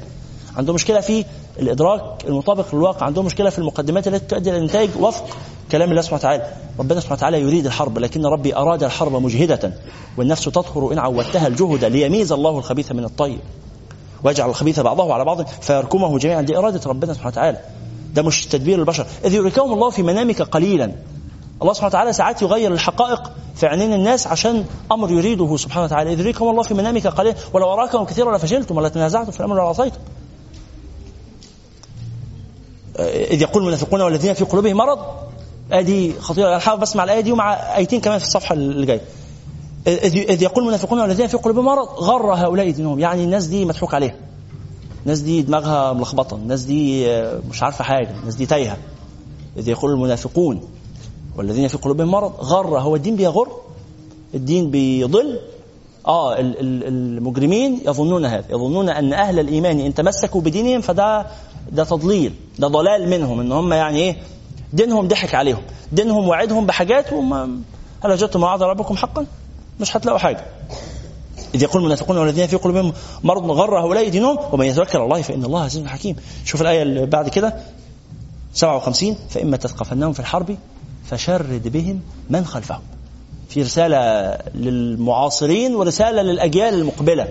عندهم مشكلة في الإدراك المطابق للواقع عندهم مشكلة في المقدمات التي تؤدي إلى الانتاج وفق كلام الله سبحانه وتعالى. ربنا سبحانه وتعالى يريد الحرب لكن ربي أراد الحرب مجهدة. والنفس تطهر إن عودتها الجهد ليميز الله الخبيث من الطيب ويجعل الخبيث بعضه على بعض فيركمه جميعا. دي إرادة ربنا سبحانه وتعالى. ده مش تدبير البشر. إذ يريكهم الله في منامك قليلا. الله سبحانه وتعالى ساعات يغير الحقائق في عينين الناس عشان أمر يريده سبحانه وتعالى. إذ يريكم الله في منامك قليلا ولو أراكم كثيرا لفشلتم ولا تنازعتم في الأمر وعصيتم. إذ يقول المنافقون والذين في قلوبهم مرض. آدي خطيرة. أنا حابب بسمع الآية دي ومع آيتين كمان في الصفحة اللي جاية. إذ إذ يقول المنافقون والذين في قلوبهم مرض. غر هؤلاء دينهم يعني الناس دي مضحوك عليها. الناس دي دماغها ملخبطة. الناس دي آه، مش عارفة حاجة. الناس دي تايهة. إذ يقول المنافقون والذين في قلوبهم مرض غر. هو الدين بيغر؟ الدين بيضل؟ آه ال- ال- المجرمين يظنون هذا يظنون أن أهل الإيمان إن تمسكوا بدينهم فده ده تضليل ده ضلال منهم إن هم يعني إيه دينهم ضحك عليهم دينهم وعدهم بحاجات وما هل وجدتم وعد ربكم حقا؟ مش هتلاقوا حاجة. إذ يقول المنافقون والذين في قلوبهم مرض غر. هؤلاء دينهم؟ ومن يتوكل على الله فإن الله عزيز حكيم. شوف الآية اللي بعد كده 57 فإما تثقفنهم في الحرب فشرد بهم من خلفهم. في رسالة للمعاصرين ورسالة للأجيال المقبلة.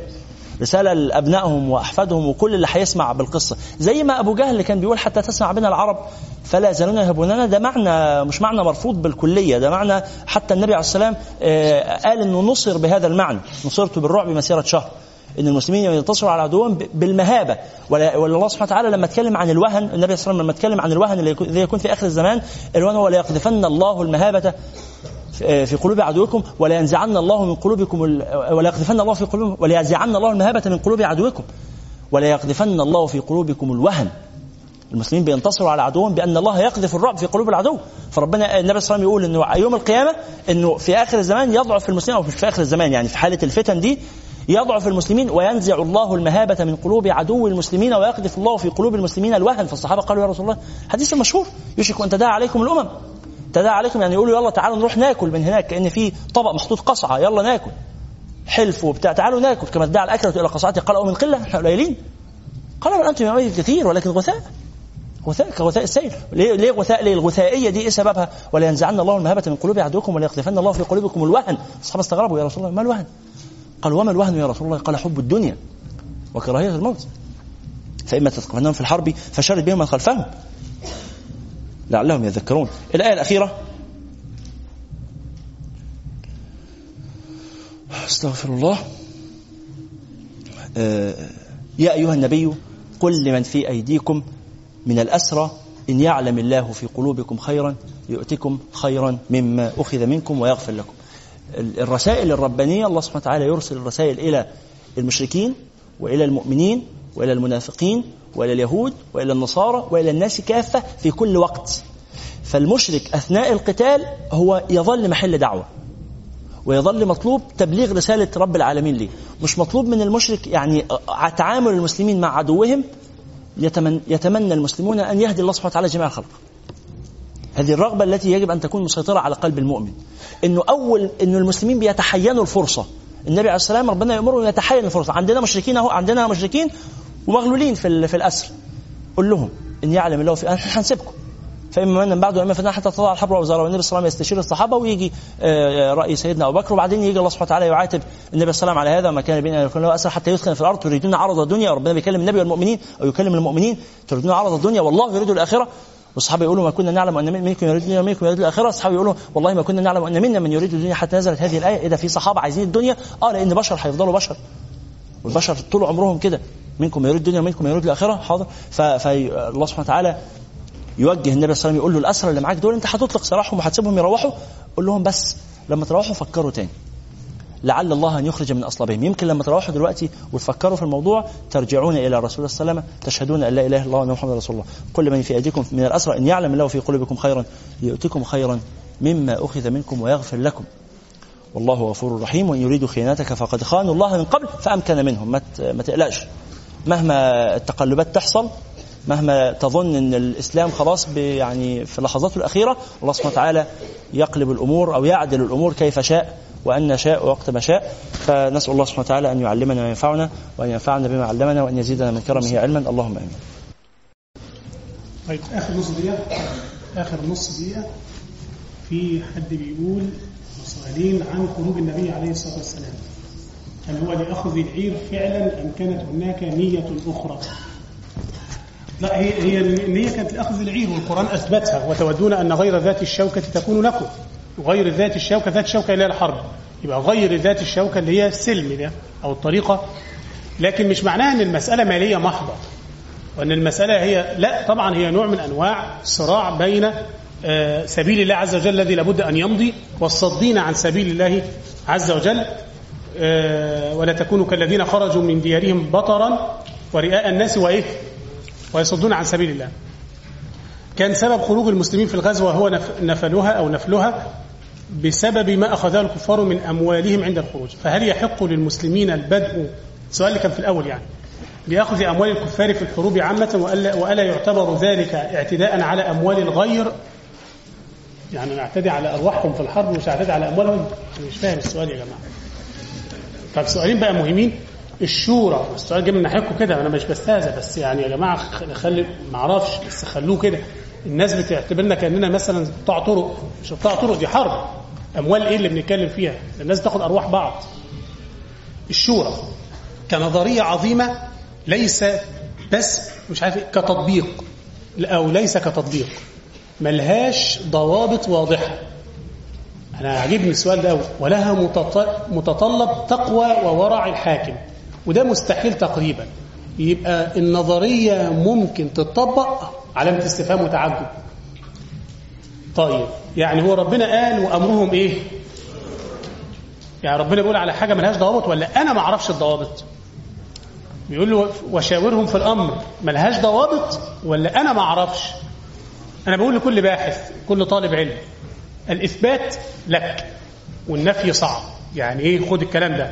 رسالة لأبنائهم وأحفادهم وكل اللي هيسمع بالقصة. زي ما أبو جهل كان بيقول حتى تسمع بنا العرب فلا يزالون يهبوننا. ده معنى مش معنى مرفوض بالكلية ده معنى حتى النبي عليه السلام آه، قال أنه نصر بهذا المعنى. نصرت بالرعب مسيرة شهر. إن المسلمين ينتصروا على عدوهم بالمهابة. ولا ولا الله سبحانه وتعالى لما اتكلم عن الوهن النبي صلى الله عليه وسلم لما اتكلم عن الوهن الذي يكون في آخر الزمان الوهن هو ليقذفن الله المهابة في قلوب عدوكم ولا ينزعن الله من قلوبكم ال- ولا يقذفن الله في قلوبكم ولا ينزعن الله المهابة من قلوب عدوكم ولا يقذفن الله في قلوبكم الوهن. المسلمين بينتصروا على عدوهم بأن الله يقذف الرعب في قلوب العدو. فربنا النبي صلى الله عليه وسلم يقول إنه يوم القيامة إنه في آخر الزمان يضعف المسلمين أو مش في آخر الزمان يعني في حالة الفتن دي يضعف المسلمين وينزع الله المهابة من قلوب عدو المسلمين ويقذف الله في قلوب المسلمين الوهن. فالصحابة قالوا يا رسول الله حديث مشهور يشك أن تداعى عليكم الأمم. تداعى عليكم يعني يقولوا يلا تعالوا نروح ناكل من هناك كأن في طبق محطوط قصعة يلا ناكل. حلف وبتاع تعالوا ناكل. كما ادعى الأكلة إلى قصعتي قال أو من قلة إحنا قليلين. قال بل أنتم يومئذ كثير ولكن غثاء. غثاء كغثاء السيل ليه ليه غثاء؟ ليه الغثائية دي إيه سببها؟ ولا ينزعن الله المهابة من قلوب عدوكم ولا يقذفن الله في قلوبكم الوهن. الصحابة استغربوا يا رسول الله ما الوهن؟ قال وما الوهن يا رسول الله؟ قال حب الدنيا وكراهية الموت. فإما تثقفنهم في الحرب فشرد بهم من خلفهم. لعلهم يذكرون. الآية الأخيرة. استغفر الله. آه، يا أيها النبي قل لمن في أيديكم من الأسرى إن يعلم الله في قلوبكم خيرا يؤتكم خيرا مما أخذ منكم ويغفر لكم. الرسائل الربانية الله سبحانه وتعالى يرسل الرسائل إلى المشركين وإلى المؤمنين وإلى المنافقين وإلى اليهود وإلى النصارى وإلى الناس كافة في كل وقت. فالمشرك أثناء القتال هو يظل محل دعوة ويظل مطلوب تبليغ رسالة رب العالمين ليه. مش مطلوب من المشرك يعني تعامل المسلمين مع عدوهم يتمنى المسلمون أن يهدي الله سبحانه وتعالى جميع الخلق. هذه الرغبة التي يجب أن تكون مسيطرة على قلب المؤمن. إنه أول إنه المسلمين بيتحينوا الفرصة. النبي عليه السلام ربنا يأمره يتحين الفرصة. عندنا مشركين أهو عندنا مشركين ومغلولين في في الأسر قل لهم إن يعلم الله في إحنا هنسيبكم. فإما من بعد وإما فتنة حتى تضع الحرب وزارة والنبي صلى الله عليه وسلم يستشير الصحابة ويجي آه، رأي سيدنا أبو بكر. وبعدين يجي الله سبحانه وتعالى يعاتب النبي صلى الله عليه وسلم على هذا. ما كان بين يكون له أسر حتى يثخن في الأرض. تريدون عرض الدنيا. ربنا بيكلم النبي والمؤمنين أو يكلم المؤمنين. تريدون عرض الدنيا. والله يريد الآخرة. والصحابة يقولوا ما كنا نعلم أن منكم يريد الدنيا ومنكم يريد الآخرة. الصحابة يقولوا والله ما كنا نعلم أن منا من يريد الدنيا حتى نزلت هذه الآية. إذا في صحابة عايزين الدنيا آه لأن بشر هيفضلوا بشر. والبشر طول عمرهم كده. منكم يريد الدنيا ومنكم يريد الآخرة. حاضر. فالله سبحانه وتعالى يوجه النبي صلى الله عليه وسلم يقول له الأسرى اللي معاك دول أنت هتطلق سراحهم وهتسيبهم يروحوا. قول لهم بس لما تروحوا فكروا تاني. لعل الله أن يخرج من أصلابهم. يمكن لما تروحوا دلوقتي وتفكروا في الموضوع ترجعون إلى رسول الله صلى الله عليه وسلم تشهدون أن لا إله إلا الله وأن محمد رسول الله. كل من في أيديكم من الأسرى إن يعلم الله في قلوبكم خيرا يؤتكم خيرا مما أخذ منكم ويغفر لكم. والله غفور رحيم وإن يريدوا خيانتك فقد خانوا الله من قبل فأمكن منهم. ما تقلقش. مهما التقلبات تحصل مهما تظن إن الإسلام خلاص يعني في لحظاته الأخيرة الله سبحانه وتعالى يقلب الأمور أو يعدل الأمور كيف شاء. وأن شاء وقت ما شاء فنسأل الله سبحانه وتعالى أن يعلمنا وينفعنا وأن ينفعنا بما علمنا وأن يزيدنا من كرمه علما. اللهم آمين. طيب آخر نص دقيقة. آخر نص دقيقة. في حد بيقول سؤالين عن خروج النبي عليه الصلاة والسلام. هل هو لأخذ العير فعلا أم كانت هناك نية أخرى؟ لا هي هي النية كانت لأخذ العير والقرآن أثبتها وتودون أن غير ذات الشوكة تكون لكم. وغير ذات الشوكة ذات الشوكه اللي هي الحرب. يبقى غير ذات الشوكة اللي هي السلم ده أو الطريقة. لكن مش معناها إن المسألة مالية محضة. وإن المسألة هي لا طبعا هي نوع من أنواع صراع بين آه، سبيل الله عز وجل الذي لابد أن يمضي والصدين عن سبيل الله عز وجل. آه، ولا تكونوا كالذين خرجوا من ديارهم بطرا ورئاء الناس وإيه؟ ويصدون عن سبيل الله. كان سبب خروج المسلمين في الغزوة هو نف- نفلها أو نفلها بسبب ما أخذه الكفار من أموالهم عند الخروج. فهل يحق للمسلمين البدء؟ السؤال اللي كان في الأول يعني. بأخذ أموال الكفار في الحروب عامة وألا, وألا يعتبر ذلك اعتداء على أموال الغير؟ يعني نعتدي على أرواحهم في الحرب مش نعتدي على أموالهم؟ مش فاهم السؤال يا جماعة. طب سؤالين بقى مهمين. الشورى السؤال جاي من ناحيتكم كده أنا مش بستهزأ بس يعني يا جماعة خلي ما أعرفش بس خلوه كده. الناس بتعتبرنا كأننا مثلا بتوع طرق مش بتوع طرق دي حرب. أموال إيه اللي بنتكلم فيها؟ الناس تاخد أرواح بعض. الشورى كنظرية عظيمة ليس بس مش عارف إيه، كتطبيق. أو ليس كتطبيق. ملهاش ضوابط واضحة. أنا عاجبني السؤال ده أوي. ولها متط- متطلب تقوى وورع الحاكم. وده مستحيل تقريبا. يبقى النظرية ممكن تتطبق علامة استفهام وتعجب. طيب يعني هو ربنا قال وأمرهم إيه؟ يعني ربنا بيقول على حاجة ملهاش ضوابط ولا أنا ما أعرفش الضوابط؟ بيقول له وشاورهم في الأمر ملهاش ضوابط ولا أنا ما أعرفش؟ أنا بقول لكل باحث كل طالب علم الإثبات لك والنفي صعب. يعني إيه؟ خد الكلام ده.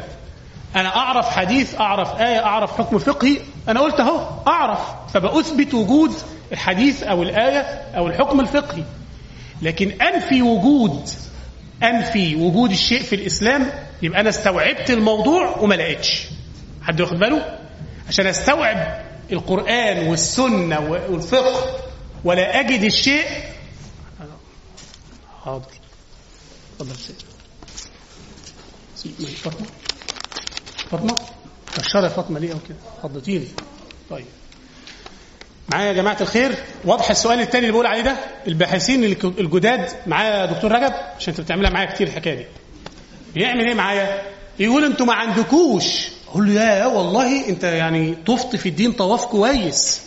أنا أعرف حديث أعرف آية أعرف حكم فقهي أنا قلت أهو أعرف فبأثبت وجود الحديث أو الآية أو الحكم الفقهي. لكن أنفي وجود أنفي وجود الشيء في الإسلام يبقى أنا استوعبت الموضوع وما لقيتش. حد واخد باله؟ عشان أستوعب القرآن والسنة والفقه ولا أجد الشيء. حاضر. اتفضل سيد سيد مين؟ فاطمة؟ فاطمة؟ كشرة يا فاطمة ليه أو كده؟ فضتيني طيب. معايا يا جماعة الخير. واضح السؤال الثاني اللي بقول عليه ده؟ الباحثين الجداد معايا دكتور رجب؟ عشان انت بتعملها معايا كتير الحكاية دي. بيعمل إيه معايا؟ يقول أنتوا ما عندكوش. أقول له يا والله انت يعني طفت في الدين طواف كويس.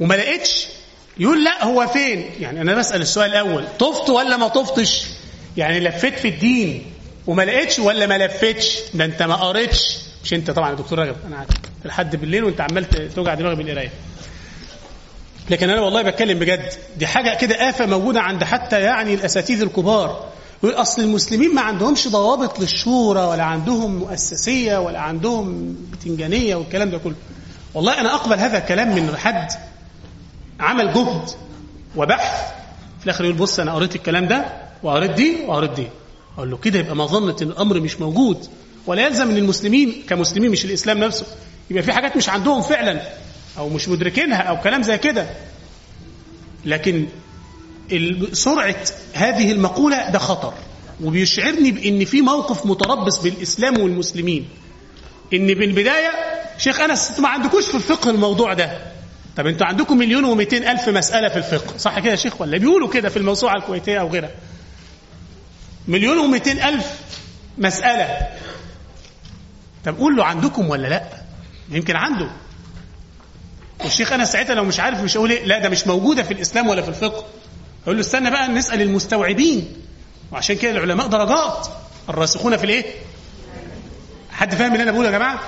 وما لقيتش. يقول لا هو فين؟ يعني أنا بسأل السؤال الأول. طفت ولا ما طفتش؟ يعني لفيت في الدين وما لقيتش ولا ما لفتش ده انت ما قريتش. مش انت طبعا يا دكتور رجب أنا عارف لحد بالليل وانت عمال توجع دماغي بالقرايه لكن أنا والله بتكلم بجد. دي حاجة كده آفة موجودة عند حتى يعني الاساتذه الكبار. يقول اصل المسلمين ما عندهمش ضوابط للشورى ولا عندهم مؤسسية ولا عندهم بتنجانية والكلام ده كله. والله أنا أقبل هذا الكلام من حد عمل جهد وبحث. في الآخر يقول بص أنا قريت الكلام ده وقريت دي وقريت دي. أقول له كده يبقى مظنه إن الأمر مش موجود. ولا يلزم ان المسلمين كمسلمين مش الاسلام نفسه يبقى في حاجات مش عندهم فعلا أو مش مدركينها أو كلام زي كده. لكن سرعة هذه المقولة ده خطر. وبيشعرني بإن في موقف متربص بالإسلام والمسلمين. إن بالبداية شيخ أنس أنتوا ما عندكوش في الفقه الموضوع ده. طب أنتوا عندكم مليون ومئتين ألف مسألة في الفقه. صح كده يا شيخ؟ ولا بيقولوا كده في الموسوعة الكويتية أو غيرها؟ مليون ومئتين ألف مسألة. طب قول له عندكم ولا لا؟ يمكن عنده. والشيخ أنس ساعتها لو مش عارف مش هقول إيه لا ده مش موجودة في الإسلام ولا في الفقه. أقول له استنى بقى نسأل المستوعبين. وعشان كده العلماء درجات. الراسخون في الإيه؟ حد فاهم اللي أنا بقوله يا جماعة؟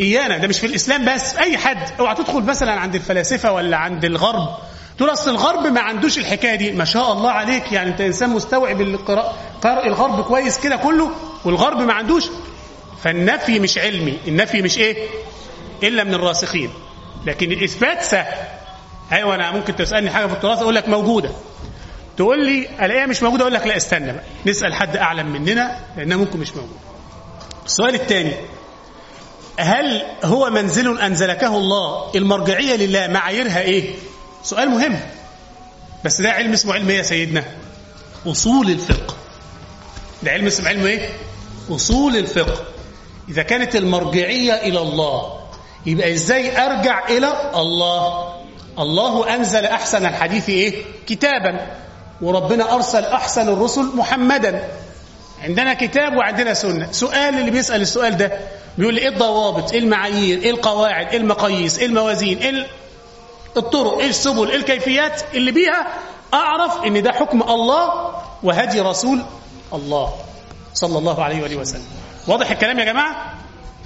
إيانا ده مش في الإسلام بس. أي حد اوعى تدخل مثلا عند الفلاسفة ولا عند الغرب. تقول أصل الغرب ما عندوش الحكاية دي. ما شاء الله عليك يعني أنت إنسان مستوعب قارئ الغرب كويس كده كله والغرب ما عندوش. فالنفي مش علمي النفي مش إيه؟ إلا من الراسخين. لكن الإثبات سهل. أيوه أنا ممكن تسألني حاجة في التراث أقول لك موجودة. تقول لي ألاقيها مش موجودة أقول لك لا استنى بقى. نسأل حد أعلم مننا لأنها ممكن مش موجودة. السؤال الثاني. هل هو منزل أنزلكه الله المرجعية لله؟ معاييرها إيه؟ سؤال مهم. بس ده علم اسمه علم إيه يا سيدنا؟ أصول الفقه. ده علم اسمه علم إيه؟ أصول الفقه. إذا كانت المرجعية إلى الله يبقى إزاي أرجع إلى الله؟ الله أنزل أحسن الحديث إيه؟ كتابا. وربنا أرسل أحسن الرسل محمدا. عندنا كتاب وعندنا سنة. سؤال اللي بيسأل السؤال ده بيقول لي إيه الضوابط؟ إيه المعايير؟ إيه القواعد؟ إيه المقاييس؟ إيه الموازين؟ إيه الطرق؟ إيه السبل؟ إيه الكيفيات اللي بيها؟ أعرف إن ده حكم الله وهدي رسول الله صلى الله عليه وآله وسلم. واضح الكلام يا جماعة؟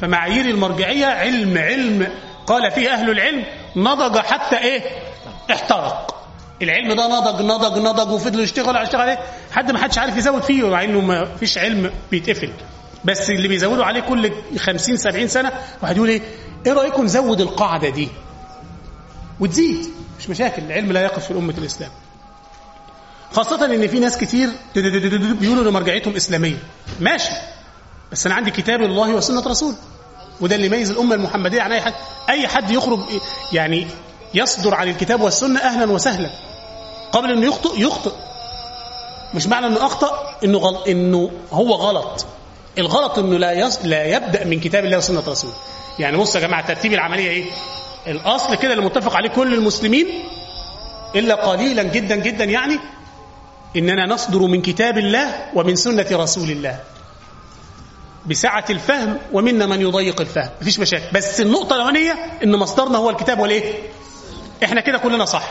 فمعايير المرجعية علم علم. قال فيه أهل العلم نضج حتى إيه؟ احترق. العلم ده نضج نضج نضج وفضل يشتغل يشتغل عليه. لحد ما حدش عارف يزود فيه مع إنه ما فيش علم بيتقفل. بس اللي بيزودوا عليه كل 50 70 سنة واحد يقول إيه؟ إيه رأيكم نزود القاعدة دي؟ وتزيد. مش مشاكل. العلم لا يقف في امه الإسلام. خاصة إن في ناس كتير بيقولوا إن مرجعيتهم إسلامية. ماشي. بس أنا عندي كتاب الله وسنة رسول. وده اللي يميز الأمة المحمدية عن أي حد. أي حد يخرج يعني يصدر عن الكتاب والسنة أهلا وسهلا. قبل إنه يخطئ يخطئ. مش معنى إنه أخطأ إنه غل... إنه هو غلط. الغلط إنه لا يص... لا يبدأ من كتاب الله وسنة رسول. يعني بص يا جماعة ترتيب العملية إيه؟ الأصل كده اللي متفق عليه كل المسلمين إلا قليلا جدا جدا يعني إننا نصدر من كتاب الله ومن سنة رسول الله بسعة الفهم ومنا من يضيق الفهم. مفيش مشاكل. بس النقطة الأولانية إن مصدرنا هو الكتاب والإيه؟ إحنا كده كلنا صح.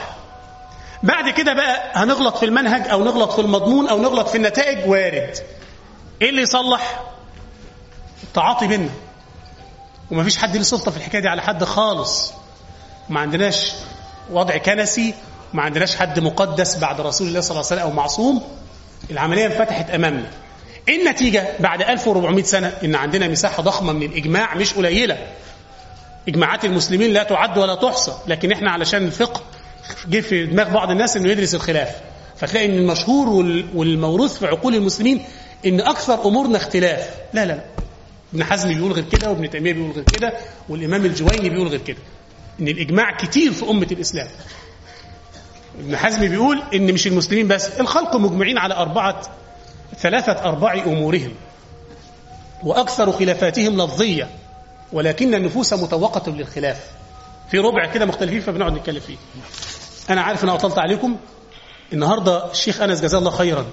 بعد كده بقى هنغلط في المنهج أو نغلط في المضمون أو نغلط في النتائج؟ وارد. إيه اللي يصلح؟ التعاطي بينا ومفيش حد له سلطة في الحكاية دي على حد خالص. ما عندناش وضع كنسي. ما عندناش حد مقدس بعد رسول الله صلى الله عليه وسلم أو معصوم. العملية انفتحت أمامنا. النتيجة بعد 1400 سنة إن عندنا مساحة ضخمة من الاجماع مش قليلة. إجماعات المسلمين لا تعد ولا تحصى لكن إحنا علشان الفقه جه في دماغ بعض الناس إنه يدرس الخلاف. فتلاقي إن المشهور والموروث في عقول المسلمين إن أكثر أمورنا اختلاف. لا لا لا. ابن حزم بيقول غير كده وابن تيمية بيقول غير كده والإمام الجويني بيقول غير كده. إن الإجماع كتير في أمة الإسلام. ابن حزم بيقول إن مش المسلمين بس الخلق مجمعين على أربعة ثلاثة أرباع أمورهم وأكثر خلافاتهم لفظية ولكن النفوس مطوقه للخلاف. في ربع كده مختلفين فبنقعد نتكلم فيه. أنا عارف ان أطلت عليكم. النهارده الشيخ أنس جزاه الله خيرا.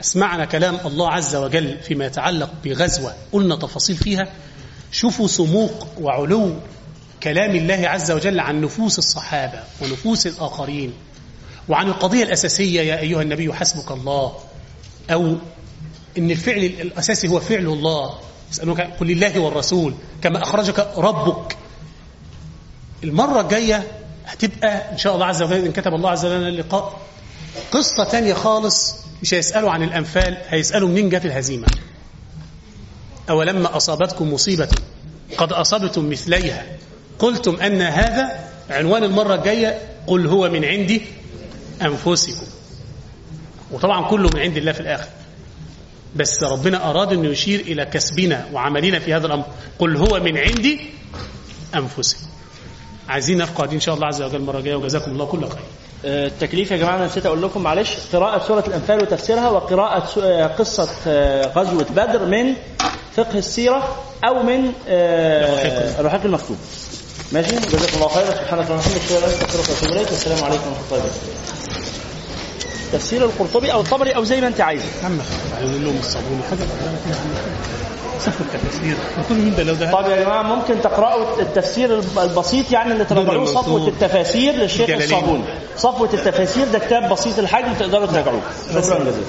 أسمعنا كلام الله عز وجل فيما يتعلق بغزوة. قلنا تفاصيل فيها. شوفوا سموق وعلو كلام الله عز وجل عن نفوس الصحابة ونفوس الآخرين. وعن القضية الأساسية يا أيها النبي حسبك الله. أو إن الفعل الأساسي هو فعل الله. يسألونك قل لله والرسول كما أخرجك ربك. المرة الجاية هتبقى إن شاء الله عز وجل إن كتب الله عز وجل اللقاء قصة تانية خالص مش هيسألوا عن الأنفال هيسألوا منين جت الهزيمة. أولما أصابتكم مصيبة قد أصبتم مثليها. قلتم أن هذا عنوان المرة الجاية قل هو من عندي أنفسكم. وطبعا كله من عند الله في الآخر. بس ربنا أراد أن يشير إلى كسبنا وعملنا في هذا الأمر. قل هو من عندي أنفسكم عايزين نفقه دي إن شاء الله عز وجل المرة الجاية وجزاكم الله كل خير. التكليف يا جماعة أنا نسيت أقول لكم معلش. قراءة سورة الأنفال وتفسيرها وقراءة قصة غزوة بدر من فقه السيرة أو من الرحيق المكتوب. ماشي؟ جزاكم الله خيرا. سبحانك اللهم وبحمدك أشهد أن لا إله إلا أنت أستغفرك وأتوب إليك. والسلام عليكم ورحمة الله وبركاته. تفسير القرطبي أو الطبري أو زي ما أنت عايز. عم عايزين لهم الصابون. حاجة سفر التفسير. كل مين ده لو ده. طب يا جماعة ممكن تقرأوا التفسير البسيط يعني اللي تراجعوه صفوة التفاسير للشيخ الصابوني صفوة التفاسير ده كتاب بسيط الحجم تقدروا تراجعوه. شكرا جزيلا.